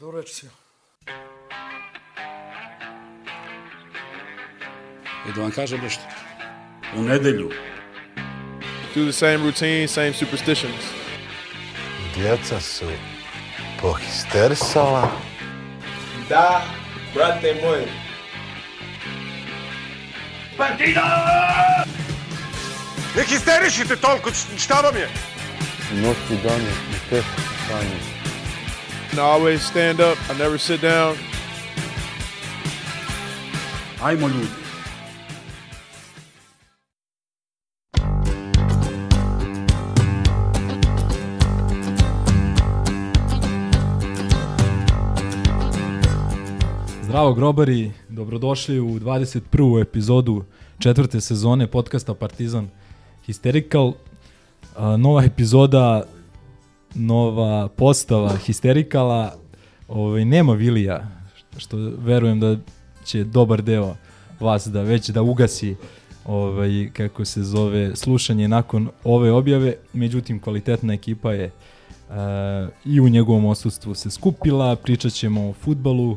До речи. И да вам кажа нещо. У неделю. Do the same routine, same superstitions. Djeca su pohisterisala. Da, brate moj. Партида! Не хистеришите толкова, щаба ми е! Нощи дани, не те, Саня. And I always stand up. I never sit down. Ajmo ljudi. Zdravo grobari, dobrodošli u 21. epizodu četvrte sezone podcasta Partizan Hysterical. Nova epizoda, nova postava Hystericala. Ovaj, nema Vilija, što verujem da će dobar deo vas da već da ugasi ovaj, kako se zove slušanje nakon ove objave. Međutim, kvalitetna ekipa je uh, i u njegovom odsustvu se skupila, pričat ćemo o futbalu,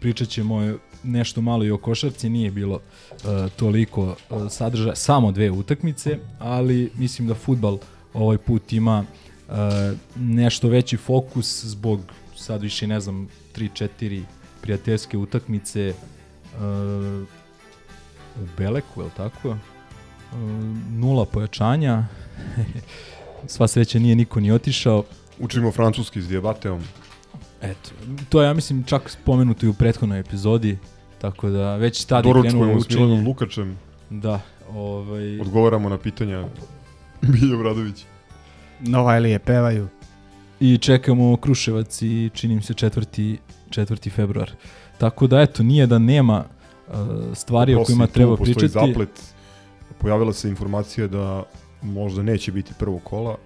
pričat ćemo nešto malo i o košarci, nije bilo uh, toliko uh, sadržaja, samo dve utakmice, ali mislim da futbal ovaj put ima uh, nešto veći fokus zbog sad više ne znam 3-4 prijateljske utakmice uh, u Beleku, je li tako? Uh, nula pojačanja, sva sreća nije niko ni otišao, Učimo francuski s dijabateom. Eto, to je, ja mislim, čak spomenuto i u prethodnoj epizodi, tako da već tada je krenulo Doručkujemo s Milanom učenje. Lukačem. Da, ovaj, Odgovaramo na pitanja Bilje Bradović. Novajlije pevaju. i čekamo Kruševac i čini mi se 4. 4. februar. Tako da, eto, nije da nema uh, stvari o Prosi, kojima tu treba pričati. zaplet. Pojavila se informacija da možda neće biti prvog kola,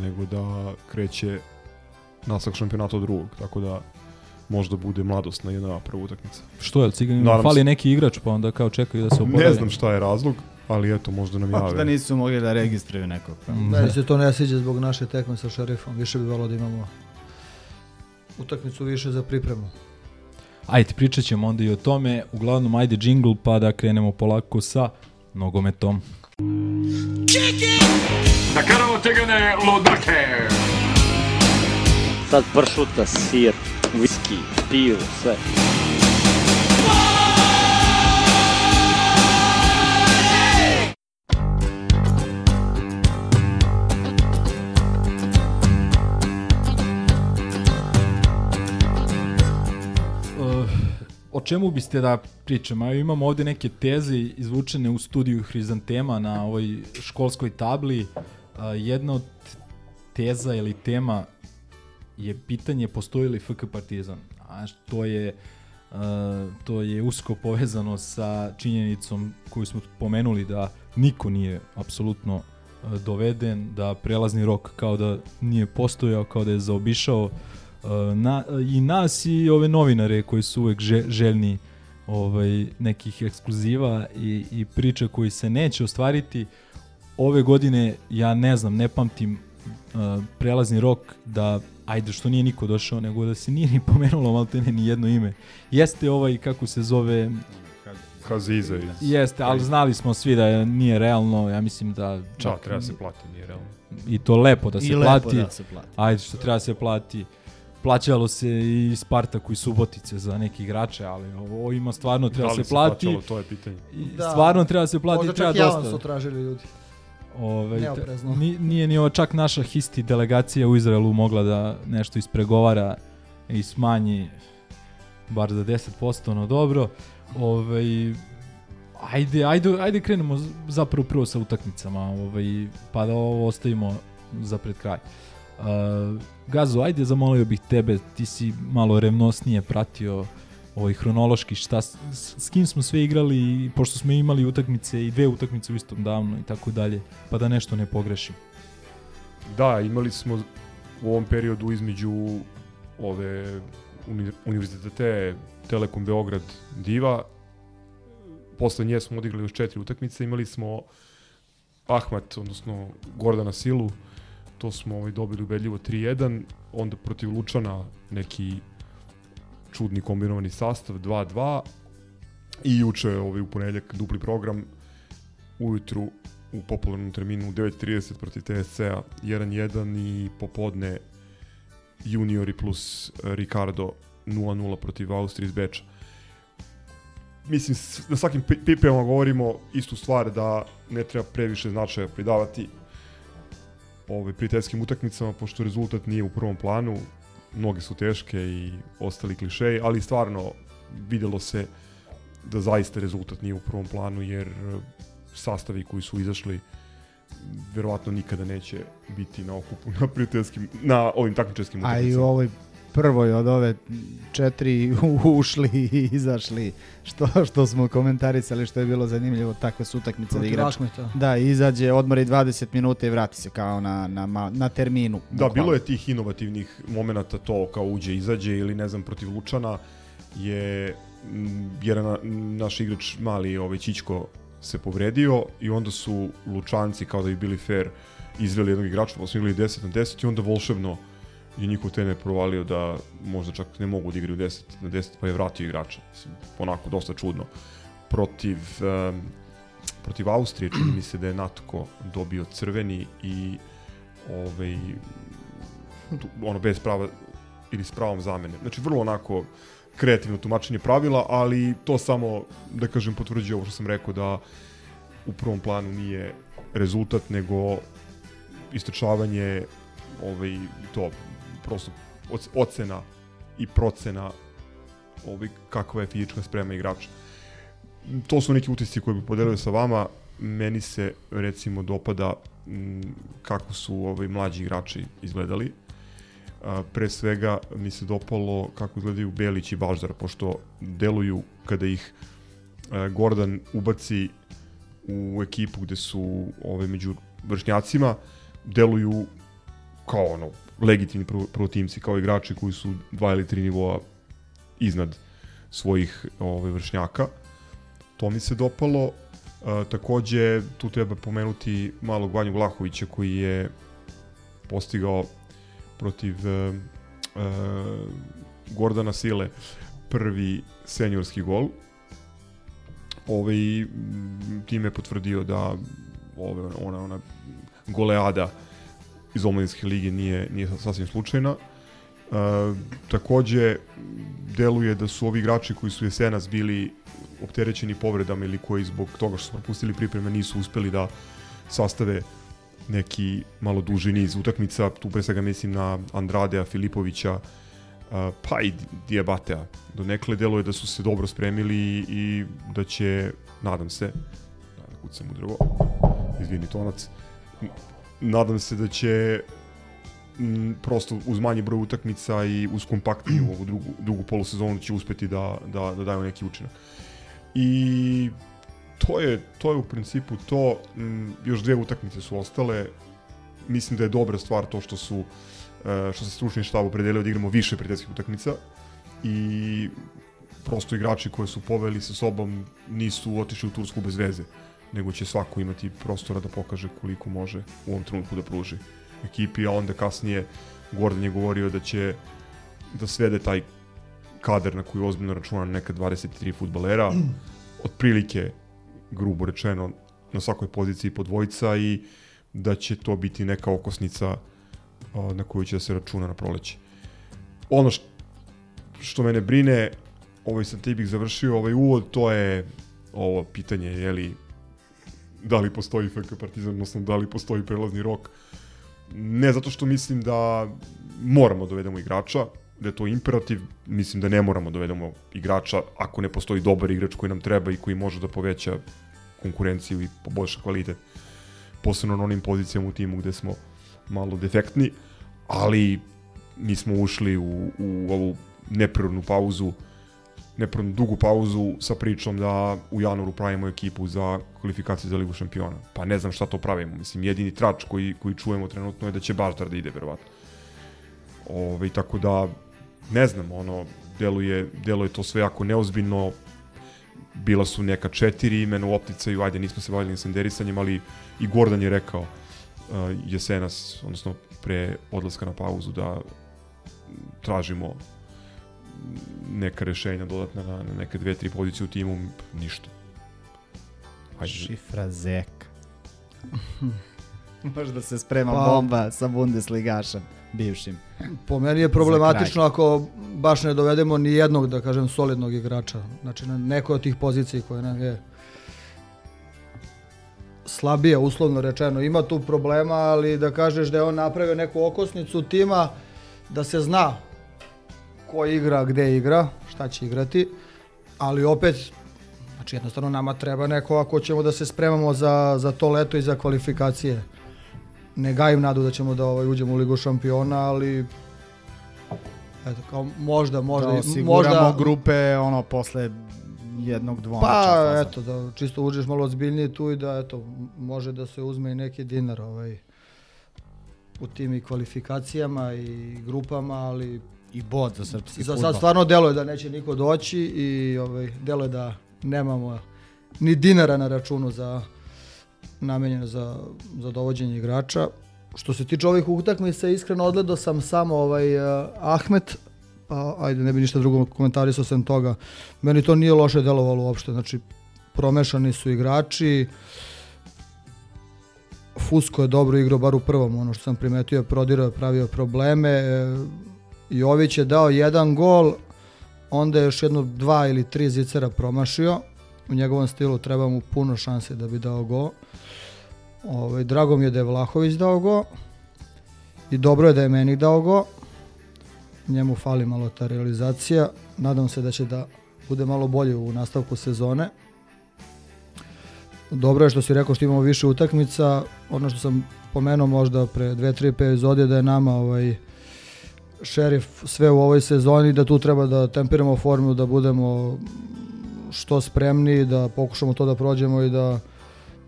nego da kreće nastavak šampionata od drugog. Tako da možda bude mladost na jedna prva utakmica. Što je, Ciganin, Nadam fali se. neki igrač, pa onda kao čekaju da se oporave. Ne znam šta je razlog, ali eto, možda nam Možda jave. nisu mogli da registruju nekog. Pa. Meni se to ne sviđa zbog naše tekme sa šerifom. Više bi volao da imamo utakmicu više za pripremu. Ajde, pričat ćemo onda i o tome. Uglavnom, ajde džingl pa da krenemo polako sa nogometom. Sad pršuta, sir, whisky, pivo, sve. Uh, o čemu biste da pričamo? Evo imamo ovde neke teze izvučene u studiju Hrizantema na ovoj školskoj tabli. Uh, jedna od teza ili tema je pitanje postoji li FK Partizan. A to je uh, to je usko povezano sa činjenicom koju smo pomenuli da niko nije apsolutno doveden, da prelazni rok kao da nije postojao, kao da je zaobišao uh, na, i nas i ove novinare koji su uvek že, željni ovaj, nekih ekskluziva i, i priča koji se neće ostvariti. Ove godine, ja ne znam, ne pamtim uh, prelazni rok da ajde što nije niko došao, nego da se nije ni pomenulo maltene ni jedno ime. Jeste ovaj, kako se zove, Haziza iz... jeste, ali znali smo svi da je- nije realno, ja mislim da čak Da, treba se plati, nije realno. i to lepo da se I plati. lepo da se plati. Ajde što treba se plati. Plaćalo se i Spartaku i Subotice za neki igrače, ali ovo ima stvarno treba da li se plati. plaćalo, to je pitanje. I Da. stvarno treba se plati, Možda treba čak i avans dosta. su tražili ljudi. Ovaj, Neoprezno. ni, nije ni ova čak naša histi delegacija u Izraelu mogla da nešto ispregovara i smanji bar za 10%, no dobro. Ovaj, ajde, ajde, ajde krenemo zapravo prvo sa utakmicama, ovaj, pa da ovo ostavimo za pred kraj. Uh, Gazo, ajde zamolio bih tebe, ti si malo revnosnije pratio ovaj hronološki šta s, s kim smo sve igrali pošto smo imali utakmice i dve utakmice u istom davnu i tako dalje, pa da nešto ne pogrešim. Da, imali smo u ovom periodu između ove uni, univerzitete Telekom Beograd Diva. Posle nje smo odigrali još četiri utakmice. Imali smo Ahmat, odnosno Gordana Silu. To smo ovaj, dobili ubedljivo 3-1. Onda protiv Lučana neki čudni kombinovani sastav 2-2 i juče ovaj, u ponedljak dupli program ujutru u popularnom terminu u 9.30 protiv TSC-a 1-1 i popodne juniori plus Ricardo 0-0 protiv Austrije iz Beča. Mislim, na svakim pi- pripremama govorimo istu stvar da ne treba previše značaja pridavati ovaj, prijateljskim utakmicama, pošto rezultat nije u prvom planu, mnoge su teške i ostali klišeji, ali stvarno videlo se da zaista rezultat nije u prvom planu, jer eh, sastavi koji su izašli verovatno nikada neće biti na okupu na prijateljskim, na ovim takmičarskim A i u utakmicama. ovoj prvoj od ove četiri ušli i izašli, što, što smo komentarisali, što je bilo zanimljivo, takve su utakmice da igrač. Da, izađe, odmori 20 minuta i vrati se kao na, na, na terminu. Da, bukvalno. bilo je tih inovativnih momenata to kao uđe, izađe ili ne znam protiv Lučana je m, jedan na- naš igrač mali ovaj Čičko se povredio i onda su Lučanci kao da bi bili fair izveli jednog igrača pa su igrali 10 na 10 i onda volšebno je njihov trener provalio da možda čak ne mogu da igraju 10 na 10 pa je vratio igrača. Mislim, onako dosta čudno. Protiv um, protiv Austrije čini mi se da je Natko dobio crveni i ovaj tu, ono bez prava ili s pravom zamene. Znači vrlo onako kreativno tumačenje pravila, ali to samo da kažem potvrđuje ovo što sam rekao da u prvom planu nije rezultat nego istrčavanje ovaj to prosto oc- ocena i procena ovaj kakva je fizička sprema igrača. To su neki utisci koje bih podelio sa vama. Meni se recimo dopada m, kako su ovaj mlađi igrači izgledali. A, pre svega mi se dopalo kako izgledaju Belić i Baždar, pošto deluju kada ih a, Gordon ubaci u ekipu gde su ove među vršnjacima, deluju kao ono legitimni prvo, prvotimci, kao igrači koji su dva ili tri nivoa iznad svojih ove vršnjaka. To mi se dopalo. E, takođe, tu treba pomenuti malog Vanju Vlahovića koji je postigao protiv e, e, Gordana Sile prvi seniorski gol. Ovaj, time je potvrdio da ove, ona, ona goleada iz omladinske lige nije, nije sasvim slučajna. E, takođe, deluje da su ovi igrači koji su jesenas bili opterećeni povredama ili koji zbog toga što su propustili pripreme nisu uspeli da sastave neki malo duži niz utakmica, tu pre svega mislim na Andradea, Filipovića, a, pa i Diabatea. Do nekle deluje da su se dobro spremili i da će, nadam se, da kucam u drvo, izvini tonac, nadam se da će m, prosto uz manji broj utakmica i uz kompaktniju ovu drugu, drugu polusezonu će uspeti da, da, da daju neki učinak. I to je, to je u principu to. M, još dve utakmice su ostale. Mislim da je dobra stvar to što su e, što se stručni štab opredelio da igramo više prijateljskih utakmica i prosto igrači koje su poveli sa sobom nisu otišli u Tursku bez veze, nego će svako imati prostora da pokaže koliko može u ovom trenutku da pruži ekipi, a onda kasnije Gordon je govorio da će da svede taj kader na koji ozbiljno računa na neka 23 futbalera, otprilike grubo rečeno na svakoj poziciji po dvojica i da će to biti neka okosnica na koju će da se računa na proleće. Ono što, što mene brine, ovaj sam ti bih završio ovaj uvod, to je ovo pitanje, je li da li postoji FK Partizan, odnosno da li postoji prelazni rok. Ne zato što mislim da moramo da dovedemo igrača, da je to imperativ, mislim da ne moramo da dovedemo igrača ako ne postoji dobar igrač koji nam treba i koji može da poveća konkurenciju i poboljša kvalitet. Posebno na onim pozicijama u timu gde smo malo defektni, ali mi smo ušli u, u ovu neprirodnu pauzu, neprirodnu dugu pauzu sa pričom da u januaru pravimo ekipu za kvalifikaciju za Ligu šampiona. Pa ne znam šta to pravimo. Mislim, jedini trač koji, koji čujemo trenutno je da će Baždar da ide, verovatno. Ove, tako da, ne znam, ono, deluje, deluje to sve jako neozbiljno. Bila su neka četiri imena u opticaju, ajde, nismo se bavili senderisanjem, ali i Gordon je rekao uh, jesenas, odnosno pre odlaska na pauzu, da tražimo neka rešenja dodatna na, na neke dve, tri pozicije u timu, ništa. Hajde, Šifra Zeka. Možda se sprema Pa- bomba sa Bundesligašem, bivšim. Po meni je problematično ako baš ne dovedemo ni jednog, da kažem, solidnog igrača. Znači na nekoj od tih pozicija koje nam je slabije, uslovno rečeno. Ima tu problema, ali da kažeš da je on napravio neku okosnicu tima, da se zna ko igra, gde igra, šta će igrati, ali opet, znači jednostavno nama treba neko ako ćemo da se spremamo za, za to leto i za kvalifikacije. Ne gajim nadu da ćemo da ovaj, uđemo u Ligu šampiona, ali eto, kao možda, možda, Da osiguramo možda, grupe ono posle jednog dvomača. Pa, eto, da čisto uđeš malo ozbiljnije tu i da, eto, može da se uzme i neki dinar ovaj, u tim i kvalifikacijama i grupama, ali I bod za srpski za fudbal. sad stvarno deluje da neće niko doći i ovaj, deluje da nemamo ni dinara na računu za namenjeno za, za dovođenje igrača. Što se tiče ovih utakmica, iskreno odgledao sam samo ovaj uh, Ahmet, pa ajde ne bi ništa drugo komentarisao sem toga. Meni to nije loše delovalo uopšte, znači promešani su igrači, Fusko je dobro igrao bar u prvom, ono što sam primetio prodirao je pravio probleme, e, Jović je dao jedan gol, onda je još jedno dva ili tri zicera promašio. U njegovom stilu treba mu puno šanse da bi dao gol. Ovaj, drago mi je da je Vlahović dao gol. I dobro je da je meni dao gol. Njemu fali malo ta realizacija. Nadam se da će da bude malo bolje u nastavku sezone. Dobro je što si rekao što imamo više utakmica. Ono što sam pomenuo možda pre dve, tri epizode da je nama ovaj, šerif sve u ovoj sezoni da tu treba da tempiramo formu, da budemo što spremniji, da pokušamo to da prođemo i da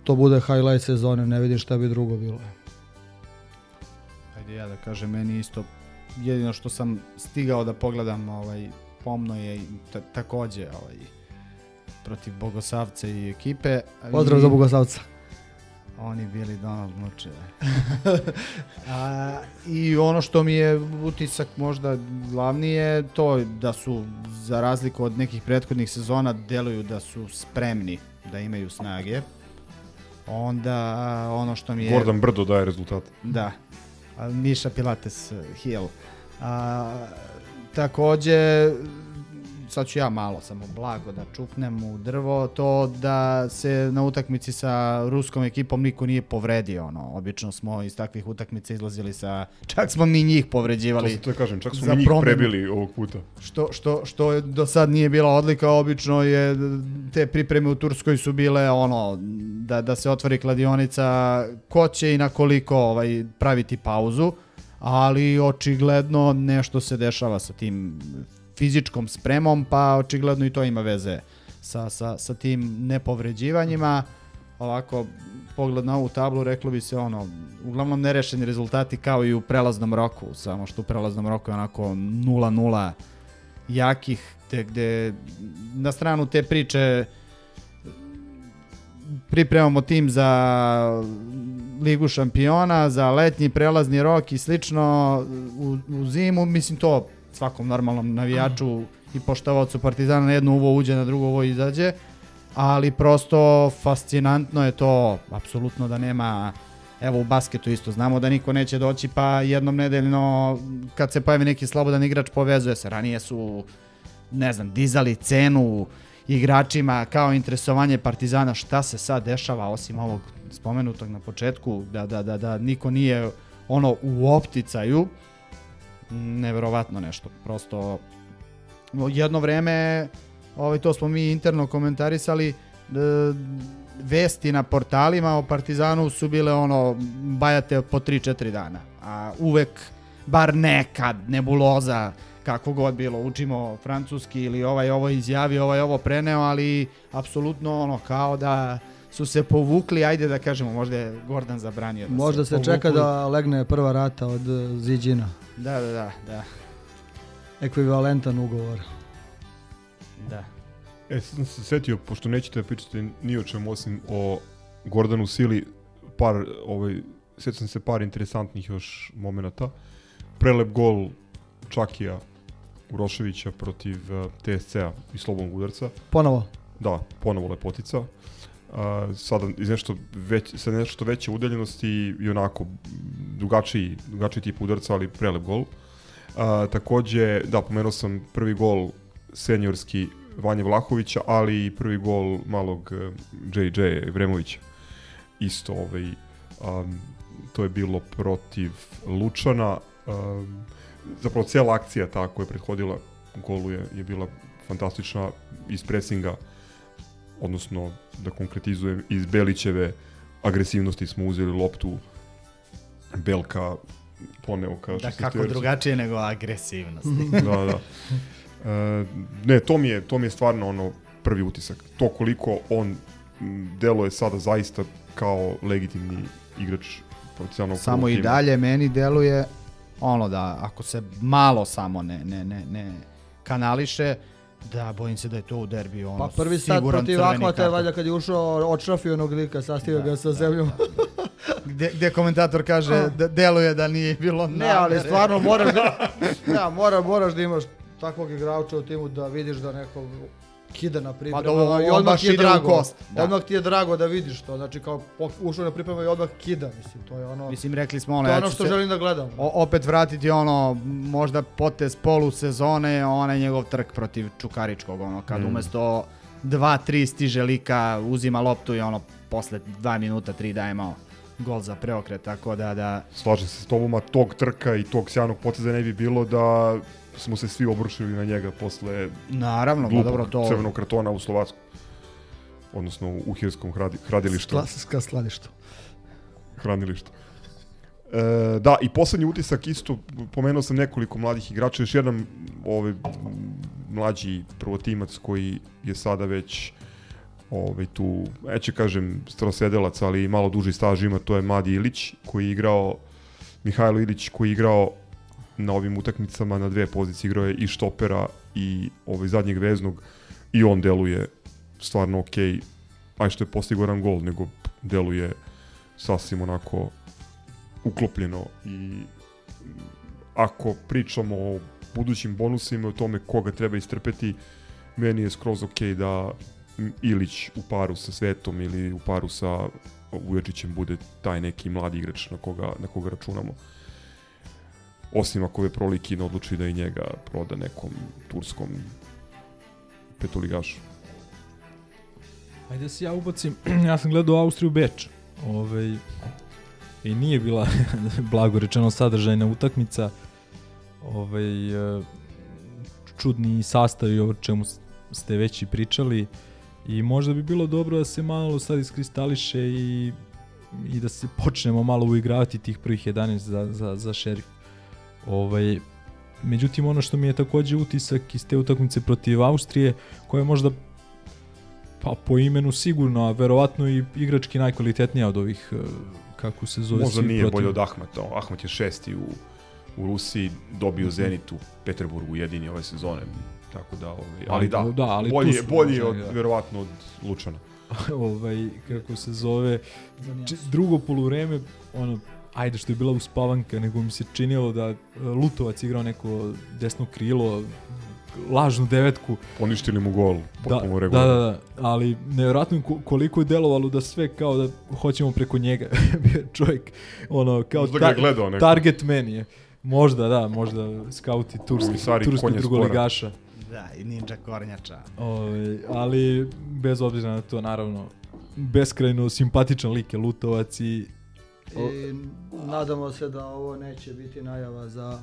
to bude highlight sezone, ne vidim šta bi drugo bilo. Ajde ja da kažem, meni isto jedino što sam stigao da pogledam ovaj, pomno je takođe ovaj, protiv Bogosavca i ekipe. Pozdrav za Bogosavca. Oni bili Donald Muče. A, I ono što mi je utisak možda glavni je to da su za razliku od nekih prethodnih sezona deluju da su spremni da imaju snage. Onda ono što mi je... Gordon Brdo daje rezultat. Da. Miša Pilates Hill. A, takođe, sad ću ja malo samo blago da čupnem u drvo, to da se na utakmici sa ruskom ekipom niko nije povredio. Ono. Obično smo iz takvih utakmica izlazili sa... Čak smo mi njih To, povređivali. se to kažem, čak smo mi njih promenu. prebili ovog puta. Što, što, što do sad nije bila odlika, obično je te pripreme u Turskoj su bile ono da, da se otvori kladionica ko će i na koliko ovaj, praviti pauzu, ali očigledno nešto se dešava sa tim fizičkom spremom, pa očigledno i to ima veze sa, sa, sa tim nepovređivanjima. Ovako, pogled na ovu tablu, reklo bi se ono, uglavnom nerešeni rezultati kao i u prelaznom roku, samo što u prelaznom roku je onako 0-0 jakih, te gde na stranu te priče pripremamo tim za Ligu šampiona, za letnji prelazni rok i slično u, u zimu, mislim to svakom normalnom navijaču i poštovaocu Partizana na jedno uvo uđe, na drugo uvo izađe, ali prosto fascinantno je to, apsolutno da nema Evo u basketu isto znamo da niko neće doći pa jednom nedeljno kad se pojavi neki slobodan igrač povezuje se. Ranije su ne znam, dizali cenu igračima kao interesovanje Partizana. Šta se sad dešava osim ovog spomenutog na početku da, da, da, da niko nije ono u opticaju neverovatno nešto. Prosto jedno vreme ovaj, to smo mi interno komentarisali e, vesti na portalima o Partizanu su bile ono bajate po 3-4 dana a uvek bar nekad nebuloza kako god bilo učimo francuski ili ovaj ovo izjavio ovaj ovo preneo ali apsolutno ono kao da su se povukli ajde da kažemo možda je Gordon zabranio da Možda se povukli. čeka da legne prva rata od Ziđina. Da da da da Ekvivalentan ugovor. da E, sad sam se setio, pošto nećete da pričate ni o čemu osim o Gordanu Sili, par, ovaj, sam se par interesantnih još momenata. Prelep gol Čakija Uroševića protiv uh, TSC-a i slobodnog udarca. Ponovo. Da, ponovo lepotica. Uh, sada iz nešto već, sa nešto veće udaljenosti i onako drugačiji, drugačiji tip udarca, ali prelep gol. Uh, takođe, da, pomenuo sam prvi gol seniorski Vanje Vlahovića, ali i prvi gol malog uh, JJ Vremovića. Isto ovaj, um, to je bilo protiv Lučana. Um, zapravo cijela akcija ta koja je prethodila golu je, je bila fantastična iz presinga, odnosno da konkretizujem iz Belićeve agresivnosti smo uzeli loptu Belka poneo kao Da, kako drugačije nego agresivnost. da, da. E, ne, to mi, je, to mi je stvarno ono prvi utisak. To koliko on m, deluje sada zaista kao legitimni igrač profesionalnog samo i tima. dalje meni deluje ono da ako se malo samo ne, ne, ne, ne kanališe, da bojim se da je to u derbiju ono Pa prvi siguran protiv Ahmata je valjda kad je ušao odšrafio onog lika, sastavio ga sa zemljom. Gde, gde komentator kaže da deluje da nije bilo Ne, ali namere. stvarno moraš da, ja, mora, moraš da imaš takvog igrača u timu da vidiš da neko kida na pripremama Pa dobro, i odmah ti je drago. kost, da. Odmah ti je drago da vidiš to, znači kao ušao na pripremu i odmah kida, mislim, to je ono, Mislim, rekli smo ono, to je ja ono ću što se želim da gledam. o, opet vratiti ono, možda potez polu sezone, onaj njegov trk protiv Čukaričkog, ono, kad Mm. umesto dva, tri stiže lika, uzima loptu i ono, posle dva minuta, tri daje malo gol za preokret, tako da, da, Slažem se s tobom, a tog trka i tog sjajnog poteza ne bi bilo da smo se svi obrušili na njega posle naravno, pa glupog dobro, to, crvenog kartona u Slovacku. Odnosno u Hirskom hradi, hradilištu. Klasika skladištu. hranilištu. E, da, i poslednji utisak isto, pomenuo sam nekoliko mladih igrača, još jedan ovaj, mlađi prvotimac koji je sada već ovaj, tu, neće kažem starosedelac, ali malo duži staž ima, to je Madi Ilić, koji je igrao, Mihajlo Ilić, koji je igrao na ovim utakmicama na dve pozicije, igrao je i štopera i ovaj, zadnjeg veznog i on deluje stvarno okej, okay, aj što je postigao jedan gol, nego deluje sasvim onako uklopljeno i ako pričamo o budućim bonusima o tome koga treba istrpeti meni je skroz ok da Ilić u paru sa Svetom ili u paru sa Vujačićem bude taj neki mladi igrač na koga, na koga računamo osim ako je Prolikin odluči da i njega proda nekom turskom petoligašu Ajde da se ja ubacim, ja sam gledao Austriju Beč. Ovaj, I nije bila, blago rečeno, sadržajna utakmica. Ovaj, e, čudni sastav i čemu ste već i pričali. I možda bi bilo dobro da se malo sad iskristališe i, i da se počnemo malo uigravati tih prvih 11 za, za, za šerif. Ovaj, međutim, ono što mi je takođe utisak iz te utakmice protiv Austrije, koja je možda Pa po imenu sigurno, a verovatno i igrački najkvalitetnija od ovih, e, kako se zove, Možda nije protiv- bolje od Ahmata. Ahmat je šesti u, u Rusiji, dobio Mhm. Zenit u Peterburgu jedini ove sezone. Tako da, ovaj, ali da, da, ali tu bolji, su bolji je možda, od, da. verovatno od Lučana. ovaj, kako se zove, drugo poluvreme, ono, ajde što je bila uspavanka, nego mi se činilo da e, Lutovac igrao neko desno krilo, lažnu devetku, Poništili mu gol, da, potpuno da, regularno. da, da, ali nevjerojatno je ko- koliko je delovalo da sve kao da hoćemo preko njega. Bio je čovjek, ono, kao Možda je gledao neko. target man je. Možda, da, možda skauti turski, konja drugoligaša. da, i ninja kornjača. Ove, ali bez obzira na to, naravno, beskrajno simpatičan lik je Lutovac i I nadamo se da ovo neće biti najava za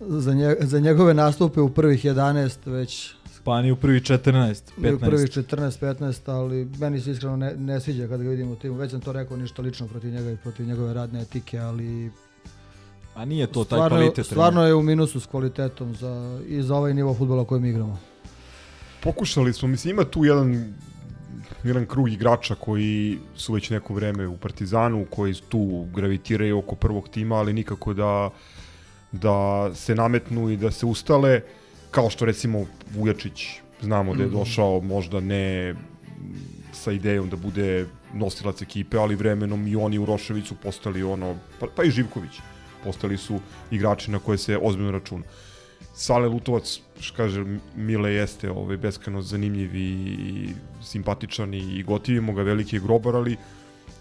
za, nje, za njegove nastupe u prvih 11, već pa ni u prvi 14, ne u 15. prvih 14-15, ali meni se iskreno ne, ne sviđa kada ga vidim u timu. Već sam to rekao, ništa lično protiv njega i protiv njegove radne etike, ali A nije to taj stvarno, kvalitet. stvarno je u minusu s kvalitetom za, i za ovaj nivo futbola koji mi igramo. Pokušali smo, mislim, ima tu jedan jedan krug igrača koji su već neko vreme u Partizanu, koji tu gravitiraju oko prvog tima, ali nikako da da se nametnu i da se ustale, kao što recimo Vujačić, znamo da je došao možda ne sa idejom da bude nosilac ekipe, ali vremenom i oni u Roševicu postali ono, pa, pa i Živković, postali su igrači na koje se ozbiljno računa. Sale Lutovac, što kaže, Mile jeste ovaj, beskreno zanimljiv i, i simpatičan i, i gotivimo ga veliki je grobar, ali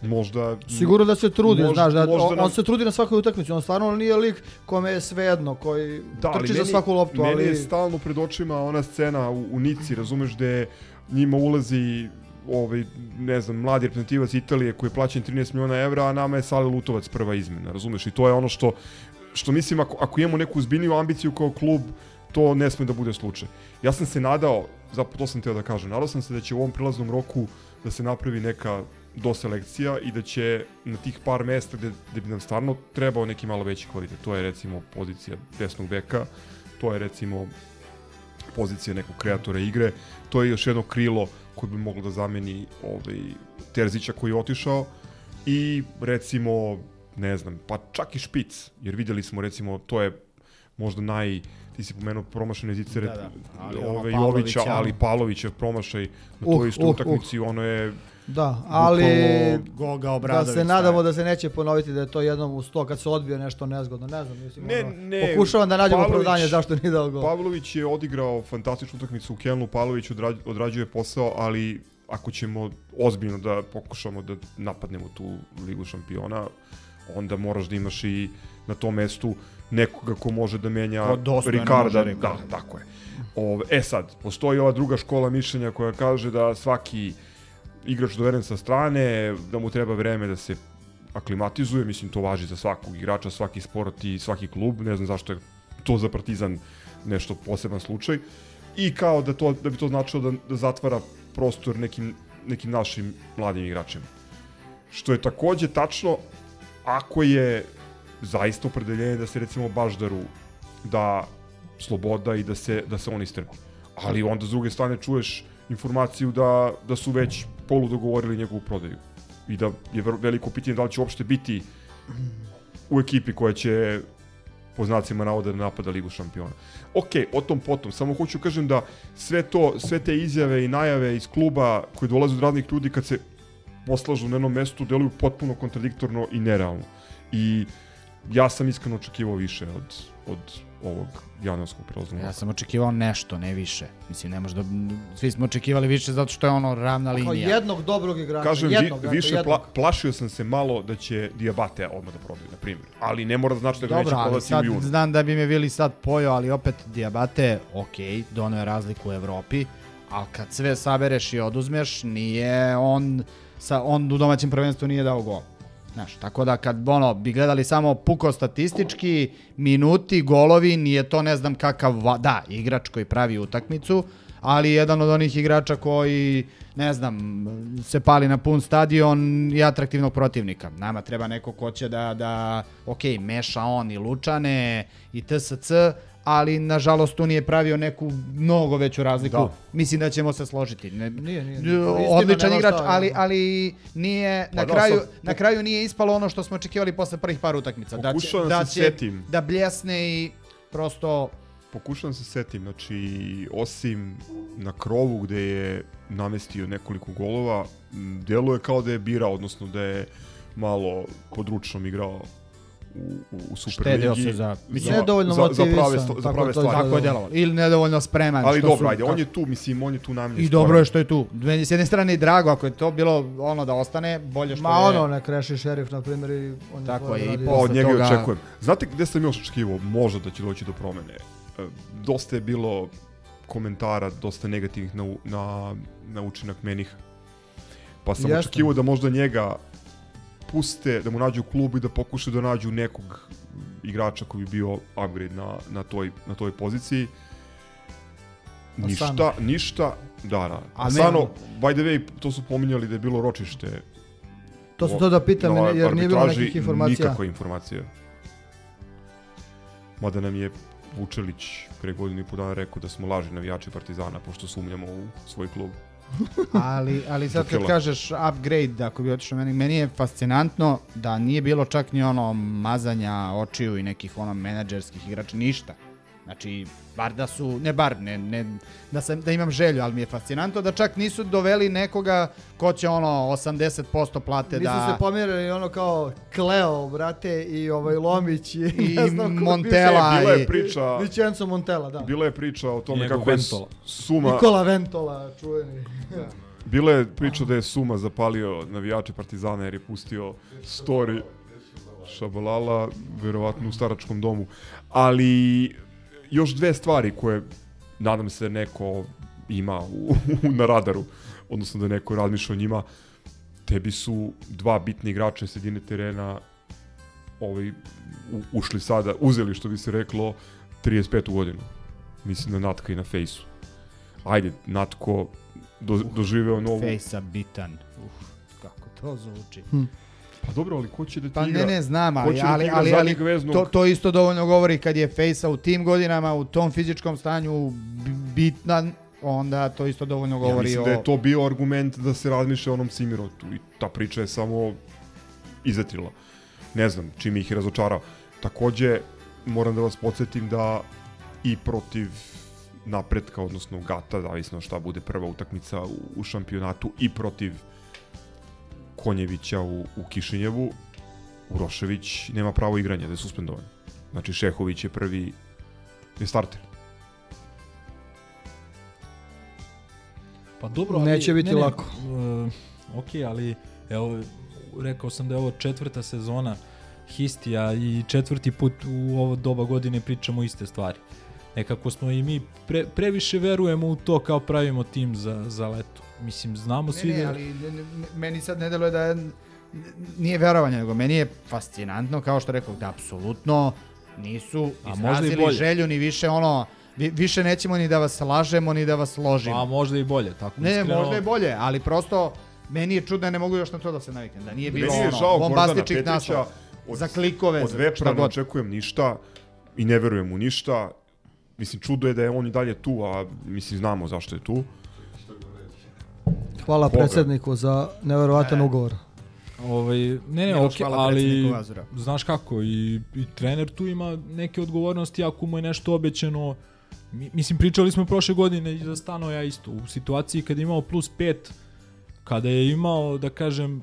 možda... Sigurno da se trudi, Možda- znaš, da, možda on, nam- on se trudi na svakoj utakmici, on stvarno nije lik kome je svejedno, koji Da, trči za meni- svaku loptu, meni ali... je stalno pred očima ona scena u, u Nici, razumeš, gde njima ulazi ovaj, ne znam, mladi reprezentativac Italije koji je plaćen 13 miliona evra, a nama je Sale Lutovac prva izmena, razumeš? I to je ono što, što mislim, ako, ako imamo neku zbiljniju ambiciju kao klub, to ne sme da bude slučaj. Ja sam se nadao, zapravo to sam teo da kažem, nadao sam se da će u ovom prilaznom roku da se napravi neka doselekcija i da će na tih par mesta gde, gde bi nam stvarno trebao neki malo veći kvalitet. To je recimo pozicija desnog beka, to je recimo pozicija nekog kreatora igre, to je još jedno krilo koje bi moglo da zameni ovaj, Terzića koji je otišao i recimo, ne znam, pa čak i špic, jer videli smo recimo, to je možda naj, ti si pomenuo promašene zicere Da, da, ali ove, Jovića, ali ono. Pavlovićev promašaj na Uh, toj istoj uh, utakmici, ono je Da, ali Goga da Obradović. se nadamo da se neće ponoviti da je to jednom u sto kad se odbije nešto nezgodno, ne znam, mislim, Ne, ono, ne, pokušavam da nađem opravdanje zašto nije dao gol. Pavlović je odigrao fantastičnu utakmicu u Kelnu, Pavlović odrađ, odrađuje posao, ali ako ćemo ozbiljno da pokušamo da napadnemo tu ligu šampiona, onda moraš da imaš i na tom mestu nekoga ko može da menja Ricarda. Da, tako je. Ove, e sad, postoji ova druga škola mišljenja koja kaže da svaki igrač doveden sa strane, da mu treba vreme da se aklimatizuje, mislim to važi za svakog igrača, svaki sport i svaki klub, ne znam zašto je to za Partizan nešto poseban slučaj. I kao da to da bi to značilo da, da zatvara prostor nekim nekim našim mladim igračima. Što je takođe tačno ako je zaista opredeljenje da se recimo Baždaru da sloboda i da se da se on istrpi. Ali onda s druge strane čuješ informaciju da da su već polu dogovorili njegovu prodaju. I da je veliko pitanje da li će uopšte biti u ekipi koja će po znacima navoda da napada Ligu šampiona. Ok, o tom potom, samo hoću kažem da sve to, sve te izjave i najave iz kluba koje dolaze od radnih ljudi kad se poslažu na jednom mestu deluju potpuno kontradiktorno i nerealno. I ja sam iskreno očekivao više od, od ovog januarskog prelaznog Ja sam očekivao nešto, ne više. Mislim, ne možda... Svi smo očekivali više zato što je ono ravna Kao linija. jednog dobrog igrača, Kažem, jednog, vi, više jednog. pla, plašio sam se malo da će Diabate odmah da prodaju, na primjer. Ali ne mora da znači da ga Dobro, neće prodati sad u junu. znam da bi me Vili sad pojao, ali opet Diabate, ok, donio je razliku u Evropi, ali kad sve sabereš i oduzmeš, nije on, sa, on u domaćem prvenstvu nije dao gol. Znaš, tako da kad ono, bi gledali samo puko statistički, minuti, golovi, nije to ne znam kakav, da, igrač koji pravi utakmicu, ali jedan od onih igrača koji, ne znam, se pali na pun stadion i atraktivnog protivnika. Nama treba neko ko će da, da ok, meša on i Lučane i TSC, ali nažalost tu nije pravio neku mnogo veću razliku. Da. Mislim da ćemo se složiti. Ne, Nije, nije. odličan igrač, ali ali nije Pa na da, kraju sad- na kraju nije ispalo ono što smo očekivali posle prvih par utakmica. Da će, da se će setim. da bljesne i prosto Pokušavam se setim, znači, osim na krovu gde je namestio nekoliko golova, m, djeluje kao da je birao, odnosno da je malo područnom igrao u, u, u Superligi. Štedio se za- Mislim, nedovoljno za, za prave, sto, za prave stvari. tako je delovalo. Ili nedovoljno spreman. Ali što dobro, su- ajde, on je tu, mislim, on je tu namenjen. I dobro je što je tu. S jedne strane i drago, ako je to bilo ono da ostane, bolje što Ma je... ono, nek reši šerif, na primjer, i on je Tako je, i. Pa od njega toga- očekujem. Znate gde sam još očekivao možda da će doći do promene? E, Dosta je bilo komentara, dosta negativnih na, na, na učinak menih. Pa sam Jeste. očekivao da možda njega puste, da mu nađu u klubu i da pokušaju da nađu nekog igrača koji bi bio upgrade na, na, toj, na toj poziciji. Ništa, Asano. ništa, da, da. A Asano, ne- by the way, to su pominjali da je bilo ročište To sam to da pitam, na jer nije bilo nekih informacija. Nikakva informacija. Mada nam je Vučelić pre godinu i po dana rekao da smo lažni navijači Partizana, pošto sumnjamo u svoj klub. Ali, ali sad kad kažeš upgrade, ako bi otišao meni, meni je fascinantno da nije bilo čak ni ono mazanja očiju i nekih ono menadžerskih igrača, ništa. Znači, bar da su, ne bar, ne, ne, da, sam, da imam želju, ali mi je fascinantno da čak nisu doveli nekoga ko će ono 80% plate Nisu da... se pomjerili ono kao Kleo, brate, i ovaj Lomić i, I ne znam ko Montela. Bila i- je priča, Vicenzo Montela, da. bila je priča o tome Njegov kako je Ventola. Suma, Nikola Ventola, čuveni. bila je priča da je Suma zapalio navijače Partizana jer je pustio story Šabalala, verovatno u staračkom domu. Ali još dve stvari koje nadam se neko ima u, na radaru, odnosno da neko razmišlja o njima. Tebi su dva bitni igrača sredine terena ovaj, u, ušli sada, uzeli što bi se reklo 35. godinu. Mislim na Natka i na Fejsu. Ajde, Natko do, doživeo novu... Fejsa bitan. Uf, kako to zvuči. Pa dobro, ali ko će da ti Pa igra? ne, ne, znam, ali, da ali, ali, ali to, to isto dovoljno govori kad je Fejsa u tim godinama, u tom fizičkom stanju b- bitan, onda to isto dovoljno Ja govori mislim o... da je to bio argument da se razmišlja o onom Simirotu i ta priča je samo izatrila. Ne znam, čim ih je razočarao. Takođe, moram da vas podsjetim da i protiv napretka, odnosno gata, zavisno šta bude prva utakmica u, u šampionatu, i protiv Konjevića u, u Kišinjevu, Urošević nema pravo igranja, da je suspendovan. Znači, Šehović je prvi, je starter. Pa dobro, ali... Neće biti ne, ne, lako. Uh, ok, ali evo, rekao sam da je ovo četvrta sezona Histija i četvrti put u ovo doba godine pričamo iste stvari. Nekako smo i mi pre, previše verujemo u to kao pravimo tim za, za leto. Mislim, znamo svi Ne, ne, da... ali ne, ne, meni sad ne deluje da je, nije verovanje, nego meni je fascinantno, kao što rekao, da apsolutno nisu A možda i izrazili želju ni više ono, vi, više nećemo ni da vas lažemo, ni da vas ložimo. Pa možda i bolje, tako Ne, iskreno. možda je bolje, ali prosto meni je čudno, ne mogu još na to da se naviknem, da nije bilo Meni je ono, žao bombastičnih naslova. od- Za klikove, Od večera ne očekujem ništa i ne verujem mu ništa. Mislim, čudo je da je on i dalje tu, a mislim, znamo zašto je tu. Hvala Koga? predsedniku za neverovatan ugovor. Ovaj, ne, ne, Miloš, ok, hvala ali znaš kako, i, i trener tu ima neke odgovornosti ako mu je nešto obećano. Mi, mislim, pričali smo prošle godine i za Stanoja isto. U situaciji kada je imao plus 5, kada je imao, da kažem,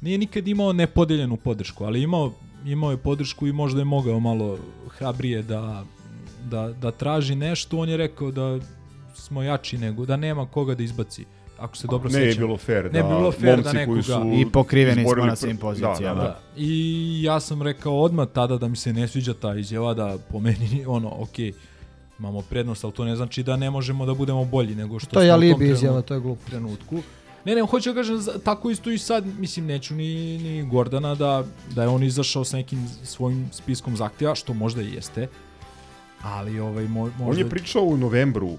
nije nikad imao nepodeljenu podršku, ali imao, imao je podršku i možda je mogao malo hrabrije da, da, da traži nešto. On je rekao da smo jači nego, da nema koga da izbaci. Ako se dobro ne je sećam. bilo fair Ne da bi bilo fair da nekoga- su I pokriveni smo na svim Da, pozicijama. da, da. Da. I ja sam rekao odmah tada da mi se ne sviđa ta izjava da po meni ono, ok, imamo prednost, ali to ne znači da ne možemo da budemo bolji nego što To je smo u tom alibi trenu- izjava, to je glupo. trenutku. Ne, ne, hoću da kažem, tako isto i sad, mislim, neću ni, ni Gordana da, da je on izašao sa nekim svojim spiskom zahtjeva, što možda i jeste, ali ovaj, mo, možda... On je pričao u novembru,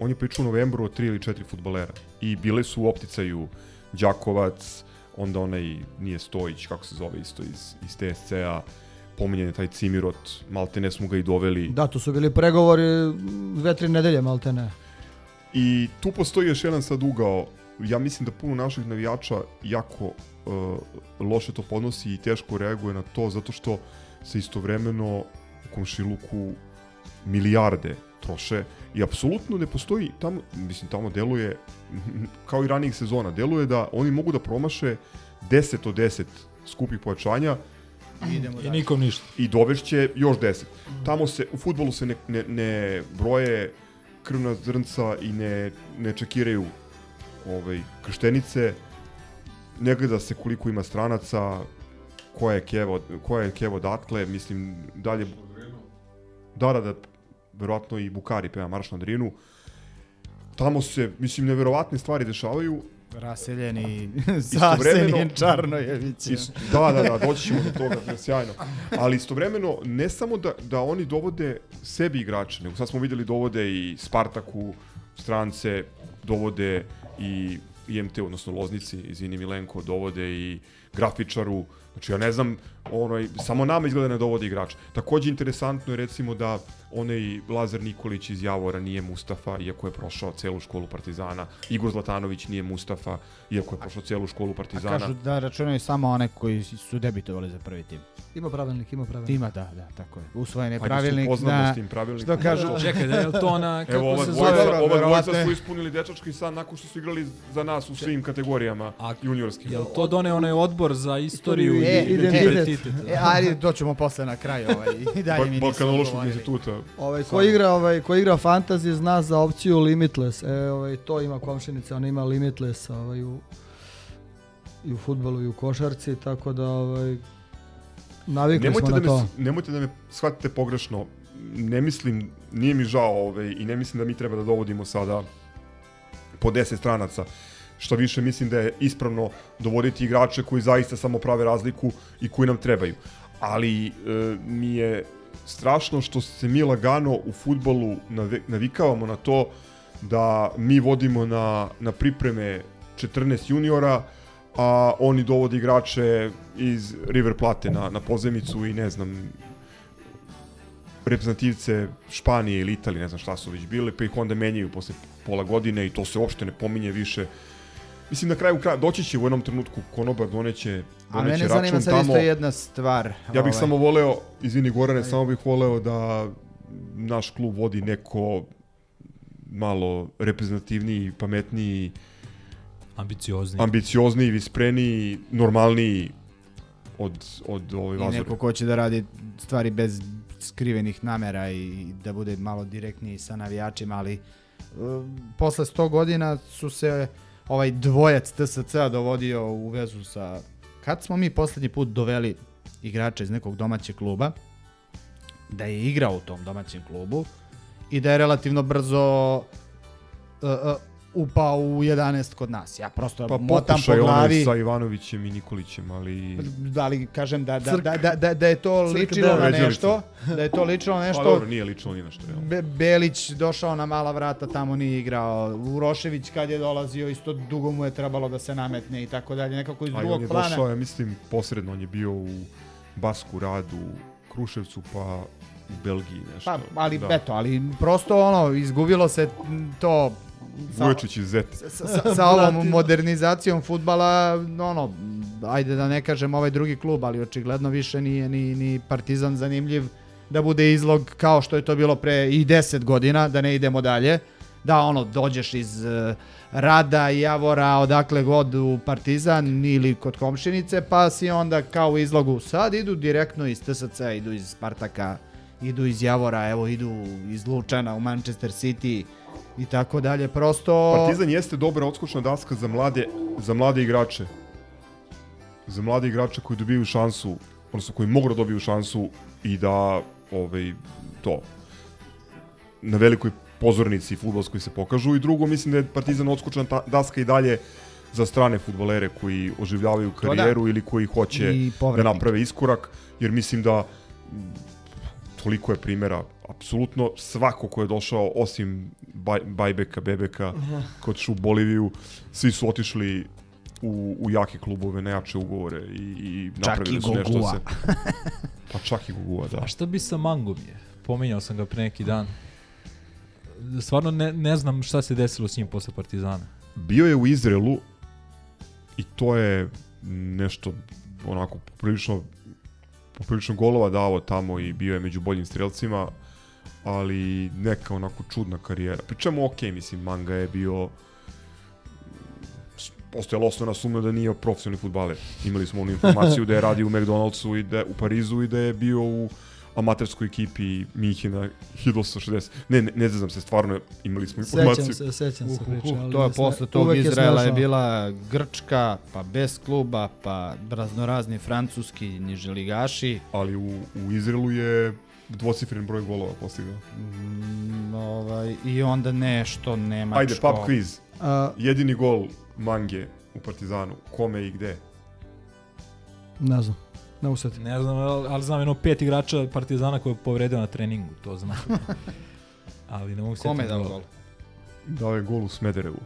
on je pričao u novembru o tri ili četiri futbolera. I bile su u opticaju Đakovac, onda onaj, nije Stojić, kako se zove isto iz, iz TSC-a, pomenjen je taj Cimirot, malte ne smo ga i doveli. Da, to su bili pregovori dve, tri nedelje, malte ne. I tu postoji još jedan sad ugao. Ja mislim da puno naših navijača jako uh, loše to podnosi i teško reaguje na to zato što se istovremeno u komšiluku milijarde troše i apsolutno ne postoji tamo, mislim tamo deluje kao i ranijih sezona, deluje da oni mogu da promaše 10 od 10 skupih pojačanja Idemo I. Mm. nikom ništa. i dovešće još 10. Tamo se, u futbolu se ne, ne, ne broje krvna zrnca i ne, ne čekiraju ovaj, krštenice, ne gleda se koliko ima stranaca, koja je kevo, koja je kevo dakle, mislim, dalje... Da, da, da, verovatno i Bukari peva Marš na Drinu. Tamo se, mislim, neverovatne stvari dešavaju, Raseljeni Čarnojevića. Ist, da, da, da, doći ćemo do toga, to je sjajno. Ali istovremeno, ne samo da, da oni dovode sebi igrače, nego sad smo videli dovode i Spartaku, strance, dovode i IMT, odnosno Loznici, izvini Milenko, dovode i grafičaru, Znači ja ne znam, onaj, samo nama izgleda ne dovodi igrač. Takođe interesantno je recimo da onaj Lazar Nikolić iz Javora nije Mustafa, iako je prošao celu školu Partizana. Igor Zlatanović nije Mustafa, iako je prošao celu školu A Partizana. kažu da računaju samo one koji su debitovali za prvi tim. Ima pravilnik, ima pravilnik. Tima, da, da, tako je. Usvojen je Hajde se pravilnik upoznamo da... s tim pravilnikom. Što kažu? Čekaj, da je to ona, kako Evo, ova se dvojica, zove? Dobro, ova dvojica je. su ispunili dečački san nakon što su igrali za nas u svim kategorijama A- juniorskim. Jel to done onaj odbor za istoriju i identitet. E, ajde, doćemo posle na kraju ovaj, i dalje mi Balkanološkog odgovorili. instituta. Ovaj, ko igra, ovaj, ko igra fantasy zna za opciju Limitless. E, ovaj, to ima komšinica, ona ima Limitless ovaj, u, i u futbolu i u košarci, tako da ovaj, navikli Nemojte smo da, na me, to. s- nemojte da me shvatite pogrešno. Ne mislim, nije mi žao ovaj, i ne mislim da mi treba da dovodimo sada po 10 stranaca. Što više mislim da je ispravno dovoditi igrače koji zaista samo prave razliku i koji nam trebaju. Ali e, mi je strašno što se mi lagano u futbolu navikavamo na to da mi vodimo na, na pripreme 14 juniora, a oni dovode igrače iz River Plate na, na pozemicu i ne znam reprezentativce Španije ili Italije, ne znam šta su već bile, pa ih onda menjaju posle pola godine i to se uopšte ne pominje više. Mislim, na kraju kraja, doći će u jednom trenutku konobar doneće, A doneće mene zanima račun sad tamo. isto jedna stvar. Ja bih ovaj, samo voleo, izvini Gorane, samo bih voleo da naš klub vodi neko malo reprezentativniji, pametniji, Ambiciozni. ambiciozniji, vispreniji, normalniji od, od ovaj I Vazora. neko ko će da radi stvari bez skrivenih namera i da bude malo direktniji sa navijačima, ali uh, posle 100 godina su se ovaj dvojac TSC-a dovodio u vezu sa... Kad smo mi poslednji put doveli igrača iz nekog domaćeg kluba, da je igrao u tom domaćem klubu i da je relativno brzo uh, uh, upao u 11 kod nas. Ja prosto Pa motam po glavi. sa Ivanovićem i Nikolićem, ali... Da li kažem da, da, da, da, da, da je to Crk ličilo deo. na nešto, da je to ličilo na Pa nešto. dobro, nije lično ni na što. Jel? Be Belić došao na mala vrata, tamo nije igrao. Urošević kad je dolazio, isto dugo mu je trebalo da se nametne i tako dalje. Nekako iz A i on drugog je plana. došao, ja mislim, posredno, on je bio u Basku radu, Kruševcu, pa u Belgiji nešto. Pa, ali da. eto, ali prosto ono, izgubilo se to Vujočić iz Zete. sa, sa, sa ovom modernizacijom futbala, ono, ajde da ne kažem ovaj drugi klub, ali očigledno više nije ni, ni Partizan zanimljiv da bude izlog kao što je to bilo pre i 10 godina, da ne idemo dalje. Da, ono, dođeš iz uh, Rada, Javora, odakle god u Partizan ili kod komšinice, pa si onda kao u izlogu. Sad idu direktno iz TSC, idu iz Spartaka, idu iz Javora, evo idu iz Lučana u Manchester City i tako dalje. Prosto... Partizan jeste dobra odskočna daska za mlade, za mlade igrače. Za mlade igrače koji dobiju šansu, odnosno koji mogu da dobiju šansu i da ovaj, to na velikoj pozornici futbolskoj se pokažu i drugo mislim da je Partizan odskočna ta- daska i dalje za strane futbolere koji oživljavaju da. karijeru ili koji hoće da naprave iskorak, jer mislim da toliko je primjera, apsolutno svako ko je došao, osim Baj, Bajbeka, Bebeka, kod šu Boliviju, svi su otišli u, u jake klubove, na jače ugovore i, i napravili su nešto se... Pa čak i Gugua, da. A šta bi sa Mangom je? Pominjao sam ga pre neki dan. Stvarno ne, ne znam šta se desilo s njim posle Partizana. Bio je u Izraelu i to je nešto onako poprilično poprilično golova dao tamo i bio je među boljim strelcima, ali neka onako čudna karijera. Pričamo ok, mislim, Manga je bio postojala osnovna sumnja da nije profesionalni futbaler. Imali smo onu informaciju da je radio u McDonald'su i da u Parizu i da je bio u amaterskoj ekipi Minhena 1860. Ne, ne, ne znam se, stvarno imali smo informaciju. Sećam se, sećam se Uh, uh, uh, ali to je sve- posle tog Izraela je smešno. bila Grčka, pa bez kluba, pa raznorazni francuski niželigaši. ali u, u Izraelu je dvocifren broj golova postigao. Mm, ovaj, I onda nešto nemačko. Ajde, pub quiz. A, Jedini gol Mange u Partizanu. Kome i gde? ne znam, ne usetim. Ne znam, ali, ali znam jedno pet igrača Partizana koje je povredio na treningu, to znam. ali ne mogu se Kome je dao gol? Dao je gol u Smederevu.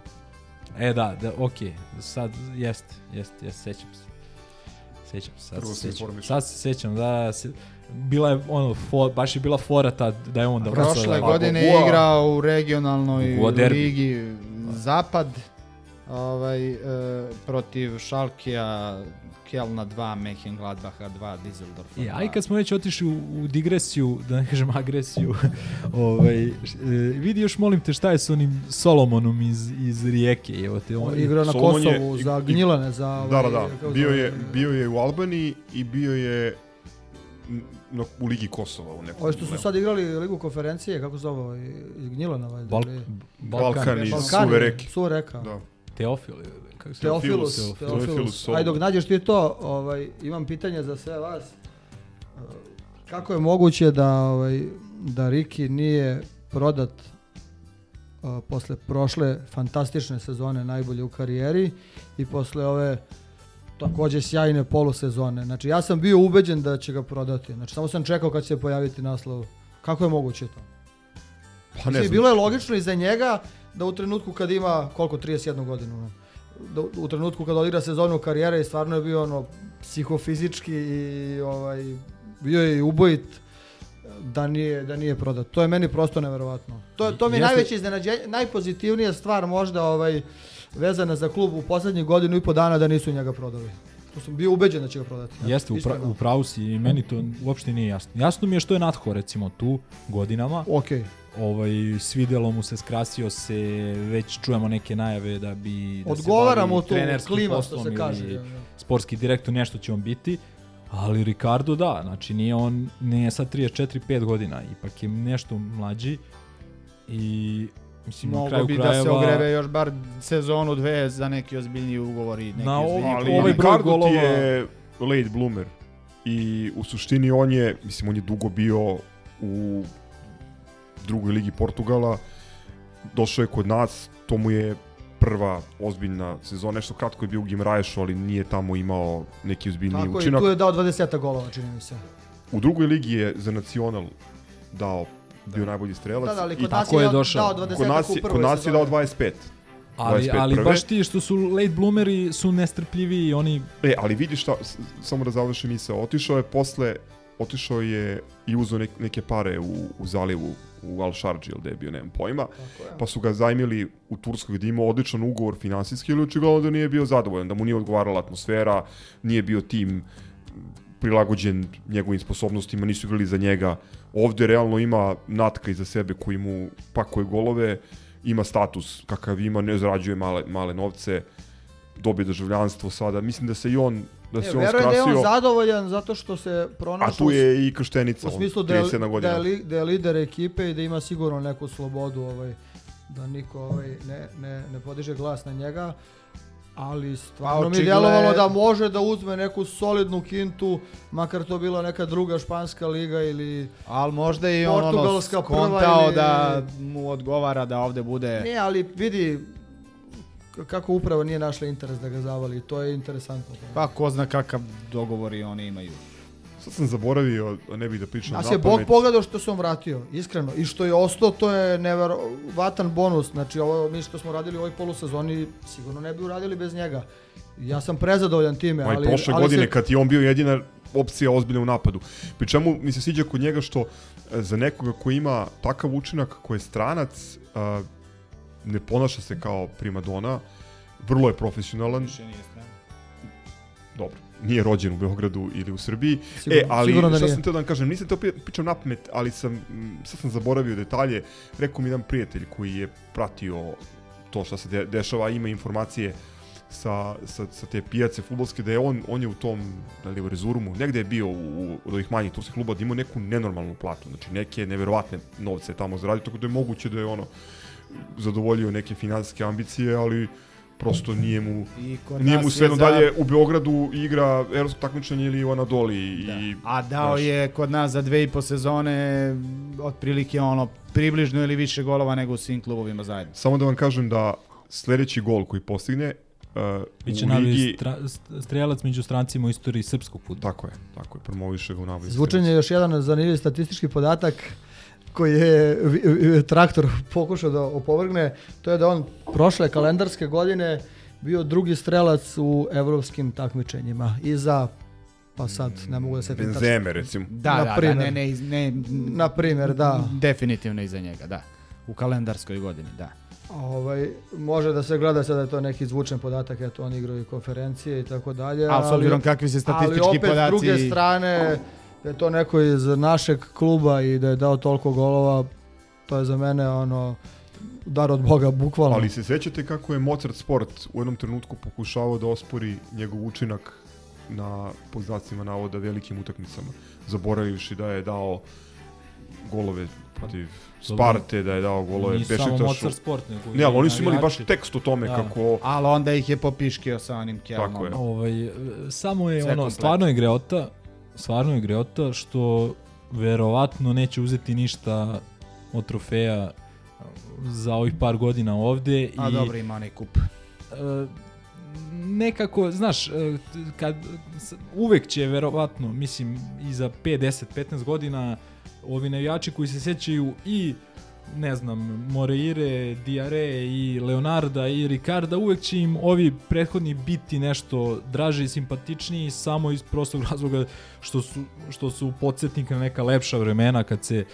E da, da, okej, sad jeste, jeste, jeste, sećam se. Sećam se, sad Prvo se se sećam. Sad se sećam da se, bila je ono, fo, baš je bila fora tad da je on da Prošle da, godine je igrao u regionalnoj derbi. ligi Zapad ovaj, e, protiv Šalkija, Kelna 2, Mehengladbacha 2, Düsseldorfa E, 2. aj kad smo već otišli u, u digresiju, da ne kažem agresiju, ovaj, e, vidi još molim te šta je s onim Solomonom iz, iz Rijeke, evo te, on, On je igrao na Solomon je- Kosovu i- za i- Gnjilane, za... Da, da, ovaj, da. kako Bio je, bio je u Albaniji i bio je na, u Ligi Kosova u nekom. Ovi što su sad igrali Ligu konferencije, kako se zove, ovaj, iz Gnjilana, valjda. Balk, ili- Balkan iz Balkani, Suve reke. Suve reka. Da. Teofil, ili kako se Teofilus, Teofilus. Teofilus. Ajde, dok nađeš ti to, ovaj, imam pitanje za sve vas. Uh, Kako je moguće da, ovaj, da Riki nije prodat uh, posle prošle fantastične sezone najbolje u karijeri i posle ove takođe sjajne polusezone. Znači ja sam bio ubeđen da će ga prodati. Znači samo sam čekao kad će se pojaviti naslov. Kako je moguće to? Pa ne Mislim, znam. bilo je logično i za njega da u trenutku kad ima, koliko, 31 godinu, u- trenutku kad odigra sezonu karijere i stvarno je bio ono psihofizički i ovaj, bio je i ubojit da nije, da nije prodat. To je meni prosto neverovatno. To, to mi je Jeste- najveće iznenađenje, najpozitivnija stvar možda ovaj, vezana za klub u poslednjih godinu i po dana da nisu njega prodali. To sam bio ubeđen da će ga prodati. Jeste, u, pra, u pravu si i meni to uopšte nije jasno. Jasno mi je što je Natho recimo tu godinama, Okej. Ovaj, svidelo mu se, skrasio se, već čujemo neke najave da bi da Odgovara se mu bavi tu trenerskim klima, što se kaže. ili sportski direktor, nešto će on biti. Ali Ricardo da, znači nije on, nije sad 34-5 godina, ipak je nešto mlađi i mislim Mogu kraju bi krajeva... da se ogrebe još bar sezonu dve za neki ozbiljniji ugovor i neki Na ozbiljniji Ali ovaj ovaj broj Ricardo golova- ti je late bloomer. I u suštini on je, mislim, on je dugo bio u drugoj ligi Portugala. Došao je kod nas, to mu je prva ozbiljna sezona, nešto kratko je bio u Gimraješu, ali nije tamo imao neki ozbiljniji Tako je, učinak. tu je dao 20 golova, čini mi se. U drugoj ligi je za Nacional dao bio najbolji strelac. Da, da, ali i kod nas tako je je došao. dao 20 kod nas u je, prvoj kod nas je dao sezoni. 25. Ali, 25 ali prve. baš ti što su late bloomeri su nestrpljivi i oni E, ali vidi šta, samo da završim misao, otišao je posle, otišao je i uzeo nek, neke pare u, u zalivu, u Al Sharđi, ili gde je bio, nemam pojma, pa su ga zajmili u Turskoj gde imao odličan ugovor finansijski, ili očigledno da nije bio zadovoljan, da mu nije odgovarala atmosfera, nije bio tim prilagođen njegovim sposobnostima, nisu igrali za njega. Ovde realno ima natka iza sebe koji mu pakuje golove, ima status kakav ima, ne zarađuje male, male novce, dobije državljanstvo sada. Mislim da se i on da E, se on verujem da je on skrasio. zadovoljan zato što se A pronašao tu je i krštenica, u smislu da je, 37 da, je, li, da je lider ekipe i da ima sigurno neku slobodu ovaj, da niko ovaj, ne, ne, ne podiže glas na njega ali stvarno mi je očigledno- djelovalo da može da uzme neku solidnu kintu, makar to bila neka druga španska liga ili... Ali možda i on ono skontao ili- da mu odgovara da ovde bude... Ne, ali vidi kako upravo nije našla interes da ga zavali, to je interesantno. Pa ko zna kakav dogovor i oni imaju. Sad sam zaboravio, ne bih da pričam Nas na je Bog pogledao što se on vratio, iskreno. I što je ostao, to je neverovatan bonus. Znači, ovo mi što smo radili u ovoj polusezoni, sigurno ne bi uradili bez njega. Ja sam prezadovoljan time, Ma i ali... prošle ali godine se- kad je on bio jedina opcija ozbiljna u napadu. Pri čemu mi se sviđa kod njega što e, za nekoga ko ima takav učinak, ko je stranac, a, ne ponaša se kao primadona, vrlo je profesionalan, dobro, nije rođen u Beogradu ili u Srbiji. Sigurno- e, ali sigurno da šta nije. sam teo da vam kažem, nisam to pri- pričao na pamet, ali sam, mm, sad sam zaboravio detalje. Rekao mi jedan prijatelj koji je pratio to što se de, dešava, ima informacije sa, sa, sa te pijace futbolske, da je on, on je u tom, da li u Rezurumu, negde je bio u, u, ovih manjih turskih kluba, da ima neku nenormalnu platu, znači neke neverovatne novce tamo zaradio, tako da je moguće da je ono zadovoljio neke finansijske ambicije, ali prosto nije mu nije mu sve jedno za- da u Beogradu igra evropsko takmičenje ili u Anadoli i A dao znaš, je kod nas za dve i po sezone otprilike ono približno ili više golova nego u svim klubovima zajedno. Samo da vam kažem da sledeći gol koji postigne uh, biće u ligi... stra, st- strelac među strancima u istoriji srpskog fudbala. Tako je, tako je, promoviše ga u najbolji Zvučen je još jedan zanimljiv statistički podatak koji je traktor pokušao da opovrgne, to je da on prošle kalendarske godine bio drugi strelac u evropskim takmičenjima. Iza pa sad ne mogu da se Benzeme, recimo. Da, Na da, da, primer. ne, ne, iz- ne, Na primjer, da. definitivno iza njega, da. U kalendarskoj godini, da. Ovaj, može da se gleda sada da je to neki zvučan podatak, eto oni igraju i konferencije i tako dalje. A s obzirom kakvi se statistički ali opet podaci... s druge strane, da je to neko iz našeg kluba i da je dao toliko golova, to je za mene ono dar od Boga, bukvalno. Ali se sećate kako je Mozart Sport u jednom trenutku pokušavao da ospori njegov učinak na poznacima navoda velikim utakmicama, zaboravivši da je dao golove protiv Sparte, da je dao golove Nisu samo Bešiktašu. Mozart Sport, nego Ne, ali oni su imali baš tekst o tome Da. kako Ali onda ih je popiškio sa onim Kjelnom. Tako je. Ovaj, e, samo je Sve ono, kompletno. stvarno je greota, stvarno je greota što verovatno neće uzeti ništa od trofeja za ovih par godina ovde. A i, dobro, ima onaj kup. e, nekako, znaš, t- kad, uvek će verovatno, mislim, i za 5, 10, 15 godina ovi navijači koji se sećaju i ne znam, Moreire, Diare i Leonarda i Ricarda, uvek će im ovi prethodni biti nešto draži i simpatičniji samo iz prostog razloga što su, što su podsjetnik na neka lepša vremena kad se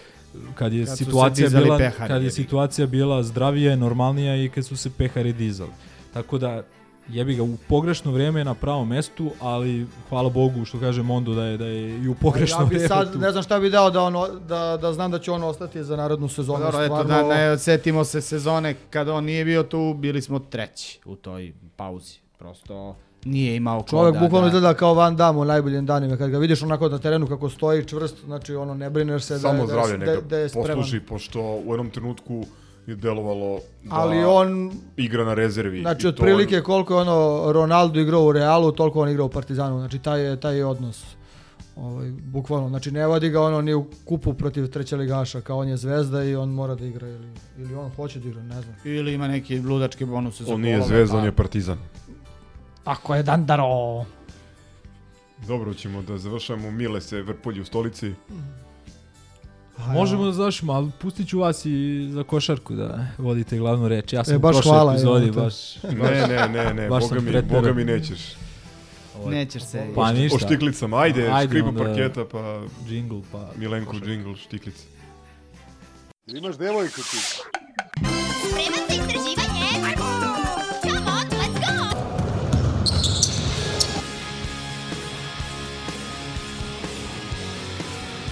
kad je Kad situacija bila pehari, kad je situacija bila zdravija i normalnija i kad su se pehari dizali. Tako da jebi ga u pogrešno vreme na pravom mestu, ali hvala Bogu što kaže Mondo da je da je i u pogrešno ja bi vreme. sad, tu. ne znam šta bi dao da, ono, da, da znam da će on ostati za narodnu sezonu. Dobro, eto, da ne setimo se sezone kada on nije bio tu, bili smo treći u toj pauzi. Prosto nije imao ko Čovjek da, bukvalno da, izgleda kao Van Damme u najboljim danima. Kad ga vidiš onako na terenu kako stoji čvrst, znači ono ne brineš se da, samo je- da, zdravlje je- neka da, da je spreman. posluži, pošto u jednom trenutku je delovalo da Ali on, igra na rezervi. znači otprilike koliko je ono Ronaldo igrao u Realu, toliko on igrao u Partizanu. Znači taj je, taj je odnos. Ovaj, bukvalno, znači ne vodi ga ono ni u kupu protiv treće ligaša, kao on je zvezda i on mora da igra ili, ili on hoće da igra, ne znam. Ili ima neki ludački bonus za On nije zvezda, pa- on je partizan. Ako je Dandaro. Dobro, ćemo da završamo Mile se vrpolji u stolici. Možemo da završimo, ali pustit ću vas i za košarku da vodite glavnu reč. Ja sam E, u baš prošloj hvala, epizodi evo baš... Ne, ne, ne, ne, Baš boga mi, boga mi nećeš. Nećeš se... Pa ništa. O štiklicama, ajde, Ajde škribu onda. parketa, pa Jingle, pa... Milenko džingl, štiklice. Imaš devojku ti. Spreman za istraživanje? Come on, let's go!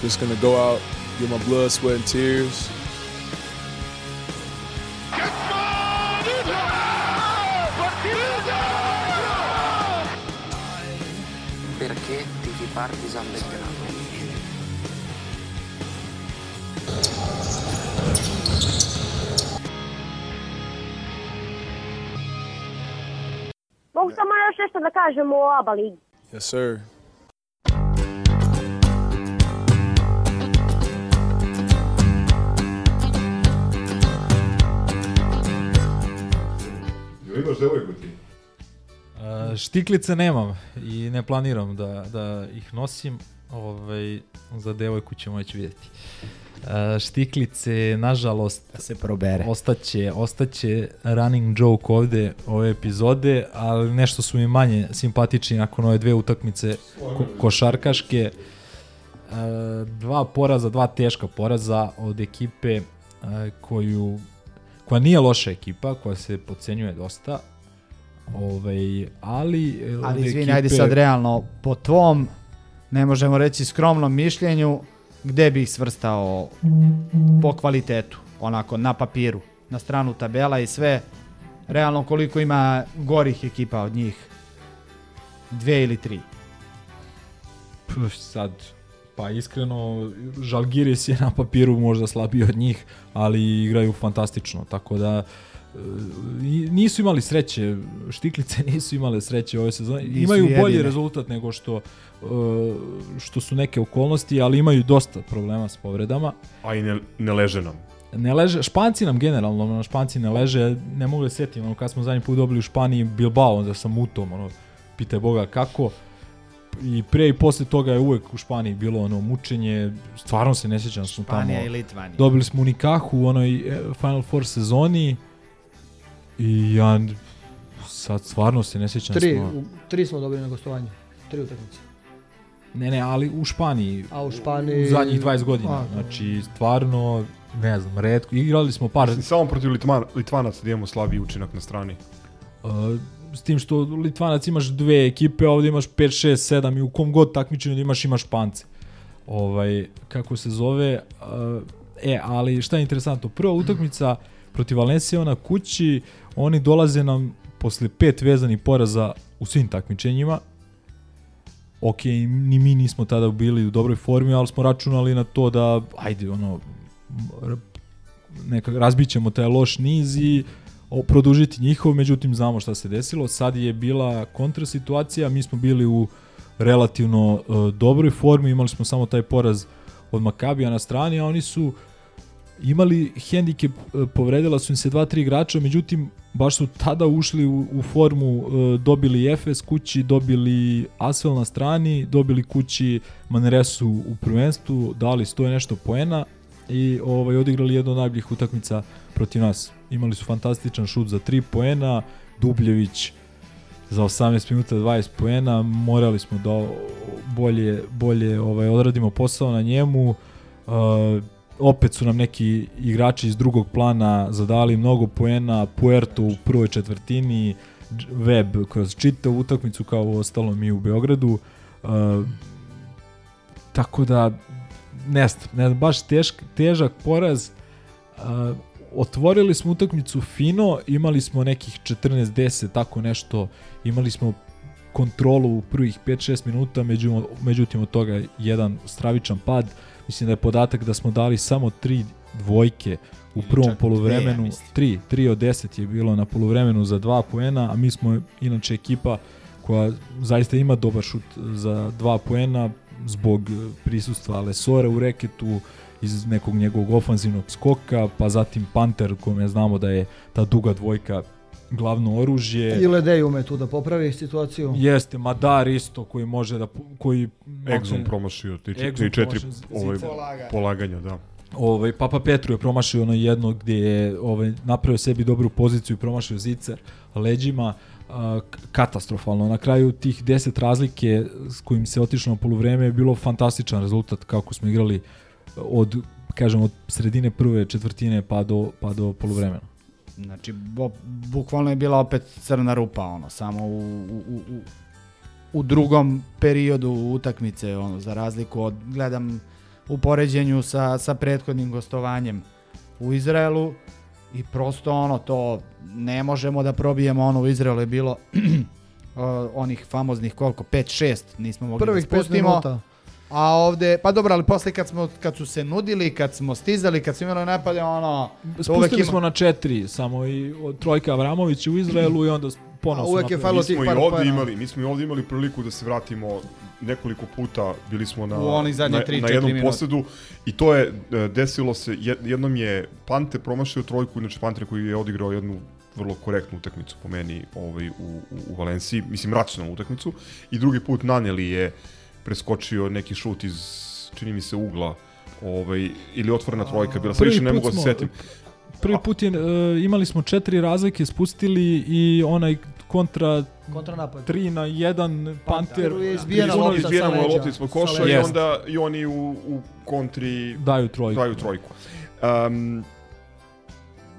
Just gonna go out, get my blood, sweat, and tears. Perché tifi Partizan Belgrado? Mogu samo još nešto da kažem o ABA ligi. Yes, sir. Jel imaš devojku ti? Uh, štiklice nemam i ne planiram da, da ih nosim. Ovaj, za devojku ćemo već vidjeti. Uh, štiklice, nažalost, Da se probere. ostaće, ostaće running joke ovde ove epizode, ali nešto su mi manje simpatični nakon ove dve utakmice ko košarkaške. E, dva poraza, dva teška poraza od ekipe e, koju koja nije loša ekipa, koja se podcenjuje dosta. Ovaj, ali e, od Ali izvini, ekipe- ajde sad realno, po tvom, ne možemo reći skromnom mišljenju, gde bi ih svrstao po kvalitetu, onako, na papiru, na stranu tabela i sve, realno koliko ima gorih ekipa od njih, dve ili tri. Pff, sad, pa iskreno, Žalgiris je na papiru možda slabiji od njih, ali igraju fantastično, tako da e, nisu imali sreće, štiklice nisu imale sreće ove sezone. Nisu Imaju bolji jedine. rezultat nego što e, što su neke okolnosti, ali imaju dosta problema s povredama. A i ne, ne leže nam. Ne leže, Španci nam generalno, ono, Španci ne leže, ne mogu da setim, ono, kad smo zadnji put dobili u Španiji Bilbao, onda sam u tom, ono, pitaj Boga kako, i pre i posle toga je uvek u Španiji bilo ono mučenje, stvarno se ne sjećam da smo tamo. Španija i Litvanija. Dobili smo Unikahu u onoj e, Final Four sezoni i ja sad stvarno se ne sjećam Tri, smo... u- tri smo dobili na gostovanje. Tri utakmice. Ne, ne, ali u Španiji. A u Španiji... U zadnjih 20 godina. A, znači, stvarno, ne znam, redko. Igrali smo par... Mislim, samo protiv Litvan, Litvanaca da imamo slabiji učinak na strani. Uh, s tim što Litvanac imaš dve ekipe, a ovdje imaš 5, 6, 7 i u kom god takmičenju da imaš, imaš Špance. Ovaj, kako se zove, uh, e, ali šta je interesantno, prva utakmica protiv Valencija na kući, oni dolaze nam posle pet vezanih poraza u svim takmičenjima, ok, ni mi nismo tada bili u dobroj formi, ali smo računali na to da, ajde, ono, r- neka razbićemo taj loš niz i produžiti njihov, međutim znamo šta se desilo. Sad je bila kontra situacija, mi smo bili u relativno uh, dobroj formi, imali smo samo taj poraz od Makabija na strani, a oni su imali hendikep, e, povredila su im se dva, tri igrača, međutim, baš su tada ušli u, u formu, e, dobili Efes kući, dobili Asvel na strani, dobili kući Manresu u prvenstvu, dali 100 i nešto poena i ovaj, odigrali jednu od najboljih utakmica protiv nas. Imali su fantastičan šut za 3 poena, Dubljević za 18 minuta 20 poena, morali smo da bolje, bolje ovaj, odradimo posao na njemu. Uh, opet su nam neki igrači iz drugog plana zadali mnogo poena, Puerto u prvoj četvrtini, Web kroz čitavu utakmicu kao u ostalo mi u Beogradu. Uh, tako da ne ne baš tešk, težak poraz. Uh, otvorili smo utakmicu fino, imali smo nekih 14-10, tako nešto, imali smo kontrolu u prvih 5-6 minuta, među, međutim od toga jedan stravičan pad. Mislim da je podatak da smo dali samo tri dvojke u prvom poluvremenu. dve, mislim. 3, 3 od 10 je bilo na poluvremenu za 2 poena, a mi smo inače ekipa koja zaista ima dobar šut za 2 poena zbog prisustva Lesora u reketu, iz nekog njegovog ofanzivnog skoka, pa zatim Panter kome znamo da je ta duga dvojka glavno oružje. I Ledej ume tu da popravi situaciju. Jeste Madar isto koji može da koji Exum promašio, ti, ti četiri promašio, ovaj, Polaganje. polaganja, da. Ovaj Papa Petru je promašio ono jedno gdje je ovaj napravio sebi dobru poziciju i promašio zicer leđima katastrofalno. Na kraju tih 10 razlike s kojim se otišlo na poluvreme je bilo fantastičan rezultat kako smo igrali od kažem od sredine prve četvrtine pa do pa do poluvremena. Znači, bo, bukvalno je bila opet crna rupa, ono, samo u, u, u, u- u drugom periodu utakmice, ono, za razliku od, gledam u poređenju sa, sa prethodnim gostovanjem u Izraelu i prosto ono, to ne možemo da probijemo, ono, u Izraelu je bilo onih famoznih koliko, 5-6 nismo mogli Prvih da spustimo. A ovde, pa dobro, ali posle kad, smo, kad su se nudili, kad smo stizali, kad smo imali napade, ono... Spustili ima- smo na četiri, samo i od trojka Avramović u Izraelu i onda su uvek je Mi tih par ovdje poena. imali, mi smo i ovdje imali priliku da se vratimo nekoliko puta, bili smo na, U onih zadnje na, tri, na jednom posledu i to je e, desilo se, jed- jednom je Pante promašio trojku, inače Panter koji je odigrao jednu vrlo korektnu utakmicu po meni ovaj, u, u, u Valenciji, mislim racionalnu utakmicu i drugi put Naneli je preskočio neki šut iz čini mi se ugla ovaj, ili otvorena trojka bila, Prvi više ne mogu da se setim. Prvi put je, e, imali smo četiri razlike, spustili i onaj kontra Kontranapad. 3 na 1 Panter je izbijena lopta izbijena mu lopta ispod koša i onda i oni u, u kontri daju trojku. daju trojku. Um,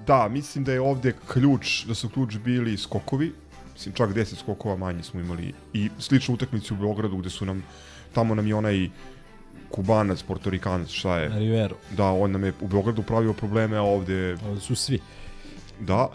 da, mislim da je ovde ključ, da su ključ bili skokovi, mislim čak 10 skokova manje smo imali i sličnu utakmicu u Beogradu gde su nam, tamo nam je onaj Kubanac, Portorikanac, šta je, Rivero. da, on nam je u Beogradu pravio probleme, a ovde, Ovdje su svi. da.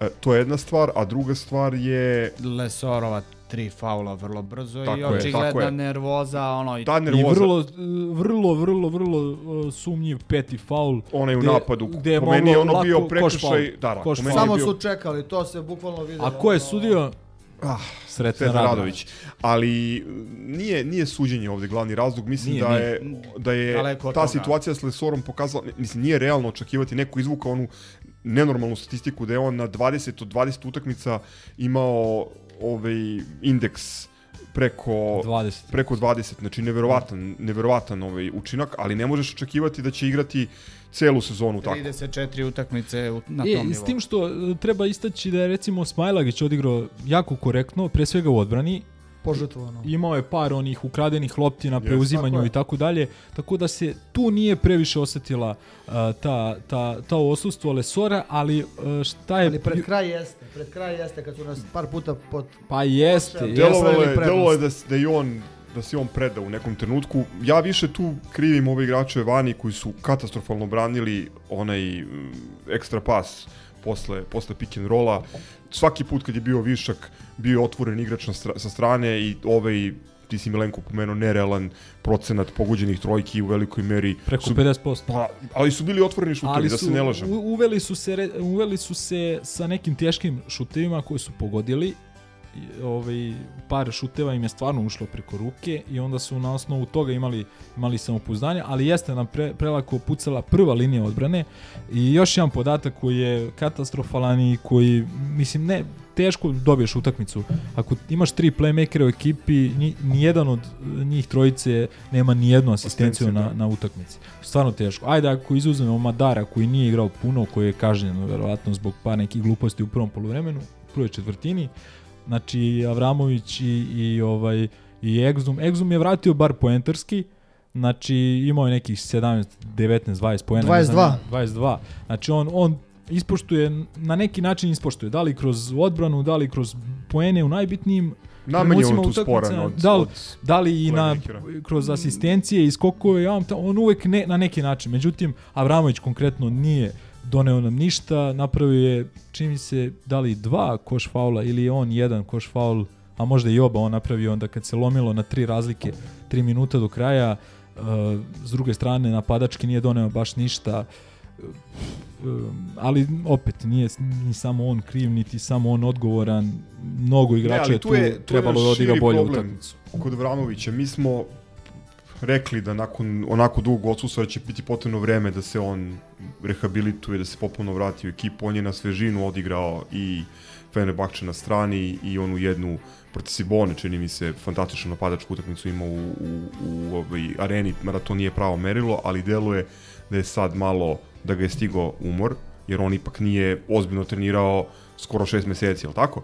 E, to je jedna stvar, a druga stvar je Lesorova tri faula vrlo brzo Tako i očigledna nervoza, ono, i ta I nervoza, vrlo, vrlo, vrlo, vrlo uh, sumnjiv peti faul. onaj u gde- napadu, gde je po meni je moglo ono bio lako koš prekršaj, da, da, po meni Samo bio su čekali, to se bukvalno videlo. A ko je sudio? Ah, Sretan Radović. Radović. Ali nije nije suđenje ovde glavni razlog, mislim Nije, da nije. je da je ta toga. situacija s Lesorom pokazala, mislim nije realno očekivati neko izvuka onu nenormalnu statistiku da je on na 20 od 20 utakmica imao ovaj indeks preko 20. preko 20, znači neverovatan, neverovatan ovaj učinak, ali ne možeš očekivati da će igrati celu sezonu tako. 34 utakmice u- na E, tom i nivou. s tim što e, treba istaći da je recimo Smajlagić odigrao jako korektno, pre svega u odbrani, požrtvovano. imao je par onih ukradenih lopti na preuzimanju i tako dalje, tako da se tu nije previše osetila a, ta, ta, ta osustvo Lesora, ali a, šta je... Ali pred kraj jeste, pred kraj jeste kad su nas par puta pod... Pa jeste, jeste. Delovalo je, delovalo je da, da i on da se on preda u nekom trenutku. Ja više tu krivim ove igrače vani koji su katastrofalno branili onaj mm, ekstra pas posle, posle pick and rolla. Svaki put kad je bio višak, bio je otvoren igrač na stra, sa strane i ovaj ti si Milenko pomenuo nerealan procenat pogođenih trojki u velikoj meri. Preko su, 50%. Pa, ali su bili otvoreni šutovi, ali da se ne lažem. uveli su se uveli su se sa nekim teškim šutevima koji su pogodili ovaj par šuteva im je stvarno ušlo preko ruke i onda su na osnovu toga imali imali samopouzdanje, ali jeste nam pre, prelako pucala prva linija odbrane i još jedan podatak koji je katastrofalan i koji mislim ne teško dobiješ utakmicu. Ako imaš tri playmakera u ekipi, ni, nijedan od njih trojice nema ni jednu asistenciju na, da. na utakmici. Stvarno teško. Ajde ako izuzmemo Madara koji nije igrao puno, koji je kažnjen verovatno zbog par nekih gluposti u prvom poluvremenu, u prvoj četvrtini. Znači Avramović i, i ovaj i Exum. Exum je vratio bar poentarski, Znači imao je nekih 17, 19, 20 poena. ne znam 22. ja, 22. Znači on, on ispoštuje, na neki način ispoštuje, da li kroz odbranu, da li kroz poene u najbitnijim Najmanje on tu sporan od, da li, od da li i na, kroz asistencije i skokove, ja, vam ta- on uvek ne, na neki način. Međutim, Avramović konkretno nije doneo nam ništa, napravio je, čini mi se, da li dva koš faula ili je on jedan koš faul, a možda i oba on napravio onda kad se lomilo na tri razlike, tri minuta do kraja, uh, s druge strane napadački nije doneo baš ništa, Um, ali opet nije ni samo on kriv niti samo on odgovoran mnogo igrača je tu je- tu je trebalo da odigra problem. utakmicu kod Vramovića. Mi smo rekli da nakon onako dugog odsustva će biti potrebno vreme da se on rehabilituje, da se popuno vrati u ekipu. On je na svežinu odigrao i Fenerbahče na strani i onu jednu protiv Sibone, čini mi se, fantastičnu napadačku utakmicu imao u, u, u ovoj areni, mada to nije pravo merilo, ali deluje da je sad malo, da ga je stigao umor, jer on ipak nije ozbiljno trenirao skoro šest meseci, jel tako?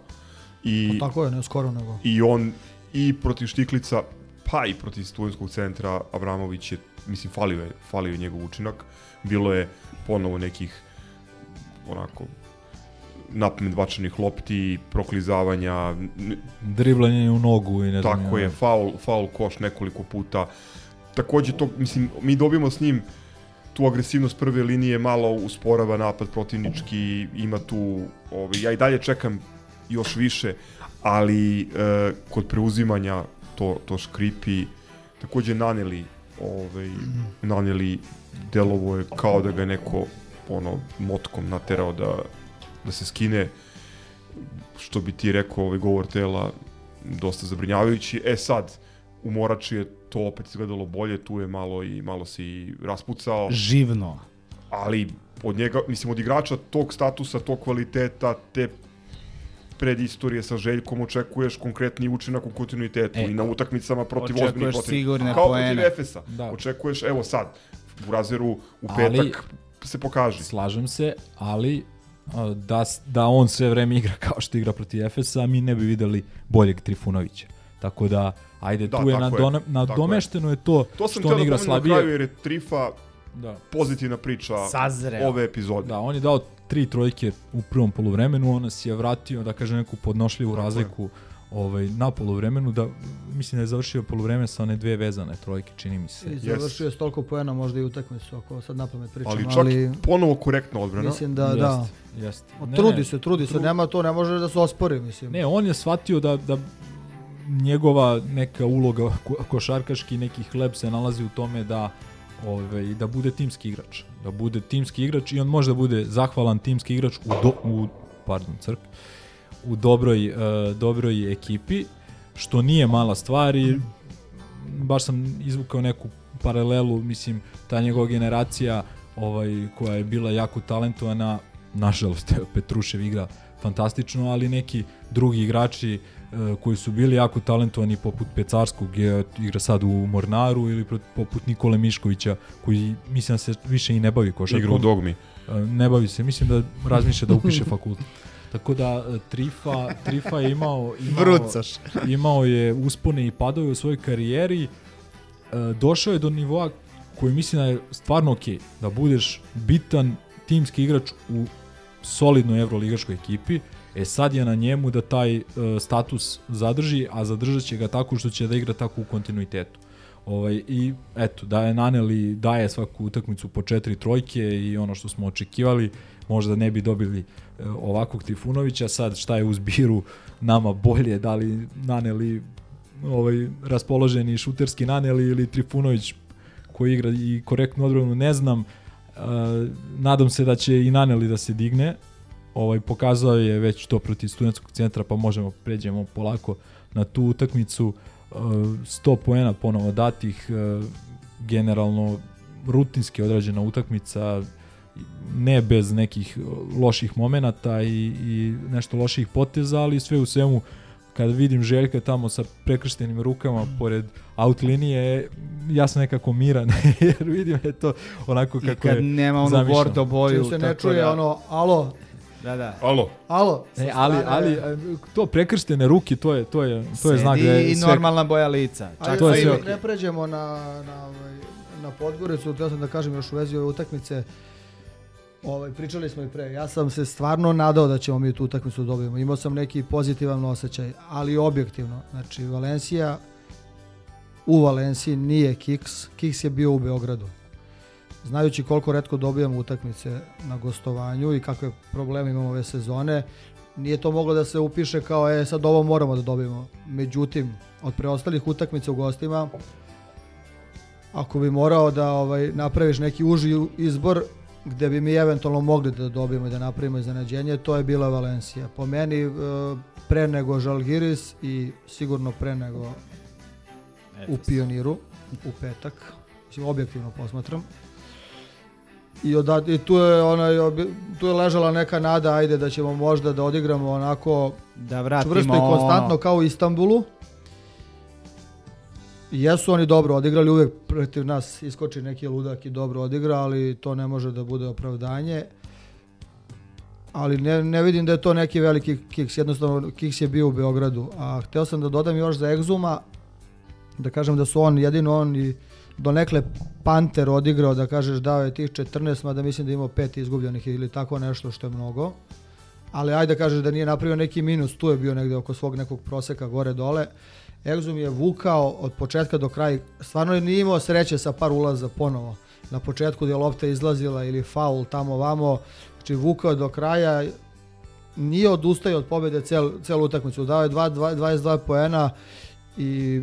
I, Pa tako je, ne skoro nego. i on i protiv Štiklica pa i protiv studentskog centra Avramović je, mislim, falio je, falio je njegov učinak. Bilo je ponovo nekih onako napamet bačenih lopti, proklizavanja, driblanje u nogu i ne znam tako ja. je, faul, faul koš nekoliko puta. Takođe to, mislim, mi dobijemo s njim tu agresivnost prve linije, malo usporava napad protivnički, ima tu, ovaj, ja i dalje čekam još više, ali e, kod preuzimanja to, to škripi, takođe naneli, ovaj, naneli delovo je kao da ga je neko ono, motkom naterao da, da se skine, što bi ti rekao, ovaj govor tela dosta zabrinjavajući. E sad, u Morači je to opet izgledalo bolje, tu je malo i malo se i raspucao, Živno. ali od njega, mislim, od igrača tog statusa, tog kvaliteta, te predistorije sa Željkom očekuješ konkretni učinak u kontinuitetu E, i na utakmicama protiv ozbiljnih protiv. sigurne Kao poene. protiv Efesa. Da. Očekuješ, evo sad, u Razeru u Ali- petak se pokaže. Slažem se, ali da, da on sve vreme igra kao što igra protiv Efesa, mi ne bi videli boljeg Trifunovića. Tako da, ajde, Da, tu je, nadone, tako je. nadomešteno je to, To sam što htio on da igra pomenem na slabije. kraju jer je Trifa Da. pozitivna priča Sazreo. ove epizode. Da, on je dao tri trojke u prvom poluvremenu, on nas je vratio, da kaže neku podnošljivu Tako je. razliku ovaj, na poluvremenu, da mislim da je završio poluvreme sa one dve vezane trojke, čini mi se. I završio je s toliko poena možda i utakmicu, ako sad napamet pričam. ali Ali, čak ponovo korektna odbrana. mislim da, da. Jeste, jeste. O, Ne, trudi ne, se, trudi se, tru- nema to, ne može da se ospori, mislim. Ne, on je shvatio da, da njegova neka uloga ko- košarkaški, neki hleb se nalazi u tome da ovaj, da bude timski igrač. Da bude timski igrač i on može da bude zahvalan timski igrač u, do, u pardon, crk, u dobroj, uh, dobroj ekipi, što nije mala stvar i baš sam izvukao neku paralelu, mislim, ta njegova generacija ovaj, koja je bila jako talentovana, nažalost, Petrušev igra fantastično, ali neki drugi igrači e, koji su bili jako talentovani poput Pecarskog je igra sad u Mornaru ili poput Nikole Miškovića koji mislim da se više i ne bavi košarkom. Igra u dogmi. E, ne bavi se, mislim da razmišlja da upiše fakultet. Tako da e, Trifa, Trifa je imao, imao, Vrucaš. imao je uspone i padove u svojoj karijeri. E, došao je do nivoa koji mislim da je stvarno ok, da budeš bitan timski igrač u solidnoj evroligaškoj ekipi. E sad je na njemu da taj e, status zadrži, a zadržat će ga tako što će da igra tako u kontinuitetu. Ovaj, I eto, da je Naneli daje svaku utakmicu po četiri trojke i ono što smo očekivali, možda ne bi dobili e, ovakvog Trifunovića, sad šta je u zbiru nama bolje, da li Naneli ovaj, raspoloženi šuterski Naneli ili Trifunović koji igra i korektnu odbranu, ne znam. E, nadam se da će i Naneli da se digne. Ovaj pokazao je već to protiv studentskog centra, pa možemo pređemo polako na tu utakmicu. E, 100 poena ponovo datih, e, generalno rutinski odrađena utakmica, ne bez nekih loših momenata i, i nešto loših poteza, ali sve u svemu kada vidim Željka tamo sa prekrštenim rukama pored out linije, ja sam nekako miran, jer vidim je to onako I kako kad je nema zamišljeno. bordo boju. Čim se ne tako čuje da- ono, alo, Da, da. Alo, alo. E, sa ali, ali e, to prekrštene ruke, to je, to je, to je znak da je i sve, normalna boja lica. Čak to je sve ne pređemo na, na, ovaj, na Podgoricu, htio sam da kažem još u vezi ove utakmice, ovaj, pričali smo i pre, ja sam se stvarno nadao da ćemo mi tu utakmicu da dobijemo. Imao sam neki pozitivan osjećaj, ali objektivno. Znači, Valencija u Valenciji nije Kiks, Kiks je bio u Beogradu. Znajući koliko redko dobijamo utakmice na gostovanju i kakve probleme imamo ove sezone, nije to moglo da se upiše kao e sad ovo moramo da dobijemo. Međutim, od preostalih utakmica u gostima ako bi morao da ovaj napraviš neki uži izbor gde bi mi eventualno mogli da dobijemo i da napravimo iznenađenje, to je bila Valencija. Po meni e, pre nego Žalgiris i sigurno pre nego u Pioniru u petak. Mislim, objektivno posmatram. I, odad, I tu je obi- tu je ležala neka nada, ajde da ćemo možda da odigramo onako Da vratimo čvrsto i konstantno kao u Istanbulu. Jesu oni dobro odigrali, uvek protiv nas iskoči neki ludak i dobro odigra, ali to ne može da bude opravdanje. Ali ne, ne vidim da je to neki veliki kiks, jednostavno kiks je bio u Beogradu. A hteo sam da dodam još za Egzuma, da kažem da su on, jedino on i donekle Panter odigrao, da kažeš dao je tih 14, mada mislim da imao pet izgubljenih ili tako nešto što je mnogo ali ajde da kažeš da nije napravio neki minus, tu je bio negde oko svog nekog proseka gore dole. Exum je vukao od početka do kraja, stvarno je nije imao sreće sa par ulaza ponovo. Na početku je lopta izlazila ili faul tamo vamo, znači vukao do kraja, nije odustajao od pobjede cel, celu utakmicu, dao je dva- dva- 22 poena i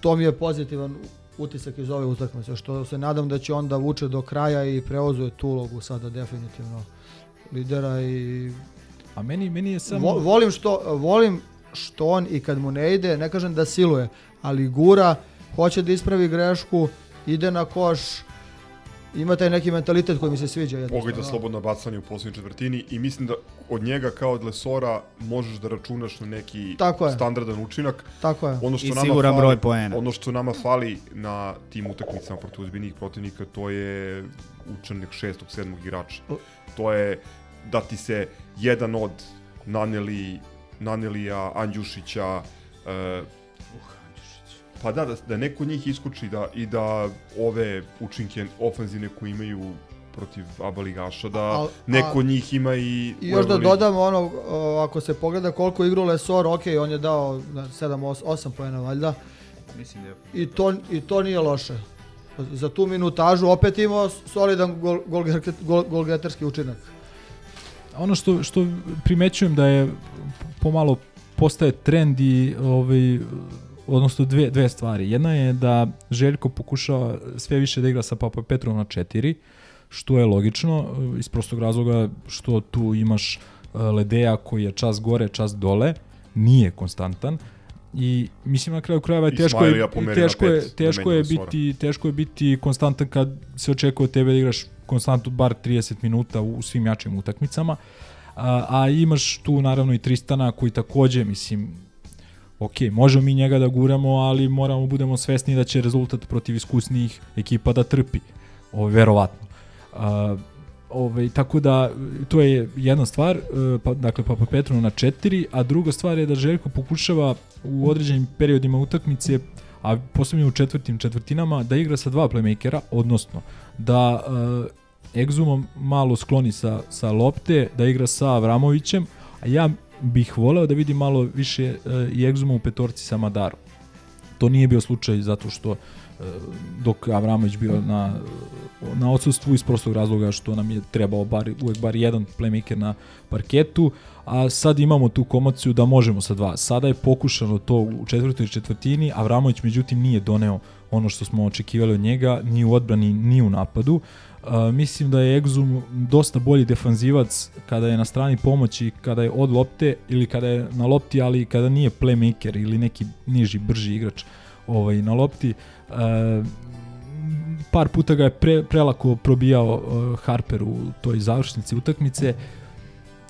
to mi je pozitivan utisak iz ove utakmice, što se nadam da će onda vuče do kraja i preozuje tu ulogu sada definitivno lidera i a meni, meni je samo... Vo, volim što volim što on i kad mu ne ide, ne kažem da siluje, ali gura, hoće da ispravi grešku, ide na koš, ima taj neki mentalitet koji mi se sviđa. pogađa slobodno bacanje u posljednjoj četvrtini i mislim da od njega kao od Lesora možeš da računaš na neki Tako je. standardan učinak. Tako je. Ono što I nama siguran fali, broj poena. Ono što nama fali na tim utakmicama protiv ozbiljnijih protivnika, to je učenik šestog, sedmog igrača. To je da ti se jedan od Naneli, Nanelija, Andjušića, e, pa da, da, da neko od njih iskuči da, i da ove učinke ofenzivne koje imaju protiv ABA ligaša, da neko a- od njih ima i... I još da dodam ono, o, ako se pogleda koliko igrao Lesor, ok, on je dao 7-8 pojena valjda. Mislim da je I to, I to nije loše. Za tu minutažu opet imao solidan gol, gol, gol, golgeterski učinak. ono što, što primećujem da je pomalo postaje trend i ovaj, odnosno dve, dve stvari. Jedna je da Željko pokušava sve više da igra sa Papa Petrom na četiri, što je logično, eh, iz prostog razloga što tu imaš eh, Ledeja koji je čas gore, čas dole, nije konstantan i mislim na kraju krajeva je teško je, teško je, pet, teško je biti teško je biti konstantan kad se očekuje od tebe da igraš konstantno bar 30 minuta u, u svim jačim utakmicama. A, a imaš tu naravno i Tristana koji takođe, mislim, ok, možemo mi njega da guramo, ali moramo budemo svesni da će rezultat protiv iskusnijih ekipa da trpi. Ovo, verovatno. A, Ovaj, tako da, to je jedna stvar, e, pa, dakle Papa Petru na četiri, a druga stvar je da Željko pokušava u određenim periodima utakmice, a posebno u četvrtim četvrtinama, da igra sa dva playmakera, odnosno da e, Egzuma malo skloni sa, sa lopte, da igra sa Avramovićem, a ja bih voleo da vidim malo više e, i Egzuma u petorci sa Madarom. To nije bio slučaj zato što e, dok Avramović bio na, na odsustvu iz prostog razloga što nam je trebao bar, uvek bar jedan playmaker na parketu, a sad imamo tu komociju da možemo sa dva. Sada je pokušano to u četvrtoj četvrtini, Avramović međutim nije doneo ono što smo očekivali od njega, ni u odbrani, ni u napadu. Uh, mislim da je Exum dosta bolji defanzivac kada je na strani pomoći, kada je od lopte ili kada je na lopti, ali kada nije playmaker ili neki niži, brži igrač ovaj, na lopti. Uh, par puta ga je pre, prelako probijao uh, Harper u toj završnici utakmice.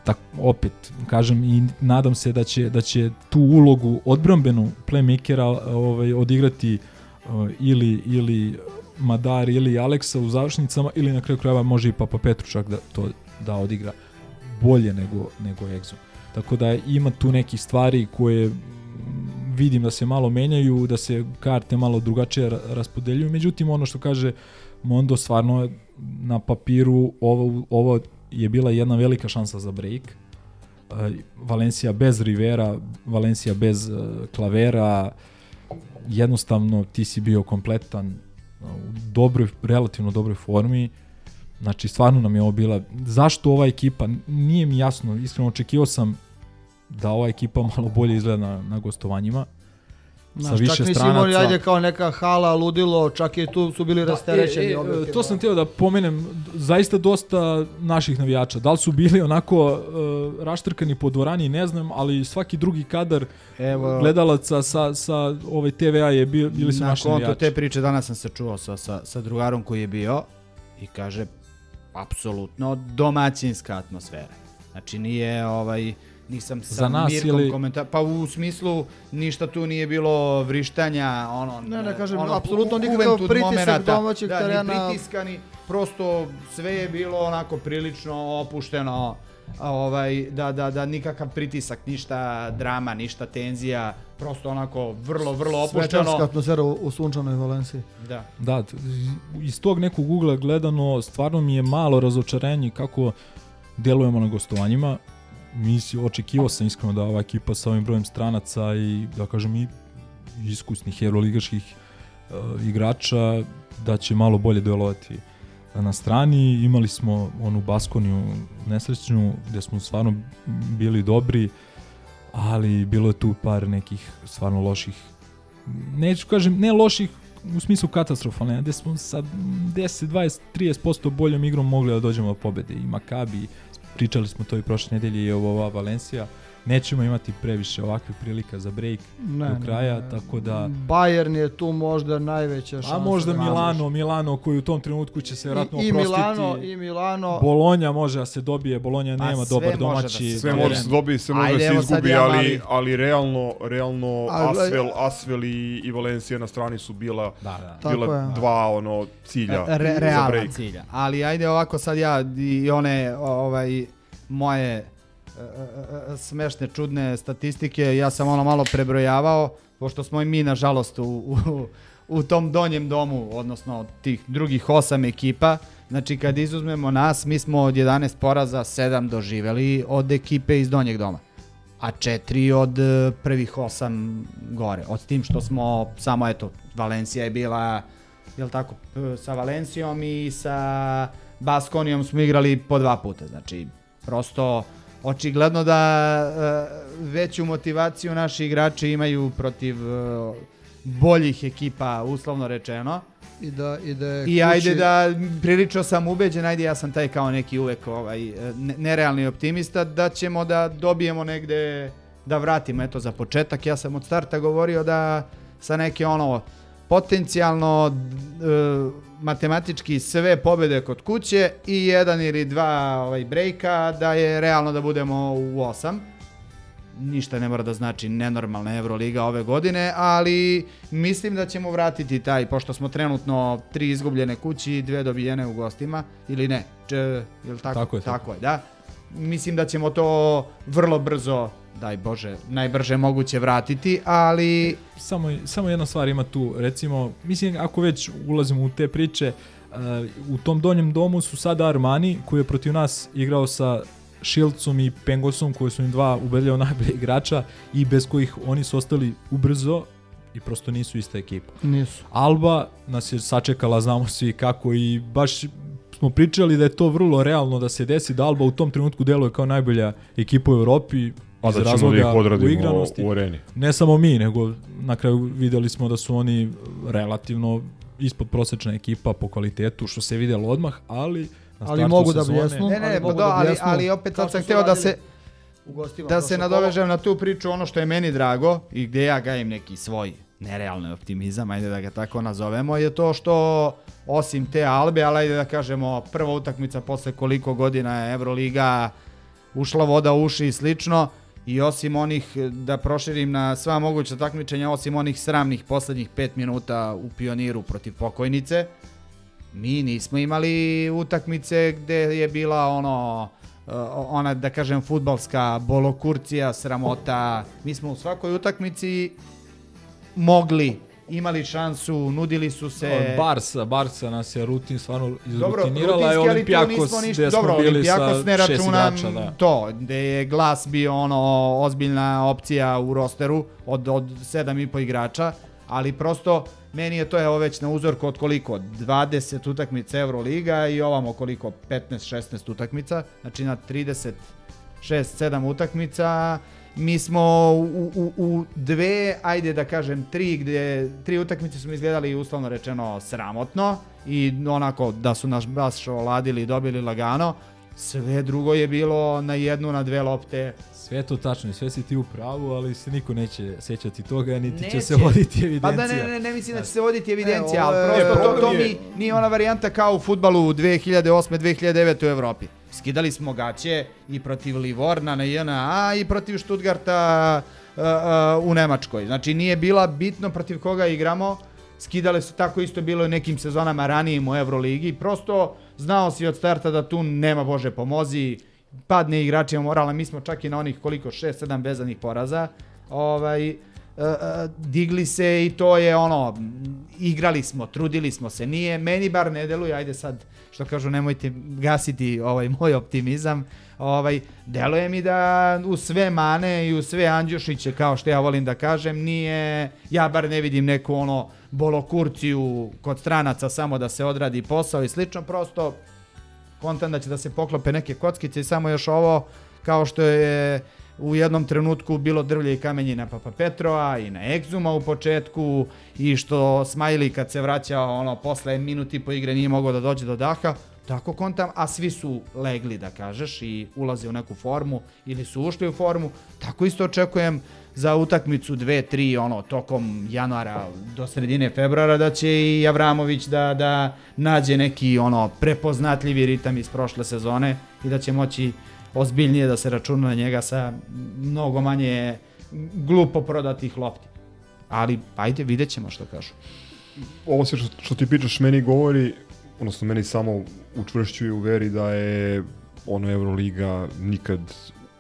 Tak, opet, kažem i nadam se da će, da će tu ulogu odbrambenu playmakera ovaj, odigrati uh, ili, ili Madar ili Aleksa u završnicama ili na kraju krajeva može i Papa Petru čak da to da odigra bolje nego, nego Exum. Tako da ima tu nekih stvari koje vidim da se malo menjaju, da se karte malo drugačije raspodeljuju, međutim ono što kaže Mondo stvarno na papiru ovo, ovo je bila jedna velika šansa za break. Valencija bez Rivera, Valencija bez Klavera, jednostavno ti si bio kompletan u dobroj, relativno dobroj formi. Znači, stvarno nam je ovo bila... Zašto ova ekipa? Nije mi jasno. Iskreno, očekivao sam da ova ekipa malo bolje izgleda na, na gostovanjima. Znaš, sa više čak nisi imali ajde kao neka hala, ludilo, čak i tu su bili da, rasterećeni. E, e, to sam htio da pomenem, zaista dosta naših navijača. Da li su bili onako uh, raštrkani po dvorani, ne znam, ali svaki drugi kadar Evo, gledalaca sa, sa ovaj TVA je bio, bili su naši navijači. Na konto te priče danas sam se čuo sa, sa, sa drugarom koji je bio i kaže, apsolutno domaćinska atmosfera. Znači nije ovaj nisam sa Za nas Mirkom ili... komentar, pa u smislu ništa tu nije bilo vrištanja, ono... Ne, ne, kažem, ono, apsolutno nikakav pritisak domaćeg da, terena. Ni pritiskani, prosto sve je bilo onako prilično opušteno, ovaj, da, da, da nikakav pritisak, ništa drama, ništa tenzija, prosto onako vrlo, vrlo opušteno. Svečarska atmosfera u, u sunčanoj Valenciji. Da. Da, iz tog nekog ugla gledano, stvarno mi je malo razočarenje kako delujemo na gostovanjima misli, očekivao sam iskreno da ova ekipa sa ovim brojem stranaca i da kažem i iskusnih evroligaških uh, igrača da će malo bolje delovati na strani. Imali smo onu Baskoniju nesrećnju gde smo stvarno bili dobri, ali bilo je tu par nekih stvarno loših neću kažem, ne loših u smislu katastrofalne, gde smo sa 10, 20, 30% boljom igrom mogli da dođemo do pobede i Makabi pričali smo to i prošle nedelje i ova Valencija. Nećemo imati previše ovakvih prilika za break ne, do kraja, ne, tako da... Bayern je tu možda najveća šansa. A možda da Milano. Milano koji u tom trenutku će se vjerojatno I, i Milano, i Milano. Bolonja može da se dobije, Bolonja nema dobar domaći. Da sve može da se dobije, sve može da se izgubi, ja ali, ali realno, realno ali, Asvel, Asvel i, i Valencija na strani su bila, da, da. bila dva ono cilja Re, za break. cilja. Ali ajde ovako sad ja i one ovaj moje smešne, čudne statistike, ja sam ono malo prebrojavao, pošto smo i mi, nažalost, u, u, u tom donjem domu, odnosno tih drugih osam ekipa, znači kad izuzmemo nas, mi smo od 11 poraza 7 doživeli od ekipe iz donjeg doma, a četiri od e, prvih osam gore, od tim što smo samo, eto, Valencija je bila, jel tako, sa Valencijom i sa Baskonijom smo igrali po dva puta, znači prosto očigledno da uh, veću motivaciju naši igrači imaju protiv uh, boljih ekipa, uslovno rečeno. I da, i da je I kući... ajde da, prilično sam ubeđen, ajde ja sam taj kao neki uvek ovaj, nerealni optimista, da ćemo da dobijemo negde, da vratimo, eto za početak, ja sam od starta govorio da sa neke ono, potencijalno uh, matematički sve pobede kod kuće i jedan ili dva ovaj, brejka da je realno da budemo u osam. ništa ne mora da znači nenormalna Euroliga ove godine, ali mislim da ćemo vratiti taj, pošto smo trenutno tri izgubljene kući i dve dobijene u gostima, ili ne, Č, jel tako? Tako je, tako. tako je, da. Mislim da ćemo to vrlo brzo, daj Bože, najbrže moguće vratiti, ali Samo, samo jedna stvar ima tu, recimo, mislim ako već ulazimo u te priče, uh, u tom donjem domu su sada Armani koji je protiv nas igrao sa Šilcom i Pengosom koji su im dva ubedljivo najbolje igrača i bez kojih oni su ostali ubrzo i prosto nisu ista ekipa. Nisu. Alba nas je sačekala, znamo svi kako i baš smo pričali da je to vrlo realno da se desi da Alba u tom trenutku deluje kao najbolja ekipa u Evropi A iz da ćemo da ih odradimo uigranosti. u areni. Ne samo mi, nego na kraju videli smo da su oni relativno ispod prosečna ekipa po kvalitetu, što se videlo odmah, ali na Ali mogu da bljesnu. Ne, ne, ali pa mogu da, ali, bljesnu. ali opet sad sam hteo da se, u gostima da se nadovežem na tu priču, ono što je meni drago i gde ja gajim neki svoj nerealni optimizam, ajde da ga tako nazovemo, je to što osim te Albe, ali ajde da kažemo prva utakmica posle koliko godina je Euroliga ušla voda u uši i slično, i osim onih, da proširim na sva moguća takmičenja, osim onih sramnih poslednjih 5 minuta u pioniru protiv pokojnice, mi nismo imali utakmice gde je bila ono uh, ona da kažem futbalska bolokurcija, sramota. Mi smo u svakoj utakmici mogli, imali šansu, nudili su se. Barsa, Barsa nas je rutin stvarno izrutinirala je Olimpijakos gde smo dobro, bili Olimpijakos sa ne šest računam igrača. Da. to, gde je glas bio ono ozbiljna opcija u rosteru od, od 7,5 igrača, ali prosto meni je to evo već na uzorku od koliko? 20 utakmica Euroliga i ovamo koliko? 15-16 utakmica, znači na 36 7 utakmica mi smo u, u, u dve, ajde da kažem tri, gde tri utakmice smo izgledali uslovno rečeno sramotno i onako da su nas baš oladili i dobili lagano. Sve drugo je bilo na jednu, na dve lopte. Sve je to tačno i sve si ti u pravu, ali se niko neće sećati toga, niti će Neće. se voditi Pa evidencija. da ne, ne, ne mislim da će se voditi evidencija, E, ovo ali prosto to, problem to je- mi nije ona varijanta kao u futbalu 2008-2009 u Evropi. Skidali smo gaće i protiv Livorna na JNA i protiv Stuttgarta uh, uh, u Nemačkoj. Znači nije bila bitno protiv koga igramo, skidale su tako isto bilo i nekim sezonama ranijim u Euroligi. Prosto znao si od starta da tu nema Bože pomozi, padne igračima morala, mi smo čak i na onih koliko, 6-7 vezanih poraza. Ovaj, Uh, uh, digli se i to je ono, igrali smo, trudili smo se, nije, meni bar ne deluje, ajde sad, što kažu, nemojte gasiti ovaj moj optimizam, ovaj, deluje mi da u sve mane i u sve Andjušiće, kao što ja volim da kažem, nije, ja bar ne vidim neku ono bolokurciju kod stranaca samo da se odradi posao i slično, prosto kontam da će da se poklope neke kockice i samo još ovo, kao što je u jednom trenutku bilo drvlje i kamenje na Papa Petrova i na Egzuma u početku i što Smajli kad se vraćao ono posle minut i po igre nije mogao da dođe do daha, tako kontam, a svi su legli da kažeš i ulaze u neku formu ili su ušli u formu, tako isto očekujem za utakmicu 2-3 ono tokom januara do sredine februara da će i Avramović da da nađe neki ono prepoznatljivi ritam iz prošle sezone i da će moći ozbiljnije da se računa na njega sa mnogo manje glupo prodatih lopti. Ali ajde vidjet ćemo što kažu. ovo sve što, što ti pričaš meni govori, odnosno meni samo učvršćuje u veri da je ono Euroliga nikad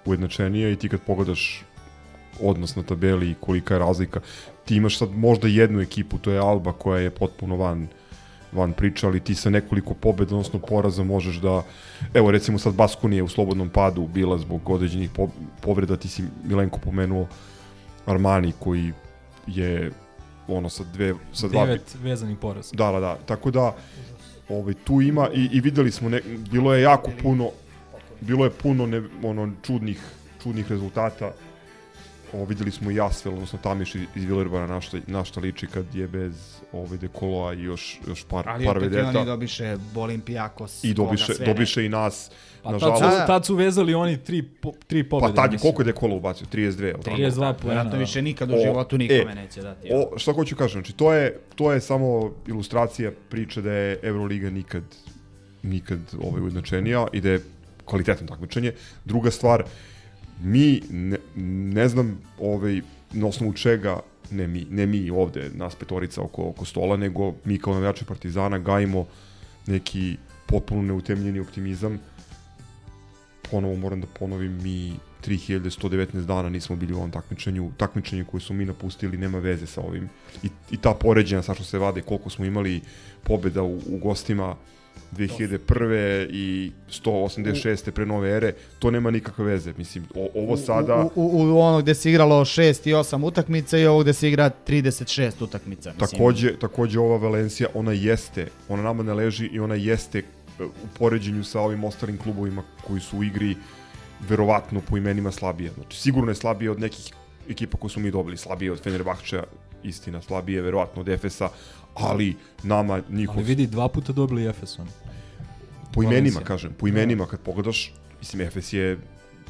ujednačenija i ti kad pogledaš odnos na tabeli i kolika je razlika, ti imaš sad možda jednu ekipu, to je Alba koja je potpuno van van priča, ali ti sa nekoliko pobeda, odnosno poraza možeš da, evo recimo sad Baskonija u slobodnom padu bila zbog određenih po, povreda, ti si Milenko pomenuo Armani koji je ono sa dve sa dva Devet vezanih poraza. Da, da, da. Tako da ovaj tu ima i i videli smo ne, bilo je jako puno bilo je puno ne, ono čudnih čudnih rezultata. O, videli smo i Asvel, odnosno Tamiš iz Villerbara na šta, na šta liči kad je bez ove Dekoloa i još, još par, Ali par opet i vedeta. oni dobiše Olimpijakos. I dobiše, dobiše i nas, Pa tad nažalost. su, Da. tad su vezali oni tri, po, tri Pa pobjede. tad je, koliko je Dekolo ubacio? 32, jel tako? 32 poena. Vjerojatno da. više nikad u O, životu nikome e, neće dati. O, šta hoću kažem, znači to je, to je samo ilustracija priče da je Euroliga nikad nikad ovaj ujednačenija i da je kvalitetno takmičenje. Druga stvar, mi, ne, ne znam ovaj, na osnovu čega, ne mi, ne mi ovde, nas petorica oko, oko stola, nego mi kao navijači Partizana gajimo neki potpuno neutemljeni optimizam. Ponovo moram da ponovim, mi 3119 dana nismo bili u ovom takmičenju. Takmičenje koje su mi napustili nema veze sa ovim. I, i ta poređenja sa što se vade, koliko smo imali pobeda u, u gostima 2001. i 186. pre nove ere, to nema nikakve veze. Mislim, o, ovo sada... U, u, u ono gde se igralo 6 i 8 utakmica i ovo gde se igra 36 utakmica. Mislim. Takođe, takođe ova Valencija, ona jeste, ona nama ne leži i ona jeste e, u poređenju sa ovim ostalim klubovima koji su u igri verovatno po imenima slabije. Znači, sigurno je slabije od nekih ekipa koje su mi dobili, slabije od Fenerbahčeja, istina, slabije verovatno od Efesa, ali nama njihov... Ali vidi, dva puta dobili Efes oni. Po imenima, kažem, po imenima kad pogledaš, mislim, Efes je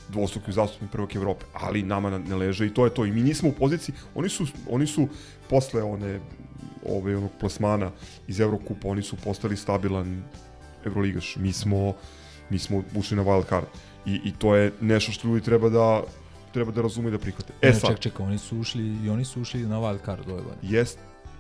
dvostruki zastupnik prvog Evrope, ali nama na- ne leže i to je to. I mi nismo u poziciji, oni su, oni su posle one, ove, onog plasmana iz Evrokupa, oni su postali stabilan Evroligaš. Mi smo, mi smo ušli na wild card. I, I to je nešto što ljudi treba da treba da razume i da prihvate. E E, sad, ček, čekaj, oni su ušli i oni su ušli na wild card ove godine. jest,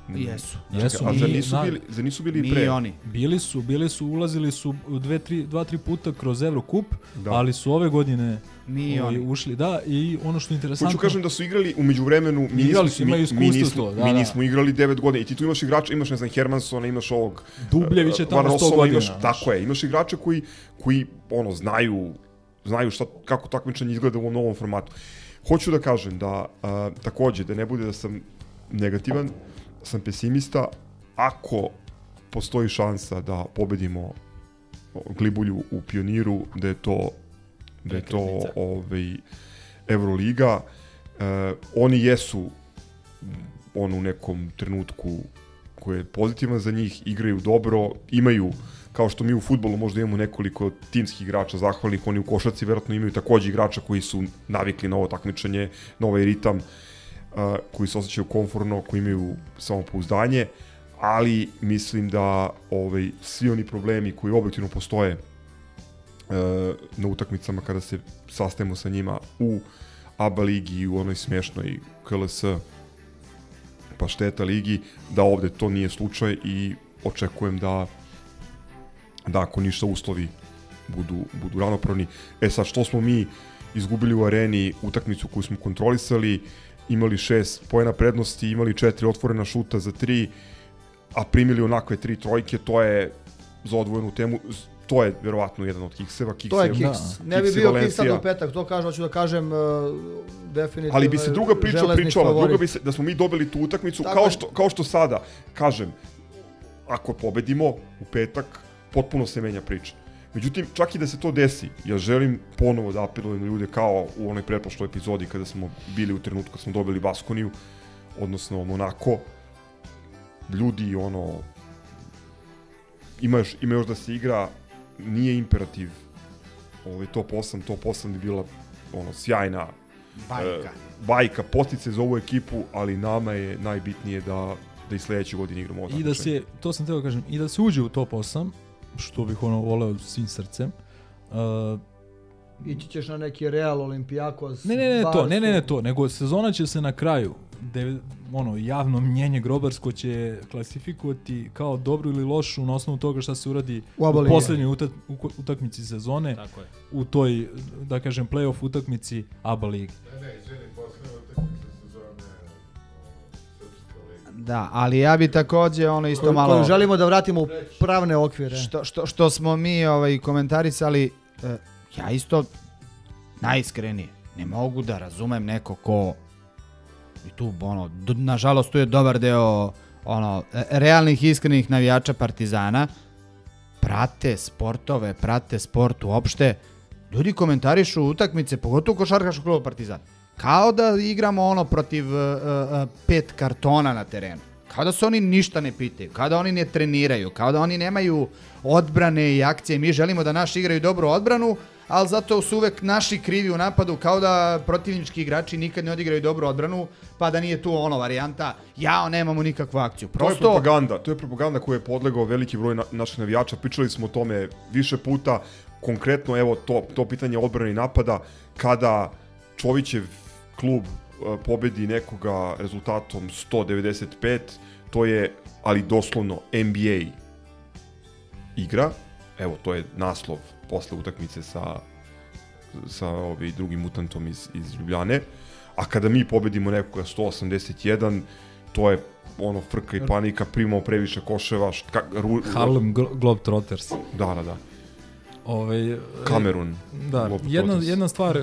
Jesu. Jesu, a mi- zar nisu bili, zar nisu bili Mi pre? oni. Bili su, bili su, ulazili su dve, tri, dva, tri puta kroz Eurocup, Da. da. ali su ove godine Mi ovaj, oni. ušli, da, i ono što je interesantno... Hoću kažem da su igrali umeđu vremenu, mi, Igrali nismo, su, imaju mi, mi, nismo, to, da, mi da. nismo igrali 9 godina i ti tu imaš igrača, imaš ne znam Hermansona, imaš ovog Dubljević je eh, tamo 100 Varosova, godina, Imaš, tako je, imaš igrača koji, koji ono, znaju, znaju šta, kako takmičenje izgleda u ovom novom formatu. Hoću da kažem da, a, takođe, da ne bude da sam negativan, sam pesimista, ako postoji šansa da pobedimo Glibulju u pioniru, da je to da je to ovaj, Euroliga. E, oni jesu on u nekom trenutku koji je pozitivan za njih, igraju dobro, imaju kao što mi u futbolu možda imamo nekoliko timskih igrača zahvalnih, oni u košarci verovatno imaju takođe igrača koji su navikli na ovo takmičenje, na ovaj ritam, uh, koji se osjećaju konforno, koji imaju samopouzdanje, ali mislim da ovaj, svi oni problemi koji objektivno postoje uh, na utakmicama kada se sastajemo sa njima u ABA ligi i u onoj smešnoj KLS pašteta ligi, da ovde to nije slučaj i očekujem da da ako ništa uslovi budu, budu ravnopravni. E sad, što smo mi izgubili u areni utakmicu koju smo kontrolisali, imali šest pojena prednosti, imali četiri otvorena šuta za tri, a primili onakve tri trojke, to je za odvojenu temu, to je verovatno jedan od kikseva. Kiks To je kiks. Da. Ne bi bio kiks sad u petak, to kažem, hoću da kažem uh, definitivno. Ali bi se druga priča pričala, favorit. druga bi se, da smo mi dobili tu utakmicu, Tako kao što, kao što sada, kažem, ako pobedimo u petak, potpuno se menja priča. Međutim, čak i da se to desi, ja želim ponovo da apelujem na ljude kao u onoj pretprošloj epizodi kada smo bili u trenutku kad smo dobili Baskoniju, odnosno Monako, ljudi ono ima još, ima još da se igra nije imperativ ovaj, top 8, top 8 bi bila ono, sjajna Bajka. e, bajka, postice za ovu ekipu, ali nama je najbitnije da da i sledeće godine igramo ovo I da se, to sam teo da kažem, i da se uđe u top 8, što bih ono voleo svim srcem. Uh, Ići ćeš na neki Real Olimpijakos. ne, ne, ne, to, ne, ne, ne, to, nego sezona će se na kraju, de, ono, javno mnjenje grobarsko će klasifikovati kao dobru ili lošu na osnovu toga šta se uradi U u poslednjoj utak, utakmici sezone, Tako je. u toj, da kažem, playoff utakmici ABA ligi. Da, ali ja bi takođe ono isto Koju- malo... koju želimo da vratimo u pravne okvire. što, što, što smo mi ovaj, komentarisali, e, ja isto najiskrenije ne mogu da razumem neko ko i tu ono, nažalost tu je dobar deo ono, e, realnih iskrenih navijača Partizana. Prate sportove, prate sport uopšte. Ljudi komentarišu utakmice, pogotovo košarkaškog kluba Partizan kao da igramo ono protiv uh, uh, pet kartona na terenu. Kao da se oni ništa ne pitaju, kao da oni ne treniraju, kao da oni nemaju odbrane i akcije. Mi želimo da naši igraju dobru odbranu, ali zato su uvek naši krivi u napadu, kao da protivnički igrači nikad ne odigraju dobru odbranu, pa da nije tu ono varijanta, jao, nemamo nikakvu akciju. To je Prosto, propaganda, to je propaganda koju je podlegao veliki broj na, naših navijača. Pričali smo o tome više puta. Konkretno, evo, to, to pitanje odbrane i napada, kada Čovićev klub e, pobedi nekoga rezultatom 195, to je, ali doslovno, NBA igra. Evo, to je naslov posle utakmice sa, sa ovaj, drugim mutantom iz, iz Ljubljane. A kada mi pobedimo nekoga 181, to je ono frka i panika, primamo previše koševa, št, ru, Harlem Glo- Globetrotters. Da, da, da. Ovaj, e, Kamerun. Da, jedna, jedna stvar, e,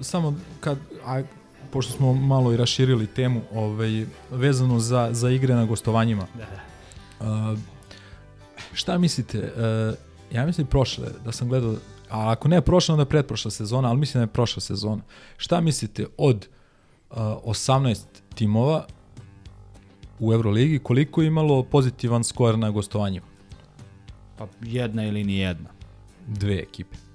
samo kad, a, pošto smo malo i raširili temu, ovaj, vezano za, za igre na gostovanjima. Da, da. šta mislite, e, ja mislim prošle, da sam gledao, a ako ne prošla, onda pretprošla sezona, ali mislim da je prošla sezona. Šta mislite od uh, 18 timova u Euroligi, koliko je imalo pozitivan skor na gostovanjima? Pa jedna ili ni jedna. Dve ekipe.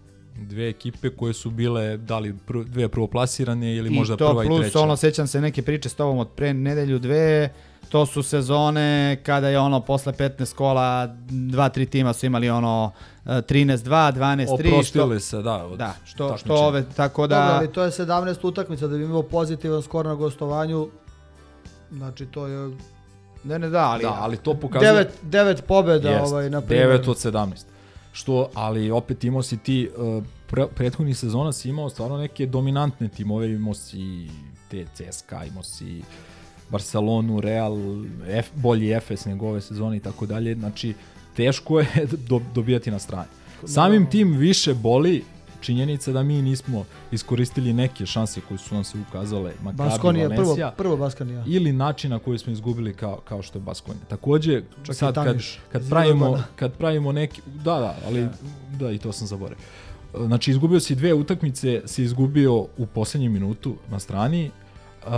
Dve ekipe koje su bile, da li prv, dve prvoplasirane ili I možda to prva i plus, treća. ono, sećam se neke priče s tobom od pre nedelju dve, to su sezone kada je ono posle 15 kola dva, tri tima su imali ono eh, 13-2, 12-3. Oprostili se, da. Od Da, što, što ove, tako Da. da... Dobro, ali to je 17 utakmica da bi imao pozitivan skor na gostovanju. Znači to je Ne, ne, da, ali... Da, ali to pokazuje... devet, devet pobjeda Jest, ovaj, na primjer. 9 od 17. Što, ali opet imao si ti, uh, pre, prethodnih sezona si imao stvarno neke dominantne timove, imao si te CSKA, imao si Barcelonu, Real, F, bolji Efes nego ove sezone i tako dalje, znači teško je do, dobijati na strani. Samim tim više boli činjenica da mi nismo iskoristili neke šanse koje su nam se ukazale, Maccabi, Baskonija, prvo, Valencia, prvo Baskonija. ili način na koji smo izgubili kao, kao što je Baskonija. Takođe, Čak sad kad, kad pravimo, kad pravimo neki, da, da, ali da, i to sam zaboravio. Znači, izgubio si dve utakmice, si izgubio u poslednjem minutu na strani, uh,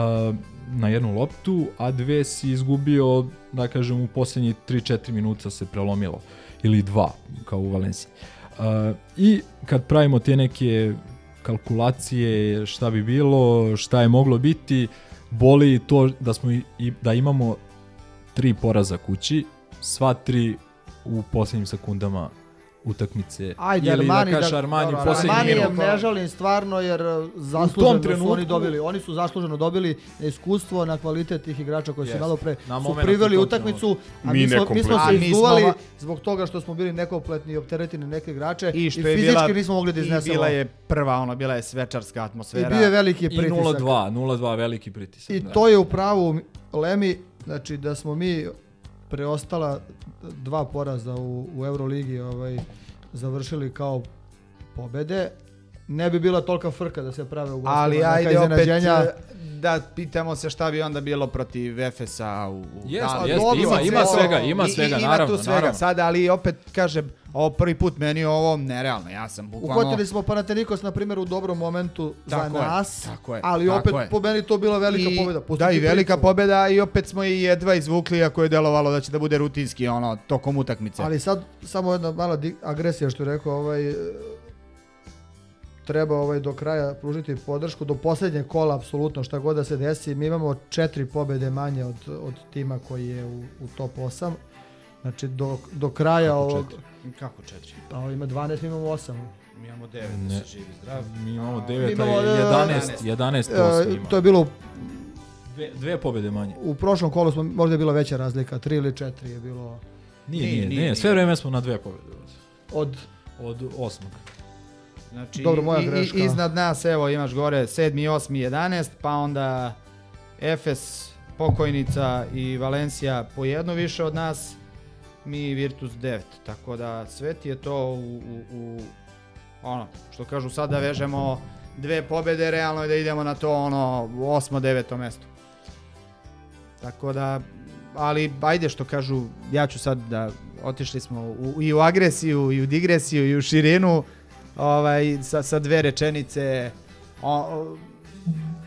na jednu loptu, a dve si izgubio, da kažem, u poslednji 3-4 minuta se prelomilo. Ili dva, kao u Valenciji. Uh, I kad pravimo te neke kalkulacije šta bi bilo, šta je moglo biti, boli to da smo i da imamo tri poraza kući, sva tri u poslednjim sekundama utakmice. Ajde, Ili Armani, da kažeš da, Armani, dobro, poslednji Armani je ne žalim stvarno jer uh, zasluženo su trenutku- oni dobili. Oni su zasluženo dobili iskustvo, na kvalitet tih igrača koji su malo pre su priveli u utakmicu, a Mi mi, smo, mi smo se izduvali zbog toga što smo bili nekompletni i opteretini neke igrače i, I što je fizički bila, nismo mogli da I iznesemo. bila je prva, ono, bila je svečarska I atmosfera. bio je veliki I pritisak. 0-2, 0-2 veliki pritisak. I da. to je upravo Lemi, znači da smo mi preostala dva poraza u, u Euroligi ovaj, završili kao pobede, ne bi bila tolika frka da se prave u gostima Ali ajde opet da pitamo se šta bi onda bilo protiv Efesa u, u Jeste, da, jeste, dobro, ima, ima sve svega, ima svega, i, ima naravno, tu svega naravno. sad, ali opet kažem, ovo prvi put meni je ovo nerealno. Ja sam bukvalno... Uhvatili smo Panathinaikos na primjer u dobrom momentu Tako za je, nas, tako je, ali tako opet je. po meni to bila velika I- pobjeda. Da, Pustiti i velika priču. pobjeda i opet smo i jedva izvukli ako je delovalo da će da bude rutinski ono tokom utakmice. Ali sad samo jedna mala agresija što je rekao ovaj treba ovaj do kraja pružiti podršku do posljednjeg kola apsolutno šta god da se desi. Mi imamo četiri pobjede manje od, od tima koji je u, u top 8. Znači do, do kraja Kako ovog četiri? Kako četiri? a ovo ima 12, mi imamo 8. Mi imamo devet, Ne. da se živi zdrav. Mi imamo A, 9, imamo, e, 11, 11 E, osmi ima. to je bilo Dve, dve pobjede manje. u prošlom kolu smo možda je bila veća razlika, 3 ili 4 je bilo Nije, Nije, nije, nije, nije, sve vreme smo na dve pobjede. od Od osmog. Znači, Dobro, moja i- i- greška. iznad nas, evo, imaš gore 7. 8. 11, pa onda Efes, Pokojnica i Valencija po jedno više od nas, mi Virtus 9. Tako da sve ti je to u, u, u ono, što kažu sad da vežemo dve pobede, realno je da idemo na to ono 8. 9. mesto. Tako da, ali ajde što kažu, ja ću sad da otišli smo u, i u agresiju, i u digresiju, i u širinu, ovaj, sa, sa dve rečenice, o, o,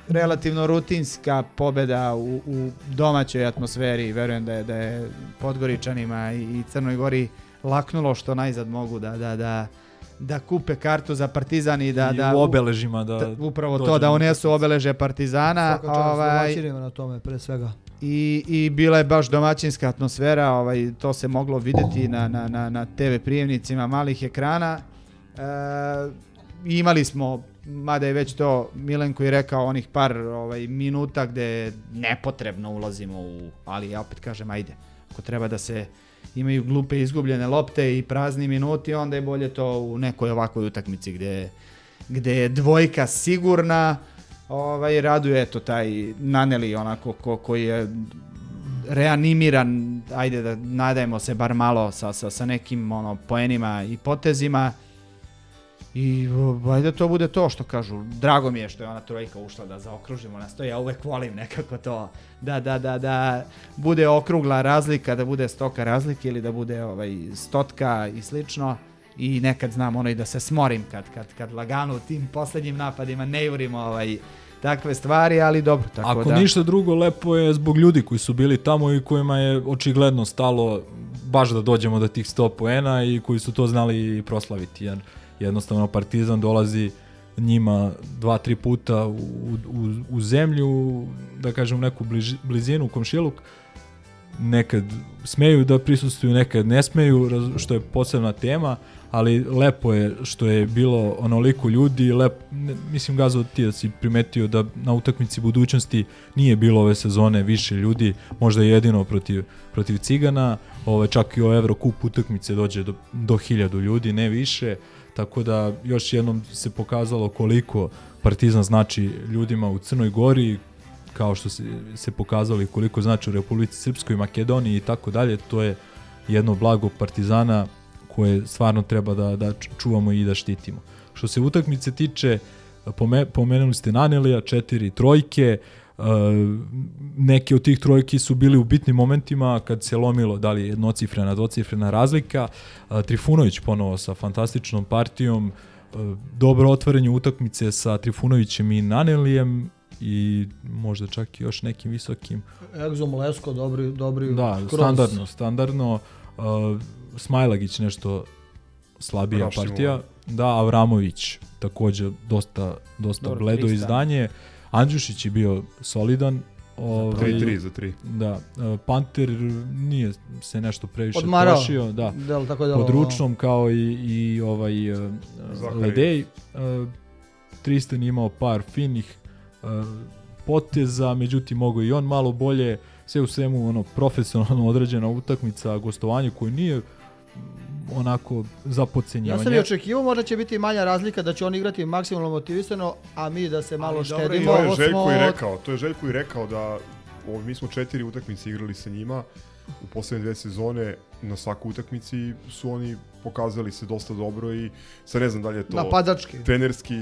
relativno rutinska pobeda u, u domaćoj atmosferi, verujem da je, da je Podgoričanima i, i Crnoj Gori laknulo što najzad mogu da, da, da, da kupe kartu za Partizan i da, I da u obeležima da... da, upravo to da unesu obeleže Partizana svaka ovaj, na tome pre svega. i, i bila je baš domaćinska atmosfera, ovaj, to se moglo videti na, na, na, na TV prijemnicima malih ekrana. E, imali smo mada je već to Milenko i rekao onih par ovaj, minuta gde nepotrebno ulazimo u, ali ja opet kažem ajde, ako treba da se imaju glupe izgubljene lopte i prazni minuti, onda je bolje to u nekoj ovakvoj utakmici gde, gde je dvojka sigurna, ovaj, raduje eto taj Naneli onako ko, koji je reanimiran, ajde da nadajemo se bar malo sa, sa, sa nekim ono, poenima i potezima i o, ajde to bude to što kažu. Drago mi je što je ona trojka ušla da zaokružimo nas to, ja uvek volim nekako to da, da, da, da bude okrugla razlika, da bude stoka razlike ili da bude ovaj, stotka i slično i nekad znam ono i da se smorim kad, kad, kad lagano u tim poslednjim napadima ne jurimo ovaj, takve stvari, ali dobro. Tako Ako da, ništa drugo, lepo je zbog ljudi koji su bili tamo i kojima je očigledno stalo baš da dođemo do tih 100 poena i koji su to znali proslaviti. Jer jednostavno Partizan dolazi njima dva, tri puta u, u, u zemlju, da kažem neku bliž, blizinu, komšiluk, nekad smeju da prisustuju, nekad ne smeju, što je posebna tema, ali lepo je što je bilo onoliko ljudi, lep, ne, mislim Gazo ti da si primetio da na utakmici budućnosti nije bilo ove sezone više ljudi, možda jedino protiv, protiv Cigana, ove, čak i o Evrokup utakmice dođe do, do hiljadu ljudi, ne više, tako da još jednom se pokazalo koliko Partizan znači ljudima u Crnoj Gori, kao što se, se pokazalo i koliko znači u Republici Srpskoj, Makedoniji i tako dalje, to je jedno blago Partizana koje stvarno treba da, da čuvamo i da štitimo. Što se utakmice tiče, pome, pomenuli ste Nanelija, četiri trojke, Uh, neke od tih trojki su bili u bitnim momentima kad se lomilo da li je jednocifrena, dvocifrena razlika. Uh, Trifunović ponovo sa fantastičnom partijom, uh, dobro otvaranje utakmice sa Trifunovićem i Nanelijem i možda čak i još nekim visokim. Egzom Lesko, dobri, dobri Da, kroz. standardno, standardno. Uh, Smajlagić nešto slabija Rašimo. partija. Da, Avramović takođe dosta, dosta Dobro, bledo izdanje. Andžušić je bio solidan. Ovaj, 3-3 za 3. Da, uh, Panter nije se nešto previše Odmarao. trošio, da. Del, tako da, Pod ručnom kao i, i ovaj uh, Zakari. Ledej. Uh, Tristan je imao par finih poteza, međutim mogo i on malo bolje, sve u svemu ono profesionalno odrađena utakmica, gostovanje koje nije onako za Ja podcenjivanje. sam i očekivao, možda će biti manja razlika da će on igrati maksimalno motivisano, a mi da se malo Ali dobro, štedimo. To je Ovo Željko smo- i rekao, to je Željko i rekao da ovo, mi smo četiri utakmice igrali sa njima u poslednje dve sezone na svakoj utakmici su oni pokazali se dosta dobro i sad ne znam da li je to Napadački. trenerski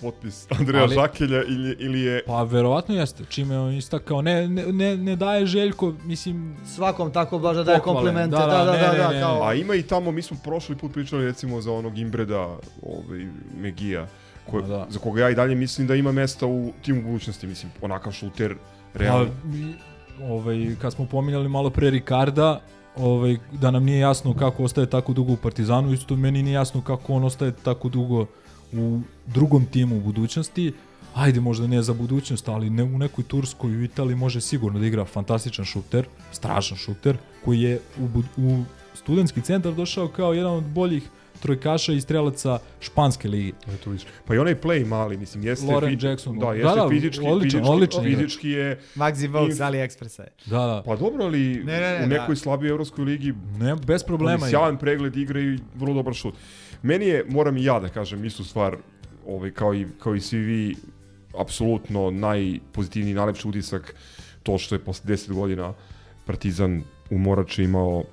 potpis Andreja Ali- Žakelja ili, ili je Pa verovatno jeste, čime je on istakao. Ne, ne, ne, ne daje Željko, mislim, Svakom tako baš da daje komplimente. Da, Da, da, da, da, ne, da, ne, ne. kao... A ima i tamo, mi smo prošli put pričali recimo za onog Imbreda, ovaj, Megija, ko, Ma da. za koga ja i dalje mislim da ima mesta u timu budućnosti, mislim, onakav šuter, Pa, realno. mi, ovaj, kad smo pominjali malo pre Ricarda, ovaj, da nam nije jasno kako ostaje tako dugo u Partizanu, isto meni nije jasno kako on ostaje tako dugo u drugom timu u budućnosti. Ajde, možda ne za budućnost, ali ne u nekoj Turskoj u Italiji može sigurno da igra fantastičan šuter, strašan šuter, koji je u, u studentski centar došao kao jedan od boljih trojkaša i strelaca španske ligi. Eto, vidiš. Pa i onaj play mali, mislim, jeste, Lauren fi- Jackson, da, da, jeste da, fizički, odličan, fizički, odličan fizički je, Maxi Vogue Inf- s AliExpressa je. Da, da. pa dobro, ali Ne, ne, ne, u nekoj da. slabijoj evropskoj ligi Ne, bez problema. ali je. sjajan pregled igre i vrlo dobar šut. Meni je, moram i ja da kažem, istu stvar, ovaj, kao, i, kao i svi vi, apsolutno najpozitivniji, najlepši utisak to što je posle 10 godina Partizan u Morači imao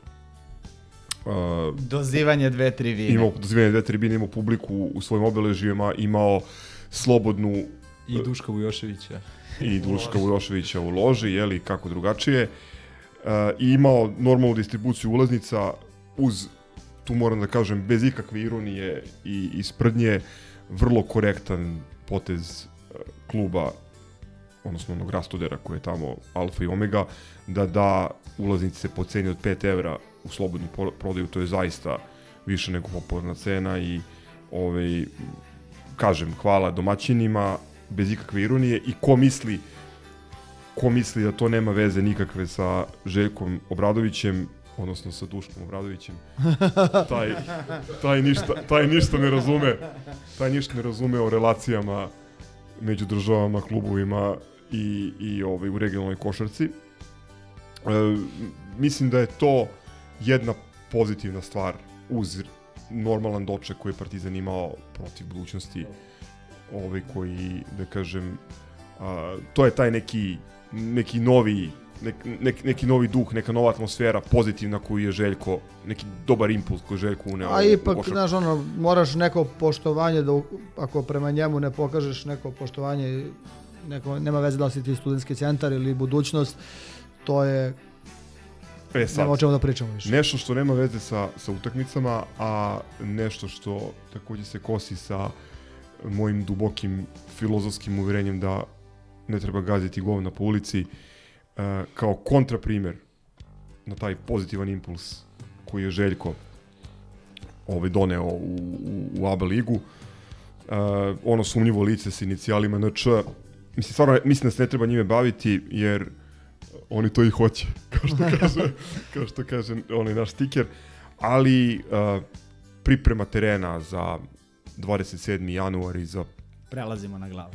uh, Dozivanje dve, tri vine. imao dozivanje dve tribine, imao publiku u svojim obeležijima, imao slobodnu I Duška Vujoševića. i Duška Vujoševića u loži, jeli, kako drugačije. Uh, I imao normalnu distribuciju ulaznica uz, tu moram da kažem, bez ikakve ironije i, i sprdnje, vrlo korektan potez uh, kluba, odnosno onog Rastodera koji je tamo alfa i omega, da da ulaznice po ceni od 5 evra u slobodnu pro- prodaju, to je zaista više nego popularna cena i ovaj, kažem, hvala domaćinima, bez ikakve ironije i ko misli ko misli da to nema veze nikakve sa Željkom Obradovićem, odnosno sa Duškom Obradovićem. taj, taj, ništa, taj ništa ne razume, taj ništa ne razume o relacijama među državama, klubovima i, i ovaj, u regionalnoj košarci. E, mislim da je to jedna pozitivna stvar uz normalan doček koji je Partizan imao protiv budućnosti ovaj koji da kažem a, to je taj neki neki novi nek, nek, neki novi duh, neka nova atmosfera pozitivna koju je Željko, neki dobar impuls koji je Željko uneo. A ipak, znaš, ono, moraš neko poštovanje, da ako prema njemu ne pokažeš neko poštovanje, neko, nema veze da li si ti studentski centar ili budućnost, to je, E sad, nema o čemu da pričamo više. nešto što nema veze sa, sa utakmicama, a nešto što takođe se kosi sa mojim dubokim filozofskim uverenjem da ne treba gaziti govna po ulici, e, kao kontraprimer na taj pozitivan impuls koji je Željko ovaj, doneo u, u, u ABA ligu. E, ono sumnjivo lice sa inicijalima NČ, mislim, stvarno, mislim da se ne treba njime baviti, jer oni to i hoće, kao što kaže, kao što kaže onaj naš stiker, ali uh, priprema terena za 27. januar i za Prelazimo na glavu.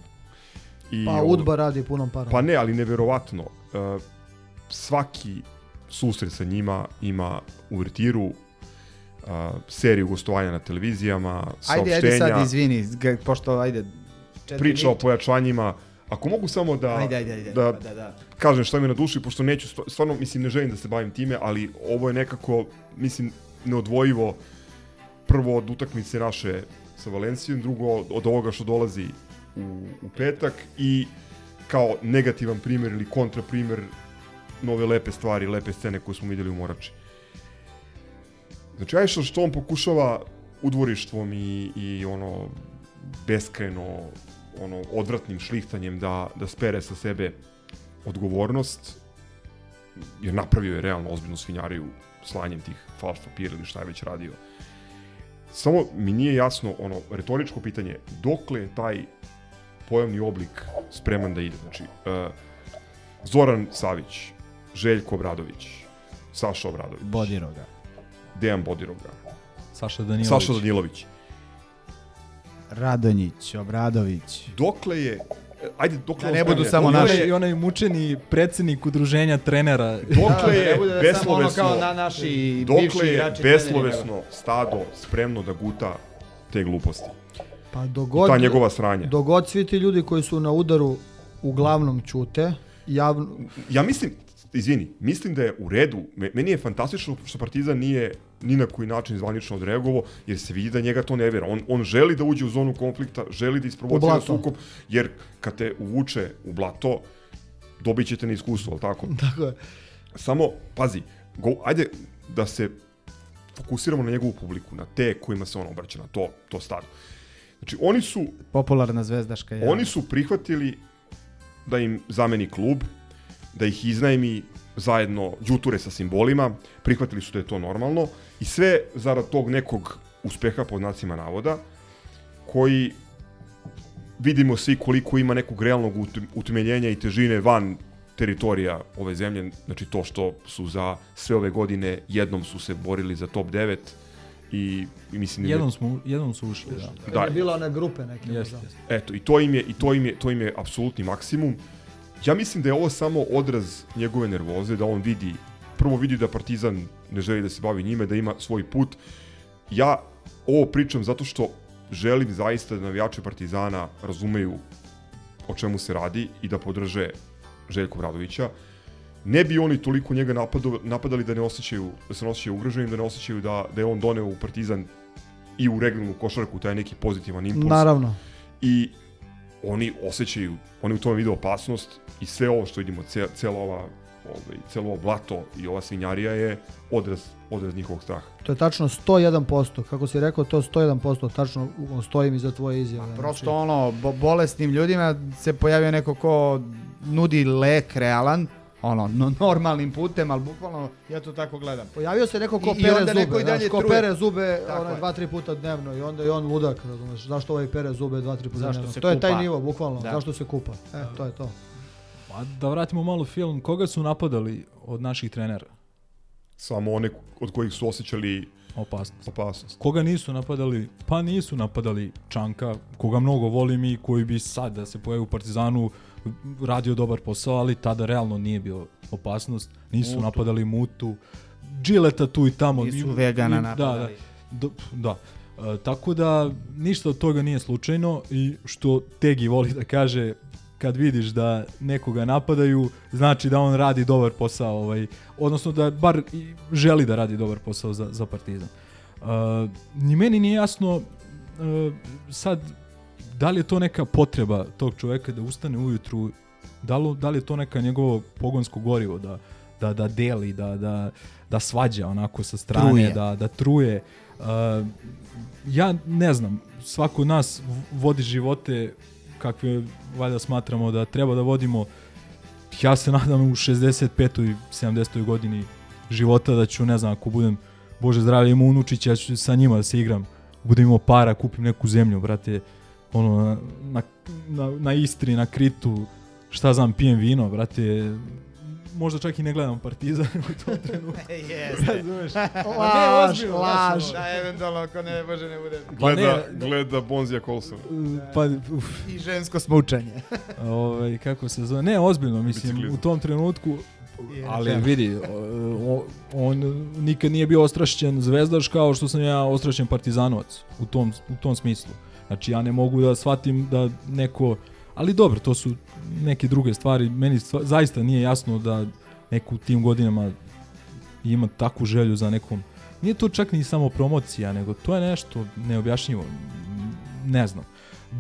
i Pa ovo- Udba radi punom parom. Pa ne, ali neverovatno. Uh, svaki susret sa njima ima uvertiru, uh, seriju gostovanja na televizijama, Ajde, ajde saopštenja, sad izvini, pošto ajde... četiri priča o pojačanjima. Ako mogu samo da, Ajde, ajde, ajde. da, da, da. kažem šta mi na duši, pošto neću, st- stvarno, mislim, ne želim da se bavim time, ali ovo je nekako, mislim, neodvojivo prvo od utakmice naše sa Valencijom, drugo od ovoga što dolazi u, u petak i kao negativan primjer ili kontra primjer nove lepe stvari, lepe scene koje smo vidjeli u Morači. Znači, ajde što on pokušava udvorištvom i, i ono beskreno ono odvratnim šlihtanjem da, da spere sa sebe odgovornost jer napravio je realno ozbiljnu svinjariju slanjem tih falš papira ili šta je već radio. Samo mi nije jasno ono retoričko pitanje dokle je taj pojavni oblik spreman da ide. Znači, uh, Zoran Savić, Željko Obradović, Saša Obradović, Bodiroga. Dejan Bodiroga, Saša Danilović. Saša Danilović. Radonjić, Obradović. Dokle je ajde dokle Da ne budu samo Dokle naši. je- I onaj mučeni predsednik udruženja trenera. Dokle je ne bude da samo ono beslovesno, kao na naši dokle je beslovesno stado spremno da guta te gluposti. Pa I dogod, ta njegova sranja. dogod svi ti ljudi koji su na udaru uglavnom ćute, javno, Ja mislim, izvini, mislim da je u redu, me- meni je fantastično što Partizan nije ni na koji način zvanično odreagovao, jer se vidi da njega to ne vera. On, on želi da uđe u zonu konflikta, želi da isprovocira sukob, jer kad te uvuče u blato, dobit ćete na iskustvo, ali tako? tako je. Samo, pazi, go, ajde da se fokusiramo na njegovu publiku, na te kojima se on obraća, na to, to stado. Znači, oni su Popularna zvezdaška javnost. Oni su prihvatili da im zameni klub, da ih iznajmi zajedno đuture sa simbolima, prihvatili su da je to normalno i sve zarad tog nekog uspeha pod znacima navoda, koji vidimo svi koliko ima nekog realnog ut- utemeljenja i težine van teritorija ove zemlje, znači to što su za sve ove godine jednom su se borili za top 9 i, i mislim da je- Jednom, smo, jednom su ušli, da. Kad Da. je bila one grupe neke. Jeste, jeste. Eto, i to im je, i to im je, to im je apsolutni maksimum. Ja mislim da je ovo samo odraz njegove nervoze, da on vidi, prvo vidi da Partizan ne želi da se bavi njime, da ima svoj put. Ja ovo pričam zato što želim zaista da navijači Partizana razumeju o čemu se radi i da podrže Željko Vradovića. Ne bi oni toliko njega napadu, napadali da ne osjećaju, da se ne osjećaju ugroženim, da ne osjećaju da, da je on doneo u Partizan i u regionalnu košarku taj neki pozitivan impuls Naravno. i oni osjećaju, oni u tome vide opasnost i sve ovo što vidimo, ce, celo ova ovaj, celo ovo blato i ova svinjarija je odraz, odraz njihovog straha. To je tačno 101%. Kako si rekao, to 101%. Tačno stojim iza tvoje izjave. Znači, Prosto ono, bo bolesnim ljudima se pojavio neko ko nudi lek realan, ono, no, normalnim putem, ali bukvalno ja to tako gledam. Pojavio se neko ko I- i pere onda neko zube, i dalje znaš, ko truje. pere zube Tako onaj, je. dva, tri puta dnevno i onda je on ludak, razumeš, zašto ovaj pere zube dva, tri puta Zašto dnevno. se To je taj nivo, bukvalno, Da. zašto se kupa. E, to je to. Pa da vratimo malo film. Koga su napadali od naših trenera? samo one od kojih su osjećali Opasnost. opasnost. Koga nisu napadali? Pa nisu napadali Čanka, koga mnogo volim i koji bi sad da se pojavi u Partizanu radio dobar posao, ali tada realno nije bio opasnost. Nisu Mutu. napadali Mutu. Džileta tu i tamo. Nisu I- Vegana i- napadali. Da, da. da. E, tako da ništa od toga nije slučajno i što Tegi voli da kaže kad vidiš da nekoga napadaju, znači da on radi dobar posao, ovaj, odnosno da bar želi da radi dobar posao za, za Partizan. Uh, ni meni nije jasno uh, sad da li je to neka potreba tog čoveka da ustane ujutru, da li, da li je to neka njegovo pogonsko gorivo da, da, da deli, da, da, da svađa onako sa strane, Truje. da, da truje. Uh, ja ne znam, svako od nas vodi živote kakve valjda smatramo da treba da vodimo. Ja se nadam u 65. i 70. godini života da ću, ne znam, ako budem Bože zdravlje imao unučića, ja ću sa njima da se igram. Budem imao para, kupim neku zemlju, brate, ono, na, na, na, na Istri, na Kritu, šta znam, pijem vino, brate, možda čak i ne gledam Partizan u tom trenutku. Jeste. Razumeš? Laž, ozbiljno, laž. Da, eventualno, ako ne, može ne bude. Gleda, ne- gleda Bonzija Colsona. Pa, uf, I žensko smučanje. ovaj, kako se zove, ne, ozbiljno, mislim, Biciklizam. u tom trenutku, I ali NFL. vidi, o- on nikad nije bio ostrašćen zvezdaš kao što sam ja ostrašćen partizanovac u tom, u tom smislu. Znači ja ne mogu da shvatim da neko, ali dobro, to su neke druge stvari, meni stva, zaista nije jasno da neko u tim godinama ima takvu želju za nekom, nije to čak ni samo promocija, nego to je nešto neobjašnjivo, ne znam.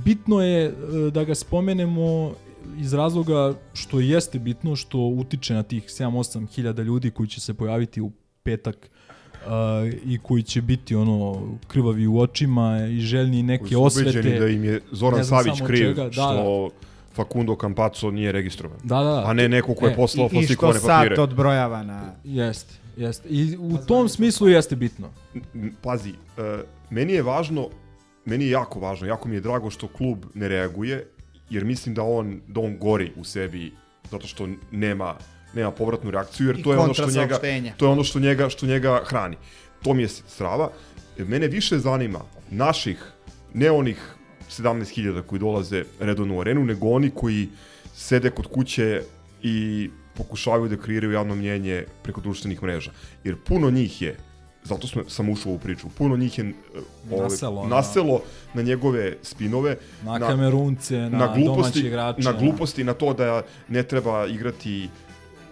Bitno je e, da ga spomenemo iz razloga što jeste bitno, što utiče na tih 7-8 hiljada ljudi koji će se pojaviti u petak uh, i koji će biti ono krvavi u očima i željni Koji neke su osvete. ubeđeni da im je Zoran Savić kriv čega, da, što Facundo Campazzo nije registrovan. Da, da, da. A ne neko ko je E, poslao I, I što papire. sat odbrojava na... Jeste, jeste. I u tom smislu jeste bitno. Pazi, uh, meni je važno, meni je jako važno, jako mi je drago što klub ne reaguje, jer mislim da on, da on gori u sebi zato što nema nema povratnu reakciju jer I to je ono što njega to je ono što njega što njega hrani. To mi je strava. Mene više zanima naših ne onih 17.000 koji dolaze redovno u arenu, nego oni koji sede kod kuće i pokušavaju da kreiraju javno mnjenje preko društvenih mreža. Jer puno njih je zato smo, sam ušao u ovu priču. Puno njih je uh, ove, Naselo na- naselo na njegove spinove, Na, Kamerunce, na, na domaće gluposti, igrače. na gluposti, na to da ne treba igrati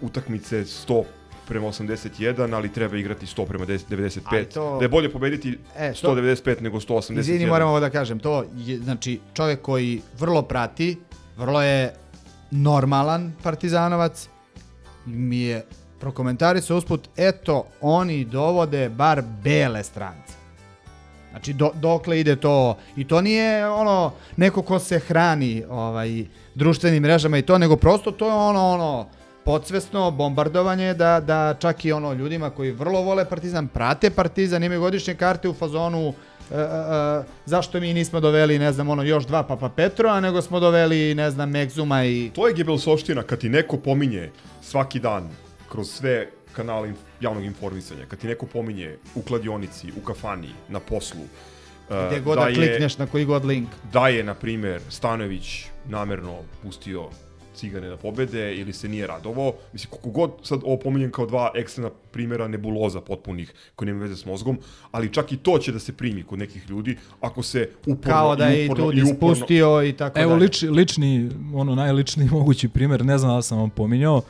utakmice 100 prema 81, ali treba igrati 100 prema 10 95. Ali to- Da je bolje pobediti E, to- 195 nego 181. Izvini, moram ovo da kažem, to je, znači, čovjek koji vrlo prati, vrlo je normalan partizanovac, mi je prokomentarisao usput, eto, oni dovode bar bele strance. Znači, do, dokle ide to, i to nije ono, neko ko se hrani ovaj, društvenim mrežama i to, nego prosto to je ono, ono, podsvesno bombardovanje da, da čak i ono ljudima koji vrlo vole Partizan, prate Partizan, imaju godišnje karte u fazonu e, e, e, zašto mi nismo doveli, ne znam, ono, još dva Papa Petrova, nego smo doveli, ne znam, Megzuma i... To je Gebelsovština, kad ti neko pominje svaki dan kroz sve kanale javnog informisanja, kad ti neko pominje u kladionici, u kafani, na poslu, e, Gde god da, klikneš na koji god link. da je, na primer, Stanović namerno pustio cigane da pobede ili se nije radovao. Mislim, koliko god sad ovo pominjem kao dva ekstremna primjera nebuloza potpunih koji nema veze s mozgom, ali čak i to će da se primi kod nekih ljudi ako se uporno Kao da i je i uporno, i uporno, ispustio i tako Evo dalje. lič, lični, ono najličniji mogući primjer, ne znam da sam vam pominjao, uh,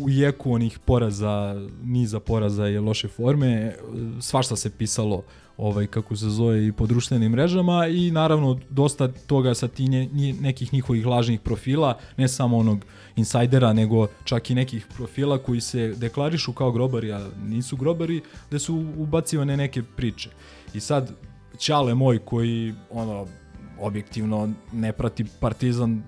u jeku onih poraza, niza poraza i loše forme, uh, svašta se pisalo ovaj kako se zove i po društvenim mrežama i naravno dosta toga sa ti nje- nekih njihovih lažnih profila, ne samo onog insajdera, nego čak i nekih profila koji se deklarišu kao grobari, a nisu grobari, da su ubacivane neke priče. I sad, Ćale moj koji ono objektivno ne prati Partizan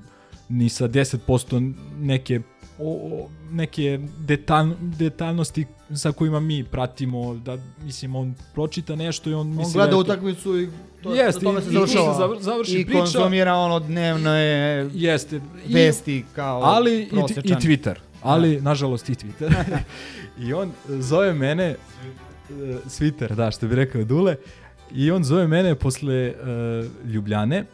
ni sa 10% neke o, o, neke detalj, detaljnosti sa kojima mi pratimo da mislim on pročita nešto i on misli On gleda da je to- utakmicu i to, Jeste, tome i- se i završava. zavr- završi I priča. konzumira ono dnevne jeste i- vesti kao ali i, i. Twitter ali nažalost i Twitter. I on zove mene, e, Sviter, da, što bi rekao Dule, i on zove mene posle e, Ljubljane,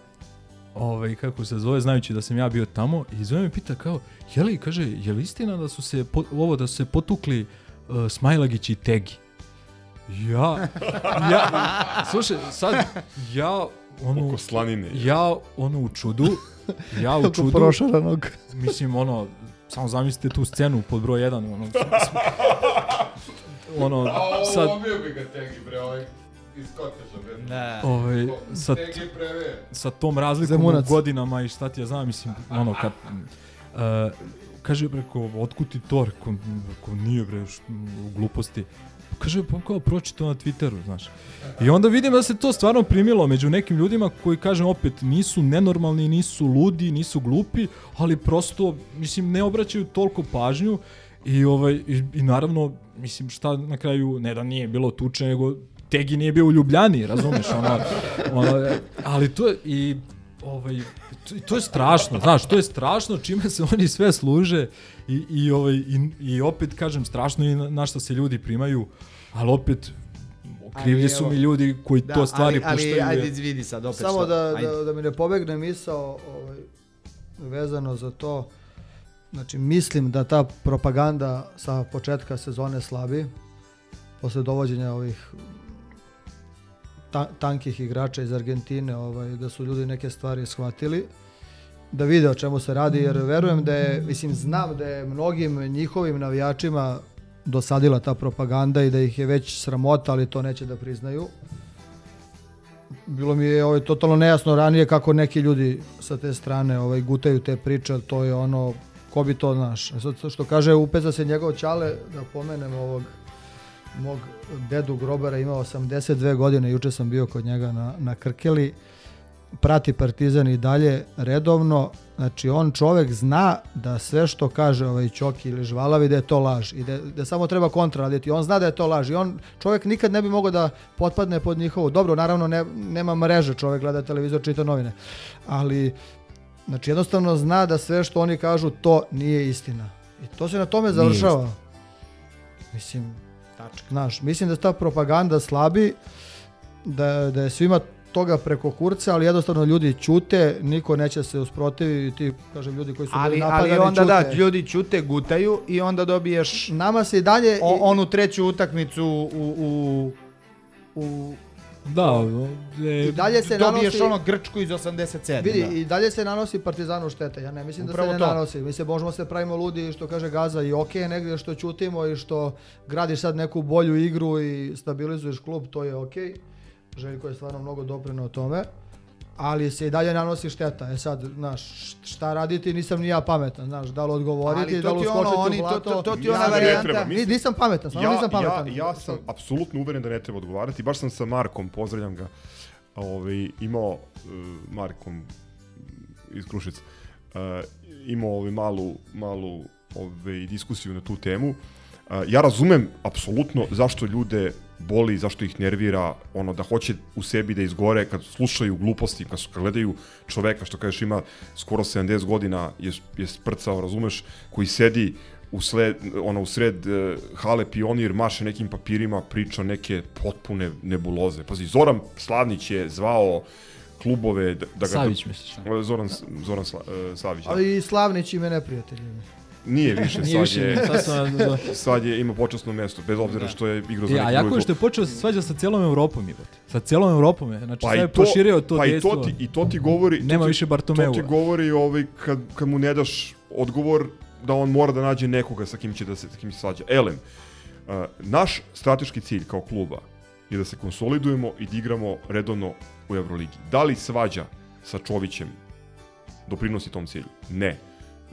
ovaj, kako se zove, znajući da sam ja bio tamo, i zove me i pita kao, je li, kaže, je li istina da su se, po, ovo da su se potukli uh, Smajlagić i Tegi? Ja, ja, slušaj, sad, ja, ono, Oko slanine. ja, ono, u čudu, ja u Kako čudu, prošaranog. mislim, ono, samo zamislite tu scenu pod broj 1, ono, ono, sad, Ubio bi ga Tegi, bre, ovaj iz Koteža. Da. ovaj, sa, sa tom razlikom Zemunac. u godinama i šta ti ja znam, mislim, ono, kad, kaže, preko, otkud ti rekao, rekao, nije, bre, u gluposti, kaže, pa kao, proči to na Twitteru, znaš. I onda vidim da se to stvarno primilo među nekim ljudima koji, kažem, opet, nisu nenormalni, nisu ludi, nisu glupi, ali prosto, mislim, ne obraćaju toliko pažnju i, ovaj, i, i naravno, mislim, šta na kraju, ne da nije bilo tuče, nego Tegi nije bio u Ljubljani, razumeš, ono, ono, ali to je, i, ovaj, to, to je strašno, znaš, to je strašno čime se oni sve služe i, i, ovaj, i, i opet, kažem, strašno i na, na šta se ljudi primaju, ali opet, krivlji Ali su mi ljudi koji Da, to stvari ali, ali, puštaju. ajde, jer- izvidi sad opet Samo što. da, ajde. da, da mi ne pobegne misao ovaj, vezano za to. Znači, mislim da ta propaganda sa početka sezone slabi. Posle dovođenja ovih ta, tankih igrača iz Argentine, ovaj, da su ljudi neke stvari shvatili da vide o čemu se radi, jer verujem da je, mislim, znam da je mnogim njihovim navijačima dosadila ta propaganda i da ih je već sramota, ali to neće da priznaju bilo mi je ovaj, totalno nejasno ranije kako neki ljudi sa te strane ovaj, gutaju te priče, to je ono, ko bi to znaš. A Sad što kaže, upeza se njegov čale, da pomenem ovog mog dedu Grobara, imao 82 godine, juče sam bio kod njega na, na Krkeli, prati Partizan i dalje redovno, znači on čovek zna da sve što kaže ovaj Ćoki ili Žvalavi da je to laž i da, da samo treba kontra raditi. On zna da je to laž i on čovek nikad ne bi mogao da potpadne pod njihovu. Dobro, naravno ne, nema mreže, čovek gleda televizor, čita novine. Ali znači jednostavno zna da sve što oni kažu to nije istina. I to se na tome završava. Mislim, Tačka. Znaš, mislim da ta propaganda slabi, da, da je svima toga preko kurca, ali jednostavno ljudi ćute, niko neće se usprotiviti, kažem, ljudi koji su Ali, bili ali napadani onda da, ćute. ljudi ćute, gutaju i onda dobiješ Nama se i dalje... o, onu treću utakmicu u, u, u Da, e, I dalje se dobiješ nanosi... ono Grčku iz 87. Vidi, da. i dalje se nanosi Partizanu štete. Ja ne mislim Upravo da se ne to. nanosi. Mi se možemo se pravimo ludi što kaže Gaza i ok negdje što ćutimo i što gradiš sad neku bolju igru i stabilizuješ klub, to je ok. Željko je stvarno mnogo doprinao tome. Ali se i dalje nanosi šteta. E sad, znaš, šta raditi, nisam ni ja pametan, znaš, da li odgovoriti, to da li ti ono, uskočiti oni- u to- blato. to- to ti Ja ona ne varijanta. treba, Mislim- Ni- nisam pametan, stvarno nisam pametan. Ja, ja sam apsolutno uveren da ne treba odgovarati. Baš sam sa Markom, pozdravljam ga, ovaj, imao, uh, Markom iz Krušica, uh, imao ovaj malu, malu ovaj, diskusiju na tu temu. Uh, ja razumem apsolutno zašto ljude boli, zašto ih nervira, ono da hoće u sebi da izgore kad slušaju gluposti, kad, su, kad gledaju čoveka što kažeš ima skoro 70 godina je, je sprcao, razumeš, koji sedi u sled, ono, u sred uh, hale pionir, maše nekim papirima, priča neke potpune nebuloze. Pazi, Zoran Slavnić je zvao klubove da, da ga... Savić misliš? Zoran, Zoran Sla, uh, Savić, da. Ali i Slavnić i me neprijatelji. Nije više, Nije sad više, je, sad da. sad je ima počasno mesto, bez obzira što je igrao za E, a neki jako je što je počeo da se svađa sa cijelom Europom, jebote. Sa cijelom Europom je. Znači, Pa sve i je to, proširio to pa i dejstvo. to ti, i to ti govori... to Nema ti- više Bartomeua. To ti govori ovaj, kad, kad mu ne daš odgovor da on mora da nađe nekoga sa kim će da se, sa kim će svađa. Elem, uh, naš strateški cilj kao kluba je da se konsolidujemo i da igramo redovno u Euroligi. Da li svađa sa Čovićem doprinosi tom cilju? Ne.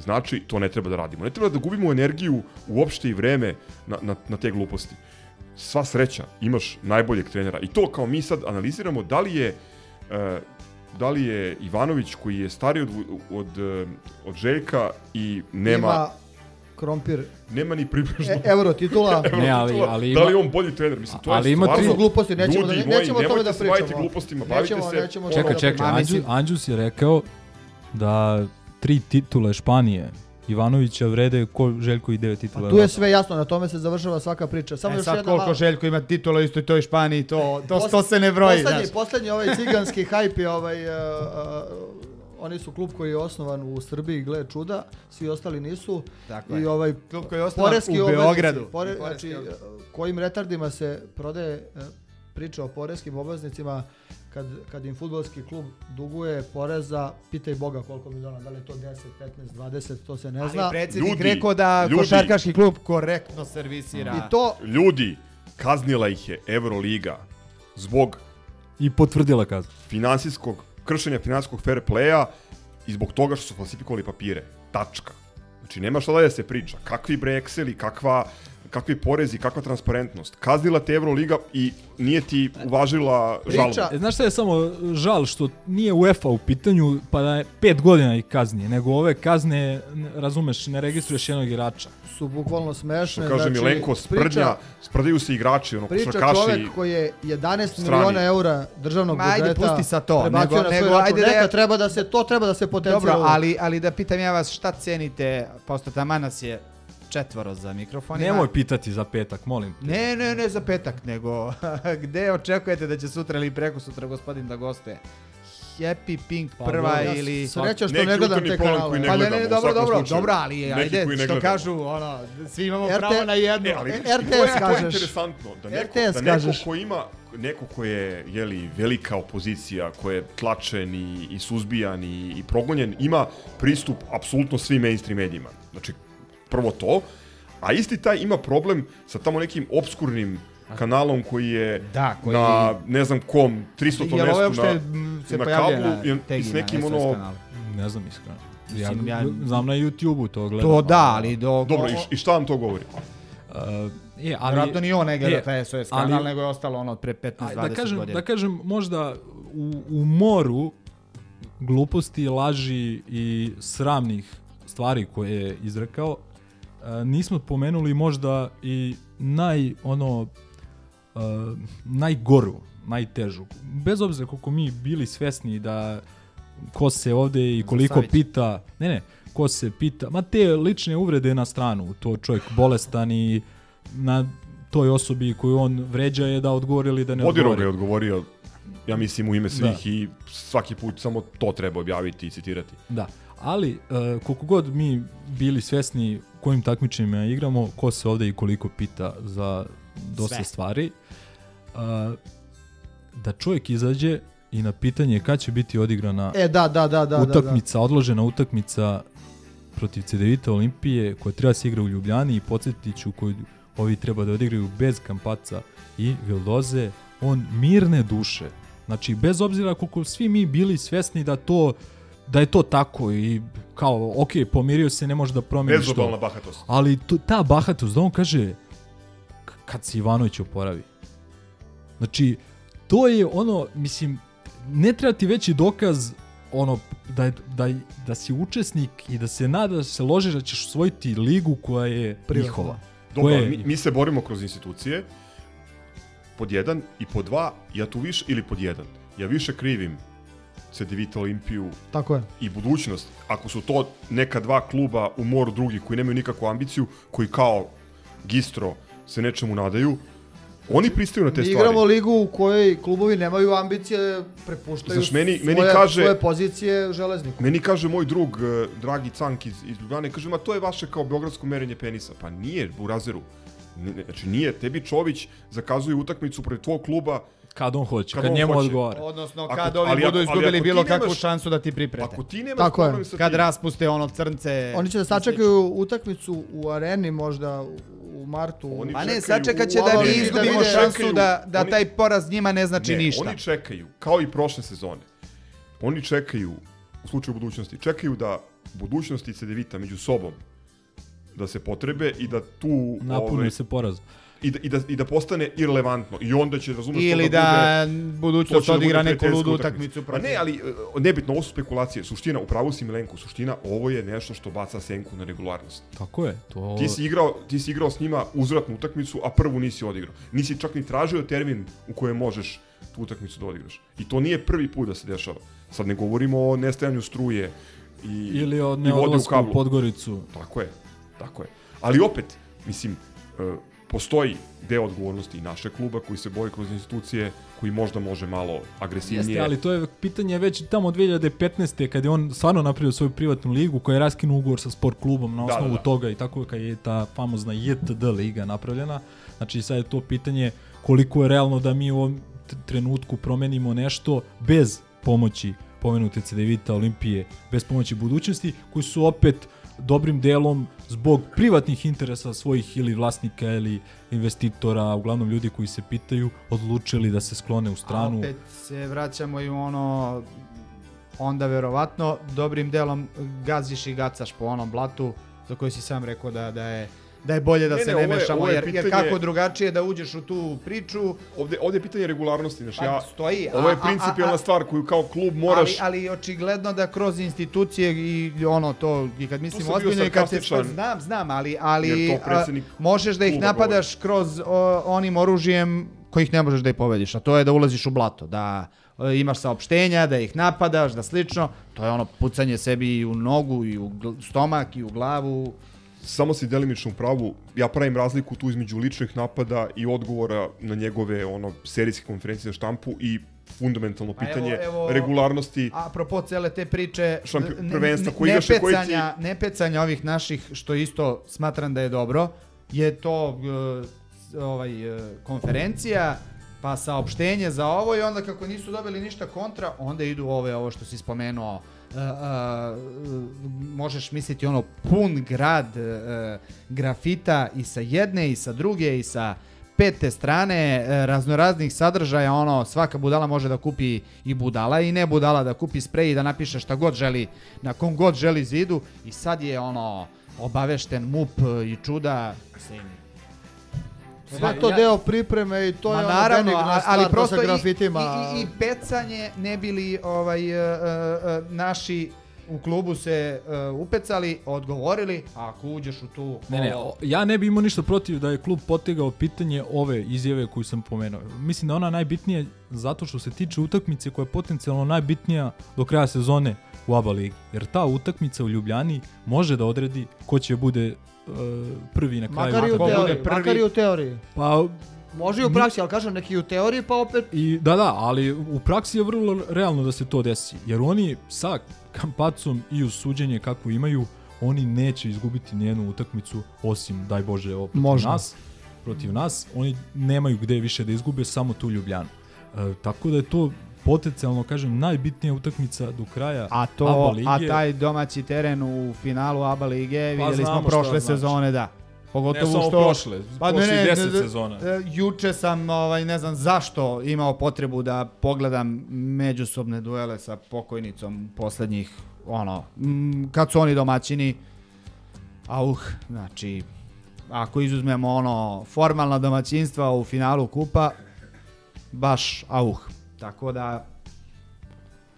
Znači, to ne treba da radimo. Ne treba da gubimo energiju uopšte i vreme na, na, na te gluposti. Sva sreća, imaš najboljeg trenera. I to kao mi sad analiziramo da li je e, da li je Ivanović koji je stariji od, od, e, od Željka i nema, Ima krompir, nema ni približno e, euro titula. Ne, ali- titula. ali da li ima- on bolji trener? Mislim, to Ali je ima stvarno... tri- gluposti, nećemo da- Ljudi nećemo moji, o tome nemojte da se baviti pričamo. glupostima, bavite Nećemo- se... nećemo o ono- Čekaj, Ma, čekaj, Ma, Anđu, mislim- Anđus je rekao da tri titule Španije Ivanovića vrede ko Željko i devet titula. Pa Tu je sve jasno, na tome se završava svaka priča. Samo E još sad jedna koliko mala- Željko ima titula u istoj toj Španiji, to, to, Posle- to se ne broji. Poslednji, znaš. poslednji ovaj ciganski hajp je ovaj, uh, uh, oni su klub koji je osnovan u Srbiji, gle čuda, svi ostali nisu. Tako I je. ovaj Klub koji je osnovan poreski u obveznici, Beogradu. Pore, znači, obveznici. kojim retardima se prodaje uh, priča o poreskim obveznicima kad, kad im futbolski klub duguje poreza, pitaj Boga koliko miliona, da li je to 10, 15, 20, to se ne zna. Ali predsjednik Ljudi, rekao da ljudi. košarkaški klub korektno servisira. I to, Ljudi, kaznila ih je Euroliga zbog I potvrdila kaznu. finansijskog, kršenja finansijskog fair playa i zbog toga što su falsifikovali papire. Tačka. Znači, nema šta da se priča. Kakvi bre Exceli, kakva, kakvi porezi, kakva transparentnost. Kaznila te Euroliga i nije ti uvažila žalbu. Priča- E, znaš šta je samo žal što nije UEFA u pitanju pa da je pet godina i kazni, nego ove kazne, razumeš, ne registruješ jednog igrača. su bukvalno smešne. Što kaže znači, Milenko, sprdnja, priča- sprdaju se igrači, ono, Priča košarkaši. čovek koji je 11 strani. miliona eura državnog Ma, ajde, budžeta pusti sad to, nego- na nego, ajde Neka treba da se, to treba da se potencira. Dobro, ali, ali da pitam ja vas šta cenite, posto tamo nas je četvoro za mikrofonima. Nemoj pitati za petak, molim. te. Ne, ne, ne za petak, nego gde očekujete da će sutra ili preko sutra gospodin da gostuje? Happy Pink Pa prva dobro, ja ili... Sreća što ne gledam te kanale. ne Pa ne, ne, dobro, dobro, slučaju. dobro, ali ajde, što gledamo. kažu, ono, svi imamo RT pravo na jedno. E, ali E, RTS to je kažeš. interesantno, da neko, RTS da neko kažeš. ko ima, neko ko je, jeli, velika opozicija, ko je tlačen i, i suzbijan i, i progonjen, ima pristup apsolutno svim mainstream medijima. Znači, prvo to, a isti taj ima problem sa tamo nekim obskurnim kanalom koji je Da, koji- na ne znam kom 300 Jel ovo mestu uopšte na, se na kablu na i, s nekim ono kanalu? Ne znam iskreno. Ja, ja- znam na YouTube-u to gledam. To da, ali do... Dobro, i, š- i šta vam to govori? Uh, je, ali, Vjerojatno ni on ne gleda je, taj SOS ali- kanal, nego je ostalo ono od pre 15-20 Aj, da kažem, godina. da kažem možda u, u moru gluposti, laži i sramnih stvari koje je izrekao, nismo pomenuli možda i naj ono e, najgoru, najtežu. Bez obzira koliko mi bili svesni da ko se ovde i koliko pita, ne ne, ko se pita, ma te lične uvrede na stranu, to čovjek bolestan i na toj osobi koju on vređa je da odgovori ili da ne odgovori. ga je odgovorio, ja mislim, u ime svih i svaki put samo to treba objaviti i citirati. Da, ali uh, koliko god mi bili svesni kojim takmičenjima igramo, ko se ovde i koliko pita za dosta Sve. stvari, uh, da čovjek izađe i na pitanje kad će biti odigrana E, da, da, da, da. utakmica, odložena utakmica protiv CDVita Olimpije koja treba se igra u Ljubljani i podsjetit ću koju ovi treba da odigraju bez Kampaca i Vildoze, on mirne duše. Znači, bez obzira koliko svi mi bili svesni da to da je to tako i kao, ok, pomirio se, ne može da Bezobalna što. bahatost. Ali to, ta bahatost, da on kaže kad se Ivanović oporavi. Znači, to je ono, mislim, ne treba ti veći dokaz ono da, je- da, da si učesnik i da se nada da se ložiš da ćeš osvojiti ligu koja je njihova. Dobro, Koje- ali mi, mi se borimo kroz institucije, pod jedan i pod dva, ja tu više, ili pod jedan, ja više krivim CDVita Olimpiju Tako je. i budućnost, ako su to neka dva kluba u moru drugi koji nemaju nikakvu ambiciju, koji kao Gistro se nečemu nadaju, oni pristaju na te Mi stvari. igramo ligu u kojoj klubovi nemaju ambicije, prepuštaju Znaš, meni- svoje, meni kaže- svoje pozicije železniku. Meni kaže moj drug, eh, dragi Cank iz, iz Ljubljane, kaže, ma to je vaše kao beogradsko merenje penisa. Pa nije, Burazeru. Znači nije, tebi Čović zakazuje utakmicu protiv tvog kluba Kad on hoće, Kad kad, on njemu hoće. odgovara. Odnosno, Ako- kad ovi ali budu ali izgubili ako ti bilo kakvu nemaš- šansu da ti priprete. Ako ti nemaš Tako je. problem sa Kad tim, raspuste ono crnce... Oni će da sačekaju utakmicu u areni možda u- martu. Oni Pa ne, sačekat će da mi da izgubimo vide- šansu da, da oni- taj poraz njima ne znači ne, ništa. oni čekaju, kao i prošle sezone, oni čekaju, u slučaju budućnosti, čekaju da budućnost i CDVita među sobom da se potrebe i da tu Napune ovaj, se poraz. I, da, i, da, i da postane irelevantno i onda će razumeš Ili da bude budućnost da odigra neku ludu utakmicu Pa ne, ali e, nebitno, ovo su spekulacije. Suština, upravo si Milenko, suština, ovo je nešto što baca senku na regularnost. Tako je. To... Ti si igrao, ti si igrao s njima uzvratnu utakmicu, a prvu nisi odigrao. Nisi čak ni tražio termin u kojem možeš tu utakmicu da odigraš. I to nije prvi put da se dešava. Sad ne govorimo o nestajanju struje, i, Ili od i ne vode u u Podgoricu. Tako je, tako je. Ali opet, mislim, e, postoji deo odgovornosti i naše kluba koji se bori kroz institucije, koji možda može malo agresivnije. Jeste, ali to je pitanje već tamo 2015. kad je on stvarno napravio svoju privatnu ligu koja je raskinuo ugovor sa sport klubom na Da, osnovu da, da. toga i tako kad je ta famozna JTD liga napravljena. Znači sad je to pitanje koliko je realno da mi u ovom trenutku promenimo nešto bez pomoći pomenute CDVita, Olimpije, bez pomoći budućnosti, koji su opet dobrim delom zbog privatnih interesa svojih ili vlasnika ili investitora, uglavnom ljudi koji se pitaju, odlučili da se sklone u A stranu. opet se vraćamo i u ono onda verovatno dobrim delom gaziš i gacaš po onom blatu za koji si sam rekao da, da je da je bolje da Ne, se ne, ne, mešamo, je jer, jer pitanje- kako drugačije da uđeš u tu priču, Ovde, ovde je pitanje regularnosti, znaš, Pa, ja, stoji, a- ovo je principijalna stvar koju kao klub moraš... ali, ali očigledno da kroz institucije i ono to, i kad mislim ozbiljno i kad se... Znam, znam, ali, ali jer a, možeš da ih napadaš kroz o, onim oružjem kojih ne možeš da ih pobediš, a to je da ulaziš u blato, da e, imaš saopštenja, da ih napadaš, da slično, to je ono pucanje sebi i u nogu, i u stomak, i u glavu. Samo si delimično u pravu, ja pravim razliku tu između ličnih napada i odgovora na njegove ono serijske konferencije za štampu i fundamentalno Pa evo- pitanje evo- regularnosti. Apropo cele te priče, Šampi- ne- prvenstva ne- koji igraše, koji ti- nepecanja, nepecanja ovih naših, što isto smatram da je dobro, je to e, ovaj, e, konferencija, pa saopštenje za ovo i onda kako nisu dobili ništa kontra, onda idu ove, ovo što si spomenuo, e, možeš misliti ono pun grad e, grafita i sa jedne i sa druge i sa pete strane e, raznoraznih sadržaja, ono svaka budala može da kupi i budala i ne budala da kupi sprej i da napiše šta god želi na kom god želi zidu i sad je ono obavešten MUP i čuda mislim, Sve to deo pripreme i to je ono naravno, stvar, ali to prosto sa i- grafitima. I, i, i pecanje ne bili ovaj, e, e, naši u klubu se e, upecali, odgovorili, a ako uđeš u tu... Ne, ne, o- ja ne bi imao ništa protiv da je klub potegao pitanje ove izjave koju sam pomenuo. Mislim da ona najbitnija zato što se tiče utakmice koja je potencijalno najbitnija do kraja sezone u ABA ligi. Jer ta utakmica u Ljubljani može da odredi ko će bude e, prvi na kraju. Makar i u teoriji, prvi- makar i u teoriji. Pa Može i u praksi, ali kažem neki u teoriji, pa opet I da, da, ali u praksi je vrlo realno da se to desi. Jer oni sa kampacom i uz suđenje kako imaju, oni neće izgubiti nijednu utakmicu osim, daj Bože, protiv Možda. nas. Protiv nas. Oni nemaju gde više da izgube, samo tu Ljubljanu. E, tako da je to potencijalno, kažem, najbitnija utakmica do kraja A ABA to, lige. a taj domaći teren u finalu ABA lige, vidjeli smo znamo šta prošle znači. sezone, da. Pogotovo Ne samo što... prošle, prošli 10 sezona. e, Juče sam, ovaj, ne znam zašto, imao potrebu da pogledam međusobne duele sa pokojnicom poslednjih, ono, mm, kad su oni domaćini, auh, znači, ako izuzmemo ono formalna domaćinstva u finalu kupa, baš auh. Tako da,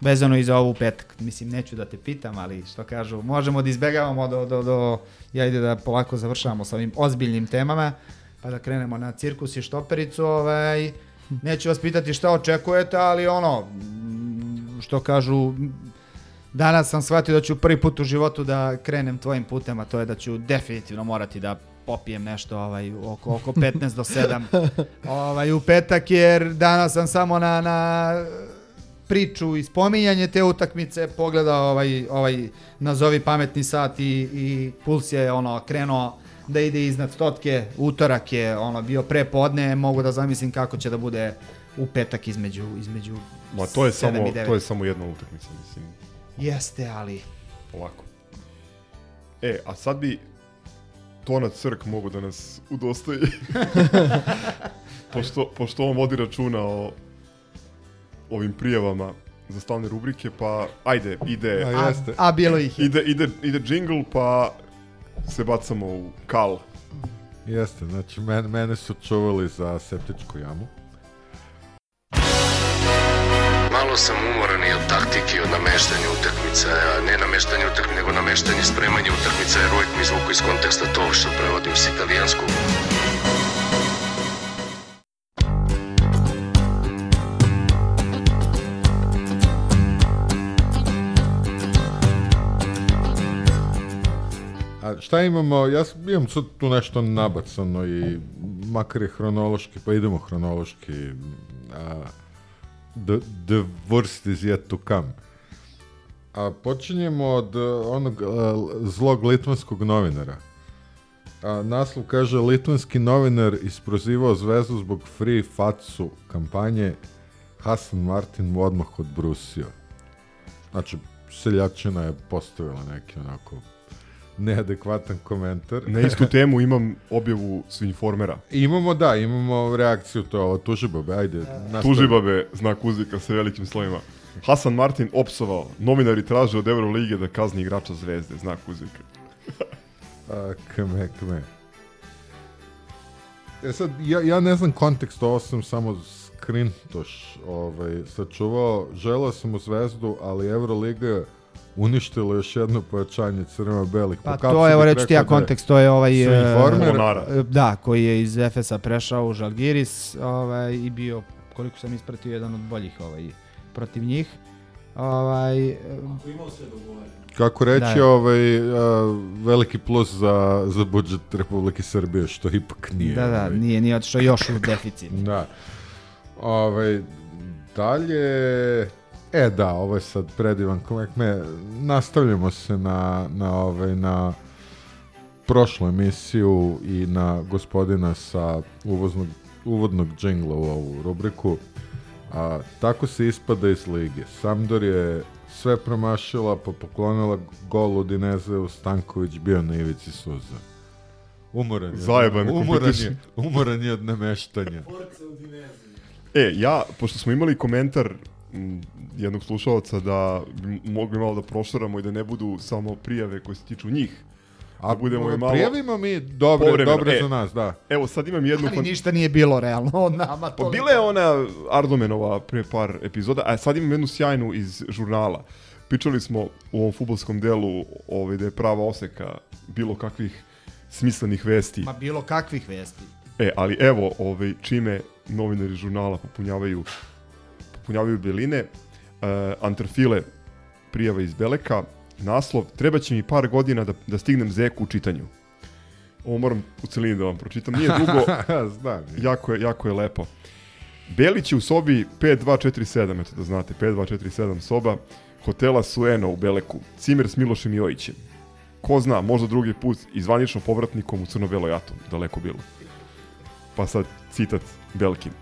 vezano i za ovu petak. Mislim, neću da te pitam, ali što kažu, možemo da izbegavamo do, do, do, ja ide da polako završavamo sa ovim ozbiljnim temama, pa da krenemo na cirkus i štopericu, ovaj, neću vas pitati šta očekujete, ali ono, što kažu, danas sam shvatio da ću prvi put u životu da krenem tvojim putem, a to je da ću definitivno morati da popijem nešto ovaj, oko, oko 15 do 7 ovaj, u petak, jer danas sam samo na, na priču i spominjanje te utakmice pogledao ovaj, ovaj nazovi pametni sat i, i puls je ono krenuo da ide iznad stotke, utorak je ono bio pre podne, mogu da zamislim kako će da bude u petak između između Ma to je samo to je samo jedna utakmica, mislim, Jeste, ali polako. E, a sad bi Tona Crk mogu da nas udostoji. pošto, pošto on vodi računa o ovim prijavama za stalne rubrike, pa ajde, ide, A, jeste. a bilo ih je. ide, ide, ide jingle, pa se bacamo u kal. Jeste, znači men, mene su čuvali za septičku jamu. Malo sam umoran i od taktike od nameštanja utakmica, a ne nameštanje utakmica, nego nameštanje spremanja utakmica, jer uvijek mi izvuku iz konteksta to što prevodim s italijanskog. šta imamo, ja imam sad tu nešto nabacano i makar je hronološki, pa idemo hronološki. A, the, the worst is yet to come. A počinjemo od a, onog a, zlog litvanskog novinara. A, naslov kaže litvanski novinar isprozivao zvezdu zbog free facu kampanje Hasan Martin mu odmah odbrusio. Znači, seljačina je postavila neki onako neadekvatan komentar. Na istu temu imam objavu s informera. Imamo, da, imamo reakciju, to je ovo tužibabe, ajde. nastavi. Tužibabe, znak uzvika sa velikim slovima. Hasan Martin opsovao. Novinari traže od Eurolige da kazni igrača zvezde, znak uzvika. A, kme, kme. E sad, ja, ja ne znam kontekst, ovo sam samo skrintoš ovaj, sačuvao. Želeo sam u zvezdu, ali Euroliga je uništila još jedno pojačanje crveno-belih. Pa to je, evo bih reći ti ja da kontekst, to je ovaj... e, informer. E, Da, koji je iz Efesa prešao u Žalgiris ovaj, i bio, koliko sam ispratio, jedan od boljih ovaj, protiv njih. Ovaj, e, Kako reći, Da. ovaj, a, veliki plus za, za budžet Republike Srbije, što ipak nije. da, da, ovaj. nije, nije otišao još u deficit. Da. Ovaj, dalje... E da, ovo je sad predivan komik. Me, nastavljamo se na, na, ovaj, na prošlu emisiju i na gospodina sa uvoznog, uvodnog džingla u ovu rubriku. A, tako se ispada iz lige. Samdor je sve promašila, pa poklonila gol Udinezeu, Stanković bio na ivici suza. Umoran je. Zajebane umoran je, umoran je od nameštanja. E, ja, pošto smo imali komentar jednog slušalca da bi mogli malo da prošaramo i da ne budu samo prijave koje se tiču njih, A budemo i malo- prijavimo mi dobre, Povremeno, dobre e. za nas, da. Evo, sad imam jednu... Ali ništa nije bilo realno od nama. Pa to- bila je ona Ardomenova pre par epizoda, a sad imam jednu sjajnu iz žurnala. Pričali smo u ovom futbolskom delu ovaj, da je prava oseka bilo kakvih smislenih vesti. Ma bilo kakvih vesti. E, ali evo, ovaj, čime novinari žurnala popunjavaju, popunjavaju beline, uh, Antrafile prijava iz Beleka, naslov, treba će mi par godina da, da stignem zeku u čitanju. Ovo moram u celini da vam pročitam. Nije dugo, Znam. jako je, jako je lepo. Belić je u sobi 5247, eto da znate, 5247 soba hotela Sueno u Beleku, cimer s Milošem Jojićem. Ko zna, možda drugi put i zvanično povratnikom u crno-beloj atom, daleko bilo. Pa sad, citat Belkin.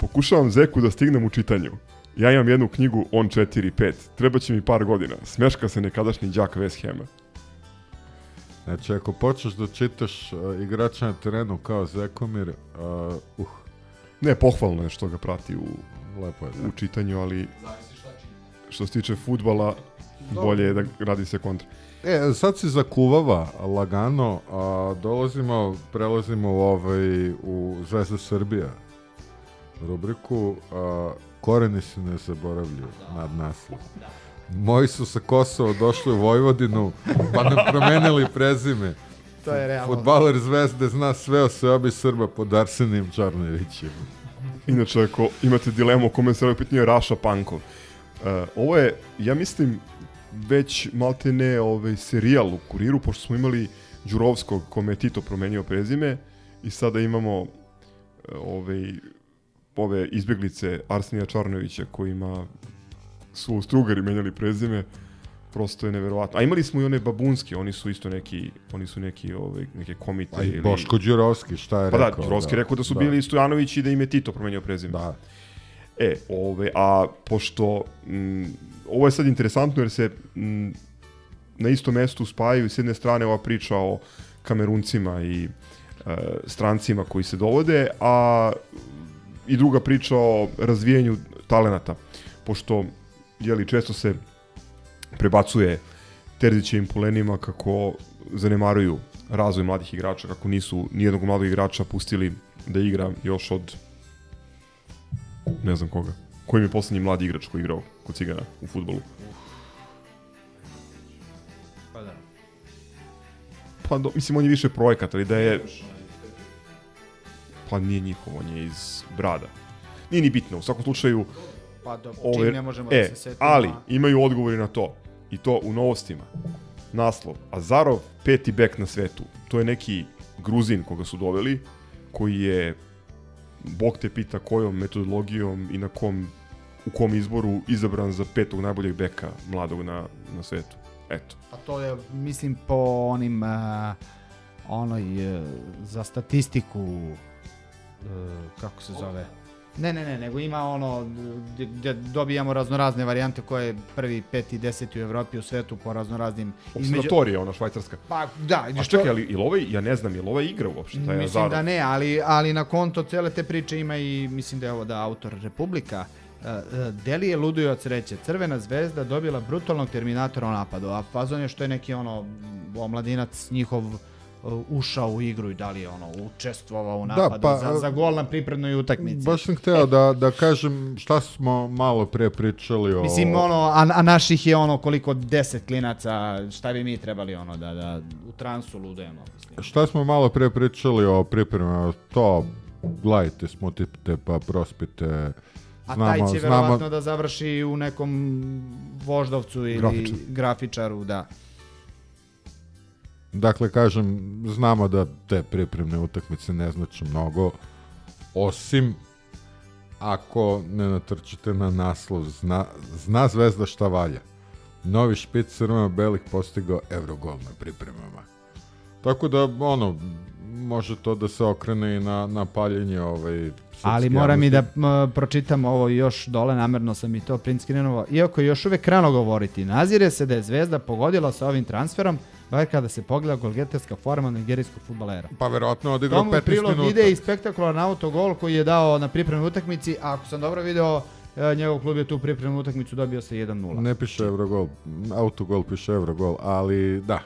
Pokušavam Zeku da stignem u čitanju. Ja imam jednu knjigu, on 4-5. Treba će mi par godina. Smeška se nekadašnji đak West Hama. Znači, ako počneš da čitaš uh, igrača na terenu kao Zekomir, uh, uh, Ne, pohvalno je što ga prati u, lepo je. u čitanju, ali što se tiče futbala, bolje je da radi se kontra. E, sad se zakuvava lagano, a dolazimo, prelazimo u, ovaj, u Zvezda Srbija rubriku, a, koreni se ne zaboravljaju nad naslov. Moji su sa Kosova došli u Vojvodinu, pa nam promenili prezime. To je realno. Futbaler Zvezde zna sve o sebi Srba pod Arsenim Čarnevićem. Inače, ako imate dilemu o kome se ovaj pitanje je Raša Pankov. Uh, ovo je, ja mislim, već malte ne ovaj, serijal u kuriru, pošto smo imali Đurovskog kome je Tito promenio prezime i sada imamo uh, ovaj, ove izbjeglice Arsenija Čarnovića kojima su u Strugari menjali prezime prosto je neverovatno. A imali smo i one babunske, oni su isto neki, oni su neki, ovaj, neke komite. A i Boško Đurovski, šta je pa rekao? da, Đurovski je rekao da su bili Stojanović i da im je Tito promenio prezime. Da. E, ove, a pošto, mm, ovo je sad interesantno jer se mm, na istom mestu spajaju s jedne strane ova priča o kameruncima i e, strancima koji se dovode, a i druga priča o razvijenju talenata, pošto jeli, često se prebacuje Terzićevim polenima kako zanemaruju razvoj mladih igrača, kako nisu nijednog mladog igrača pustili da igra još od ne znam koga. Koji mi je poslednji mladi igrač koji je igrao kod Cigana u futbolu? Pa da. Pa, do, mislim, on je više projekat, ali da je... Pa nije njihov, on je iz Brada. Nije ni bitno, u svakom slučaju... Pa dobro, ove- ne možemo e, da se setimo. ali imaju odgovori na to. I to u novostima. naslov. Azarov, peti bek na svetu. To je neki Gruzin koga su doveli, koji je, bog te pita kojom metodologijom i na kom, u kom izboru izabran za petog najboljeg beka mladog na, na svetu. Eto. A to je, mislim, po onim, uh, onoj, uh, za statistiku, kako se zove? Ne, ne, ne, nego ima ono gde, dobijamo raznorazne varijante koje je prvi, peti, deseti u Evropi, u svetu po raznoraznim... Observatorija, ona švajcarska. Pa, da. A čekaj, ali ili ovaj, ja ne znam, ili ovaj igra uopšte, taj Mislim Azarov? da ne, ali, ali na konto cele te priče ima i, mislim da je ovo da autor Republika, Uh, uh, Deli je luduju od sreće. Crvena zvezda dobila brutalnog terminatora u napadu, a fazon je što je neki ono omladinac njihov uh, ušao u igru i da li je ono učestvovao u napadu pa, za, za gol na pripremnoj utakmici. Baš sam hteo da, da kažem šta smo malo pre pričali o... Mislim, ono, a, a naših je ono koliko deset klinaca, šta bi mi trebali ono da, da u transu ludujemo. Mislim. Šta smo malo pre pričali o pripremama, to gledajte, smutite pa prospite. A taj će verovatno da završi u nekom voždovcu ili Grafičar. grafičaru, da. Dakle, kažem, znamo da te pripremne utakmice ne znači mnogo, osim ako ne natrčite na naslov zna, zna zvezda šta valja. Novi špic crveno-belih postigao Eurogol na pripremama. Tako da, ono, može to da se okrene i na, na paljenje ovaj, Ali moram i da m, pročitam ovo još dole, namerno sam i to print screenovo. Iako je još uvek rano govoriti, nazire se da je Zvezda pogodila sa ovim transferom, bar kada se pogleda golgeterska forma nigerijskog futbalera. Pa verovatno odigrao Tomu 15 prilog minuta. ide i spektakularan autogol koji je dao na pripremnoj utakmici, a ako sam dobro video, e, njegov klub je tu pripremnu utakmicu dobio sa 1-0. Ne piše Eurogol, autogol piše Eurogol, ali da,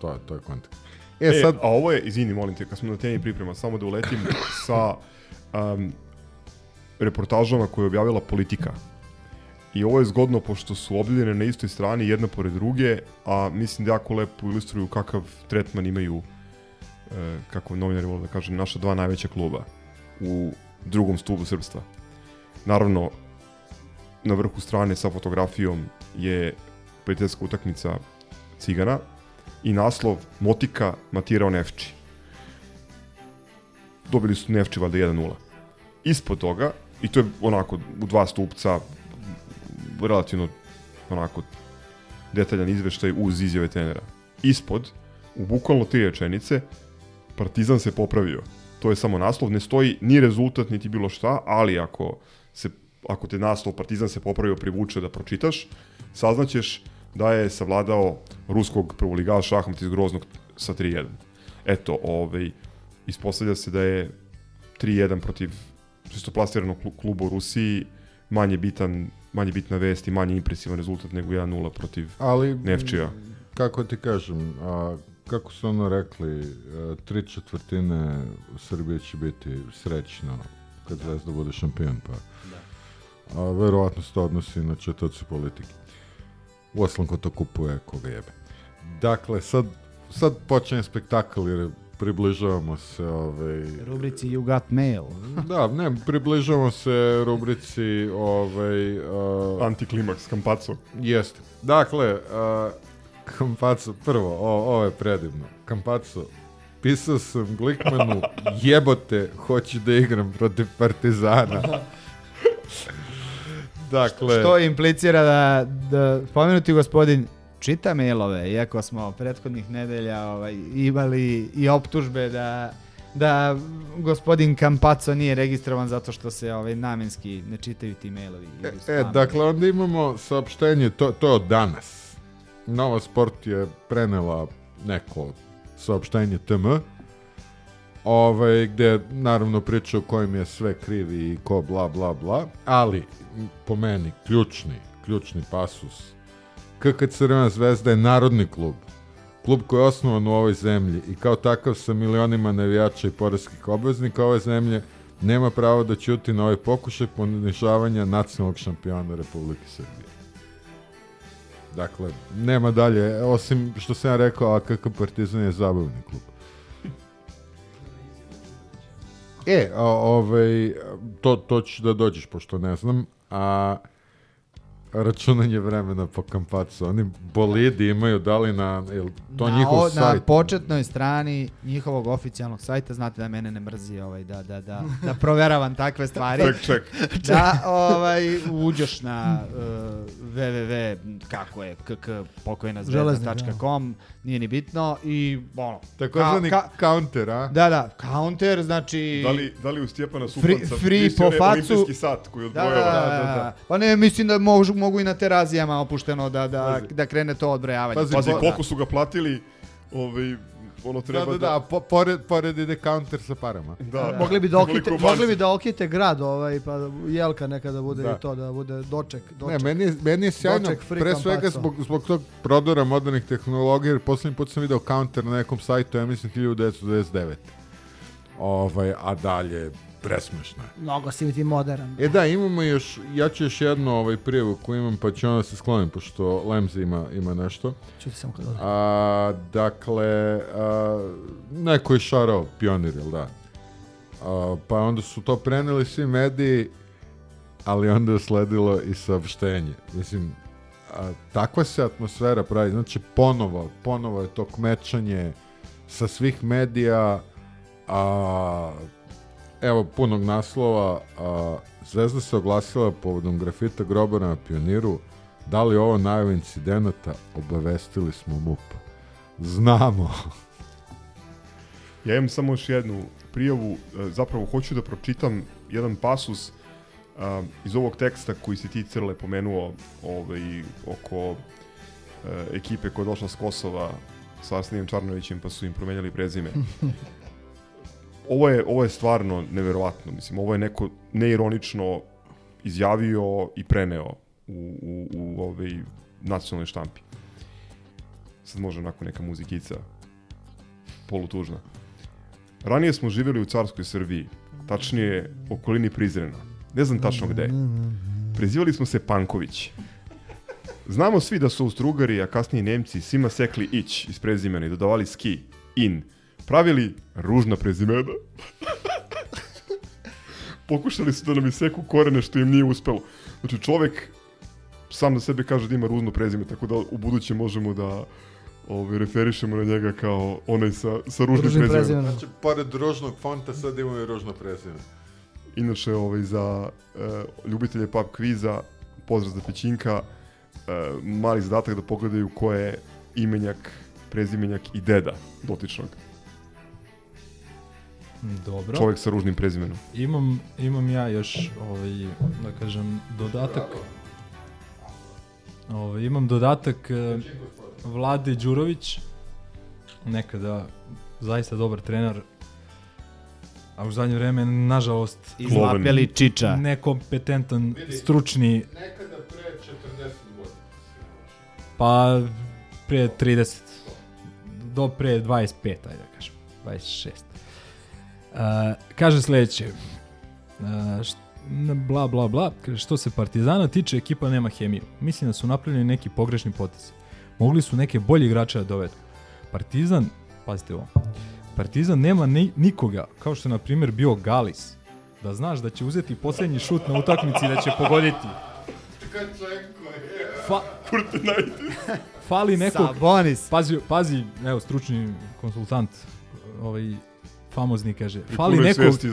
to je, to je kontekst. E, E, sad, a ovo je, izvini, molim te, kad smo na temi priprema, samo da uletim sa um, reportažama koje je objavila politika. I ovo je zgodno pošto su objavljene na istoj strani jedna pored druge, a mislim da jako lepo ilustruju kakav tretman imaju, e, kako novinari vole da kažem, naša dva najveća kluba u drugom stubu srpstva. Naravno, na vrhu strane sa fotografijom je prijateljska utakmica Cigana i naslov Motika matirao Nefči. Dobili su Nefči valjda 1-0. Ispod toga, i to je onako u dva stupca, relativno onako detaljan izveštaj uz izjave trenera. Ispod, u bukvalno tri rečenice, Partizan se popravio. To je samo naslov, ne stoji ni rezultat, niti bilo šta, ali ako, se, ako te naslov Partizan se popravio privuče da pročitaš, saznaćeš da je savladao ruskog prvoligaša Ahmet iz Groznog sa 3-1. Eto, ovaj, ispostavlja se da je 3-1 protiv čisto plasiranog klu- kluba u Rusiji manje bitan manje bitna vest i manje impresivan rezultat nego 1-0 protiv ali, Nefčija. kako ti kažem, a, kako su ono rekli, a, tri četvrtine u Srbiji će biti srećno kad Zvezda bude šampion, pa da. a, verovatno se to odnosi na četoci politike. Uoslam ko to kupuje, koga jebe. Dakle, sad, sad počinje spektakl jer približavamo se ovaj, Rubrici You Got Mail. da, ne, približavamo se rubrici ovaj, uh, Antiklimaks, Kampaco. Jeste. Dakle, uh, Kampaco, prvo, o, ovo je predivno. Kampaco, pisao sam Glikmanu, jebote, hoću da igram protiv Partizana. dakle, Što implicira da, da spomenuti gospodin čita mailove, iako smo prethodnih nedelja ovaj, imali i optužbe da da gospodin Kampaco nije registrovan zato što se ovaj namenski ne čitaju ti mailovi. E, spamovi. dakle, onda imamo saopštenje, to, to je od danas. Nova Sport je prenela neko saopštenje TM, ovaj, gde naravno priča o kojim je sve krivi i ko bla bla bla, ali po meni ključni, ključni pasus KK Crvena zvezda je narodni klub. Klub koji je osnovan u ovoj zemlji i kao takav sa milionima navijača i poreskih obveznika ove zemlje nema pravo da ćuti na ovaj pokušaj ponižavanja nacionalnog šampiona Republike Srbije. Dakle, nema dalje, osim što sam ja rekao, KK Partizan je zabavni klub. E, a, ovaj, to, to ću da dođeš, pošto ne znam, a računanje vremena po kampacu. Oni bolidi imaju da li na, jel to na, njihov o- sajt? Na početnoj strani njihovog oficijalnog sajta, znate da mene ne mrzi ovaj, da, da, da, da proveravam takve stvari. Ček, ček. Da ovaj, uđeš na uh, www, kako je, kk, pokojna Železnik, zvezda.com, nije ni bitno i ono. Takozvani ka- ka- counter, a? Da, da, counter, znači... Da li, da li u Stjepana Free- Supanca free visi po facu. olimpijski sat koji Da, da, odbrojava? da, da. Pa ne, mislim da mogu, mogu i na terazijama opušteno da, da, Pazi. da krene to odbrojavanje. Pazi, Pazi, koliko su ga platili, ovaj, ono Da, treba da, da, po, pored, pored ide counter sa parama. Da, Mogli bi da okite, mogli bi da okite grad ovaj pa da- jelka nekada bude Da. i to da bude doček, Ne, doček. meni je, meni je sjajno, Doček free pre svega zbog, zbog tog prodora modernih tehnologija, jer posljednji put sam video counter na nekom sajtu, ja mislim 1999. Ovaj, a dalje, presmešno je. Mnogo si ti modern. E da, imamo još, ja ću još jednu ovaj prijavu koju imam, pa ću onda se sklonim, pošto Lemzi ima, ima nešto. Čuti samo kad ode. A, dakle, a, neko je šarao pionir, jel da? A, pa onda su to preneli svi mediji, ali onda je usledilo i saopštenje. Mislim, a, takva se atmosfera pravi. Znači, ponovo, ponovo je to kmečanje sa svih medija, a, evo punog naslova, a, Zvezda se oglasila povodom grafita grobara na pioniru, da li ovo najava incidenata, obavestili smo MUP. Znamo. Ja imam samo još jednu prijavu, e, zapravo hoću da pročitam jedan pasus a, iz ovog teksta koji si ti Crle pomenuo ovaj, oko e, ekipe koja je došla s Kosova sa Arsenijem Čarnovićem pa su im promenjali prezime. ovo je, ovo je stvarno neverovatno, mislim, ovo je neko neironično izjavio i preneo u, u, u ovaj nacionalnoj štampi. Sad može onako neka muzikica polutužna. Ranije smo živjeli u carskoj Srbiji, tačnije okolini Prizrena. Ne znam tačno gde. Prezivali smo se Panković. Znamo svi da su Austrugari, a kasnije Nemci, svima sekli ić iz prezimena i dodavali ski, in. Pravili ružna prezimena. Pokušali su da nam iseku korene što im nije uspelo. Znači čovek sam na sebe kaže da ima ružno prezime, tako da u buduće možemo da ovaj, referišemo na njega kao onaj sa, sa ružnim, Ružnim prezimenom. prezimenom. Znači, pored ružnog fonta sad imamo i ružno prezime. Inače, ovaj, za e, ljubitelje pub kviza, pozdrav za Pećinka, e, mali zadatak da pogledaju ko je imenjak, prezimenjak i deda dotičnog. Dobro. Čovjek sa ružnim prezimenom. Imam, imam ja još, ovaj, da kažem, dodatak. Ovaj, imam dodatak eh, Vlade Đurović, nekada zaista dobar trener, a u zadnje vreme, nažalost, Izlapjeli čiča. nekompetentan, stručni, Nekada pre 40 godina. pa pre 30, do pre 25, ajde da kažem, 26. Kaže sledeće, uh, bla bla bla, kaže što se Partizana tiče, ekipa nema hemiju. Mislim da su napravljeni neki pogrešni potezi. Mogli su neke bolje igrače da dovedu. Partizan, pazite ovo, Partizan nema ni, nikoga, kao što je na primjer bio Galis, da znaš da će uzeti posljednji šut na utakmici i da će pogoditi. Fa, fali nekog, Sabonis. pazi, pazi, evo, stručni konsultant, ovaj, famozni kaže, I fali nekog, svijesti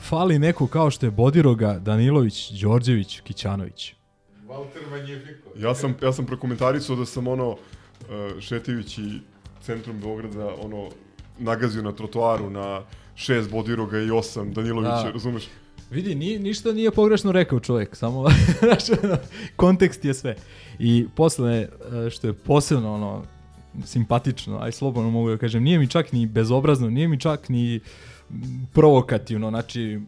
fali neko kao što je Bodiroga, Danilović, Đorđević, Kićanović. Walter Magnifico. Ja sam, ja sam prokomentarisao da sam ono, uh, šetajući centrom Beograda, ono, nagazio na trotoaru na šest Bodiroga i osam Danilovića, Da. razumeš? Vidi, ni, ništa nije pogrešno rekao čovjek, samo kontekst je sve. I posle, e, što je posebno ono, simpatično, aj slobodno mogu da kažem, nije mi čak ni bezobrazno, nije mi čak ni provokativno, znači,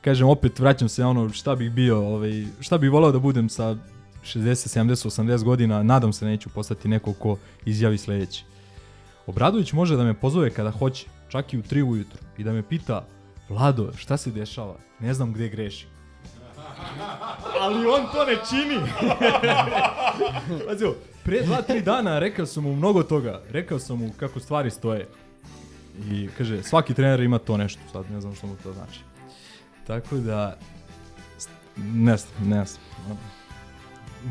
kažem, opet vraćam se na ono šta bih bio, ovaj, šta bih volao da budem sa 60, 70, 80 godina, nadam se neću postati neko ko izjavi sledeće. Obradović može da me pozove kada hoće, čak i u 3 ujutru, i da me pita, Vlado, šta se dešava? Ne znam gde grešim. Ali on to ne čini. Pazi, pre dva, tri dana rekao sam mu mnogo toga. Rekao sam mu kako stvari stoje. I kaže, svaki trener ima to nešto. Sad ne znam što mu to znači. Tako da, ne znam, ne znam.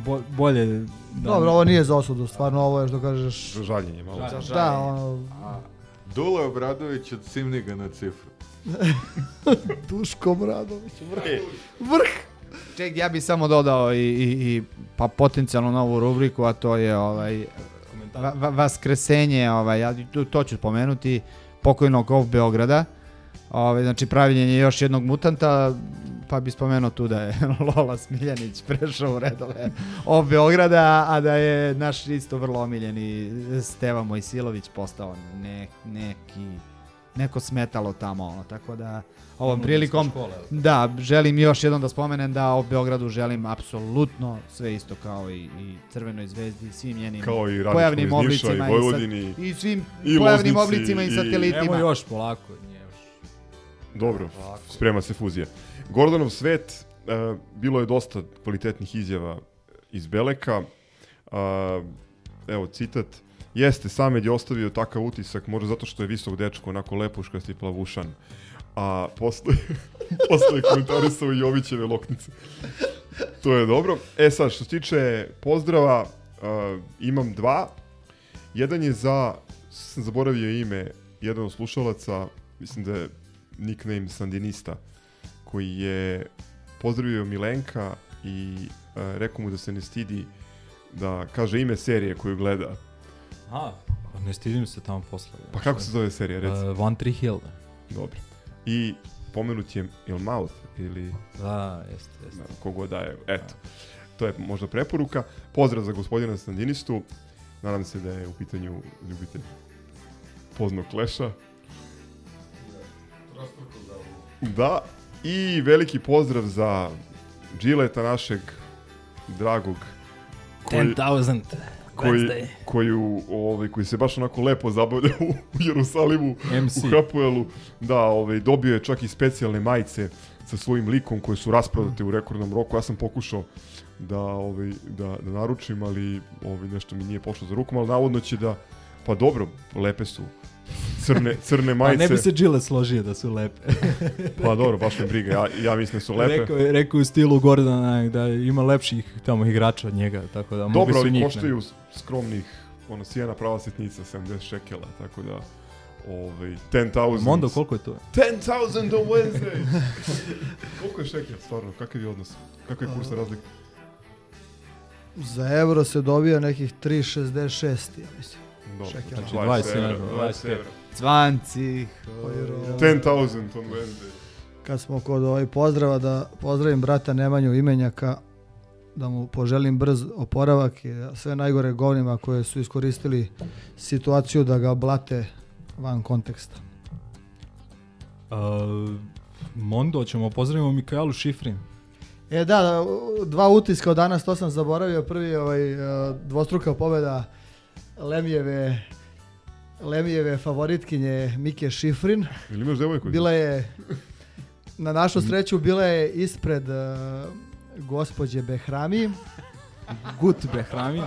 bo, bolje... Da, Dobro, ovo nije za osudu, stvarno ovo je što kažeš... Za žaljenje malo. Za Da, žaljenje. ono, Dule Obradović od Simniga na cifru. Duško Bradović, vrh. Vrh! Ček, ja bih samo dodao i, i, i pa potencijalno novu rubriku, a to je ovaj va, va, vaskresenje, ovaj, ja to, to ću spomenuti, pokojnog Ov Beograda. Ovaj, znači pravljenje još jednog mutanta, pa bi spomenuo tu da je Lola Smiljanić prešao u redove Ov Beograda, a da je naš isto vrlo omiljeni Steva Mojsilović postao ne, neki neko smetalo tamo, ono, tako da ovom prilikom škola, jel? da, želim još jednom da spomenem da o Beogradu želim apsolutno sve isto kao i, i Crvenoj zvezdi i svim njenim Kao i pojavnim Niša oblicima i i, Vojvodini sa, i svim i pojavnim Loznici oblicima i, i- satelitima. Nemo još polako, nije još. Dobro, sprema se fuzija. Gordonov svet, e, bilo je dosta kvalitetnih izjava iz Beleka. A, evo, citat. Jeste, Samed je ostavio takav utisak, možda zato što je visok dečko, onako lepuškast i plavušan. A posle, posle je komentarisao Jovićeve loknice. To je dobro. E sad, što se tiče pozdrava, a, imam dva. Jedan je za, sam zaboravio ime, jedan od slušalaca, mislim da je nickname Sandinista, koji je pozdravio Milenka i e, rekao mu da se ne stidi da kaže ime serije koju gleda. Aha, pa ne stidim se tamo posle. Pa kako se zove serija, reci? Uh, One Tree Hill. Dobro. I pomenut je Il Mouth ili Da, jeste, jeste. da, kogod daje. Eto. To je možda preporuka. Pozdrav za gospodina Sandinistu. Nadam se da je u pitanju ljubitelj poznog kleša. Da, i veliki pozdrav za Džileta našeg dragog koji, 10,000. Koji, Wednesday. koju, ovaj, koji se baš onako lepo zabavlja u, u Jerusalimu, MC. u Hapoelu. Da, ovaj, dobio je čak i specijalne majice sa svojim likom koje su rasprodate u rekordnom roku. Ja sam pokušao da, ovaj, da, da naručim, ali ovaj, nešto mi nije pošlo za rukom, ali navodno će da, pa dobro, lepe su crne, crne majice. A ne bi se Džile složio da su lepe. pa dobro, baš me briga, ja, ja mislim da su lepe. Rekao, rekao u stilu Gordana da ima lepših tamo igrača od njega, tako da mogli su njih. Dobro, koštaju skromnih, ono, sjena prava sitnica, 70 šekela, tako da... Ovaj, 10.000... Mondo, koliko je to? 10.000 on Wednesday! koliko je šekel, stvarno? Kakav je odnos? Kakav je kursna razlika? Za euro se dobija nekih 3.66, ja mislim. Dobro. Znači 20, 20 20 evra. 20 Euro. 10.000 on vende Kad smo kod ovaj pozdrava, da pozdravim brata Nemanju imenjaka, da mu poželim brz oporavak i sve najgore govnima koje su iskoristili situaciju da ga blate van konteksta. Uh, Mondo, ćemo pozdravimo Mikajalu Šifrin. E da, da, dva utiska od danas, to sam zaboravio. Prvi je ovaj, dvostruka pobjeda Lemijeve Lemijeve favoritkinje Mike Šifrin. Ili imaš devojku? Bila je, na našu sreću, bila je ispred e, gospođe Behrami. Gut Behrami. E,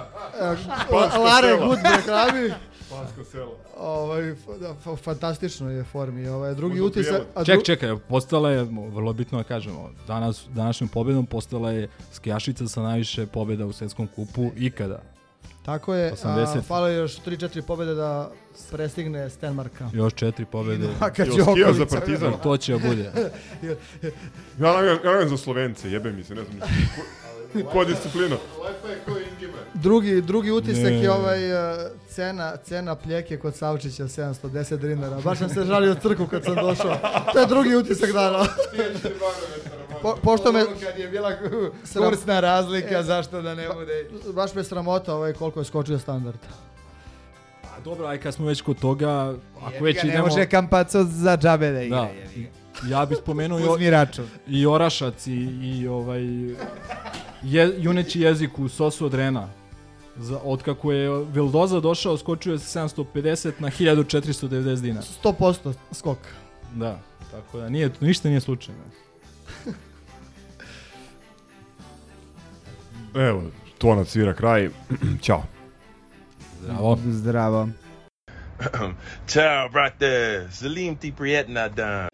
Lare. Gut Behrami. Paško selo. Ovaj, da, fa- fantastično je formi. Ovaj, drugi Možda utisak... a Ček, dru- čekaj, postala je, vrlo bitno da kažemo, danas, današnjom pobjedom postala je skijašica sa najviše pobjeda u svetskom kupu ikada. Tako je, 80. a, falo je još 3-4 pobjede da prestigne Stenmarka. Još četiri pobjede. Novaka Jel skijao Đokovića. za Partizan? To će da bude. Ja navijam za Slovence, jebe mi se, ne znam. Ko, koja disciplina? Lepo je ko Ingimer. Drugi, drugi utisak Ne. je ovaj uh, cena, cena pljeke kod Savčića 710 dinara. Baš sam se žalio crku kad sam došao. To je drugi utisak dana. Po, pošto me... Kad je bila kursna razlika, E, zašto da ne bude... Baš me sramota ovaj koliko je skočio standard. A dobro, aj kad smo već kod toga, ako već ga, ne idemo... može Kampaco za džabe da igra. Da, jebi ja bih spomenuo i, i Orašac i, i ovaj je, juneći jezik u sosu od Rena. Za, od kako je Vildoza došao, skočio je sa 750 na 1490 dinara. 100% skok. Da, tako da nije, ništa nije slučajno. Evo, to nam svira kraj. Ćao. Zdravo. Zdravo. Ciao, brate. Salim ti prijetna dan.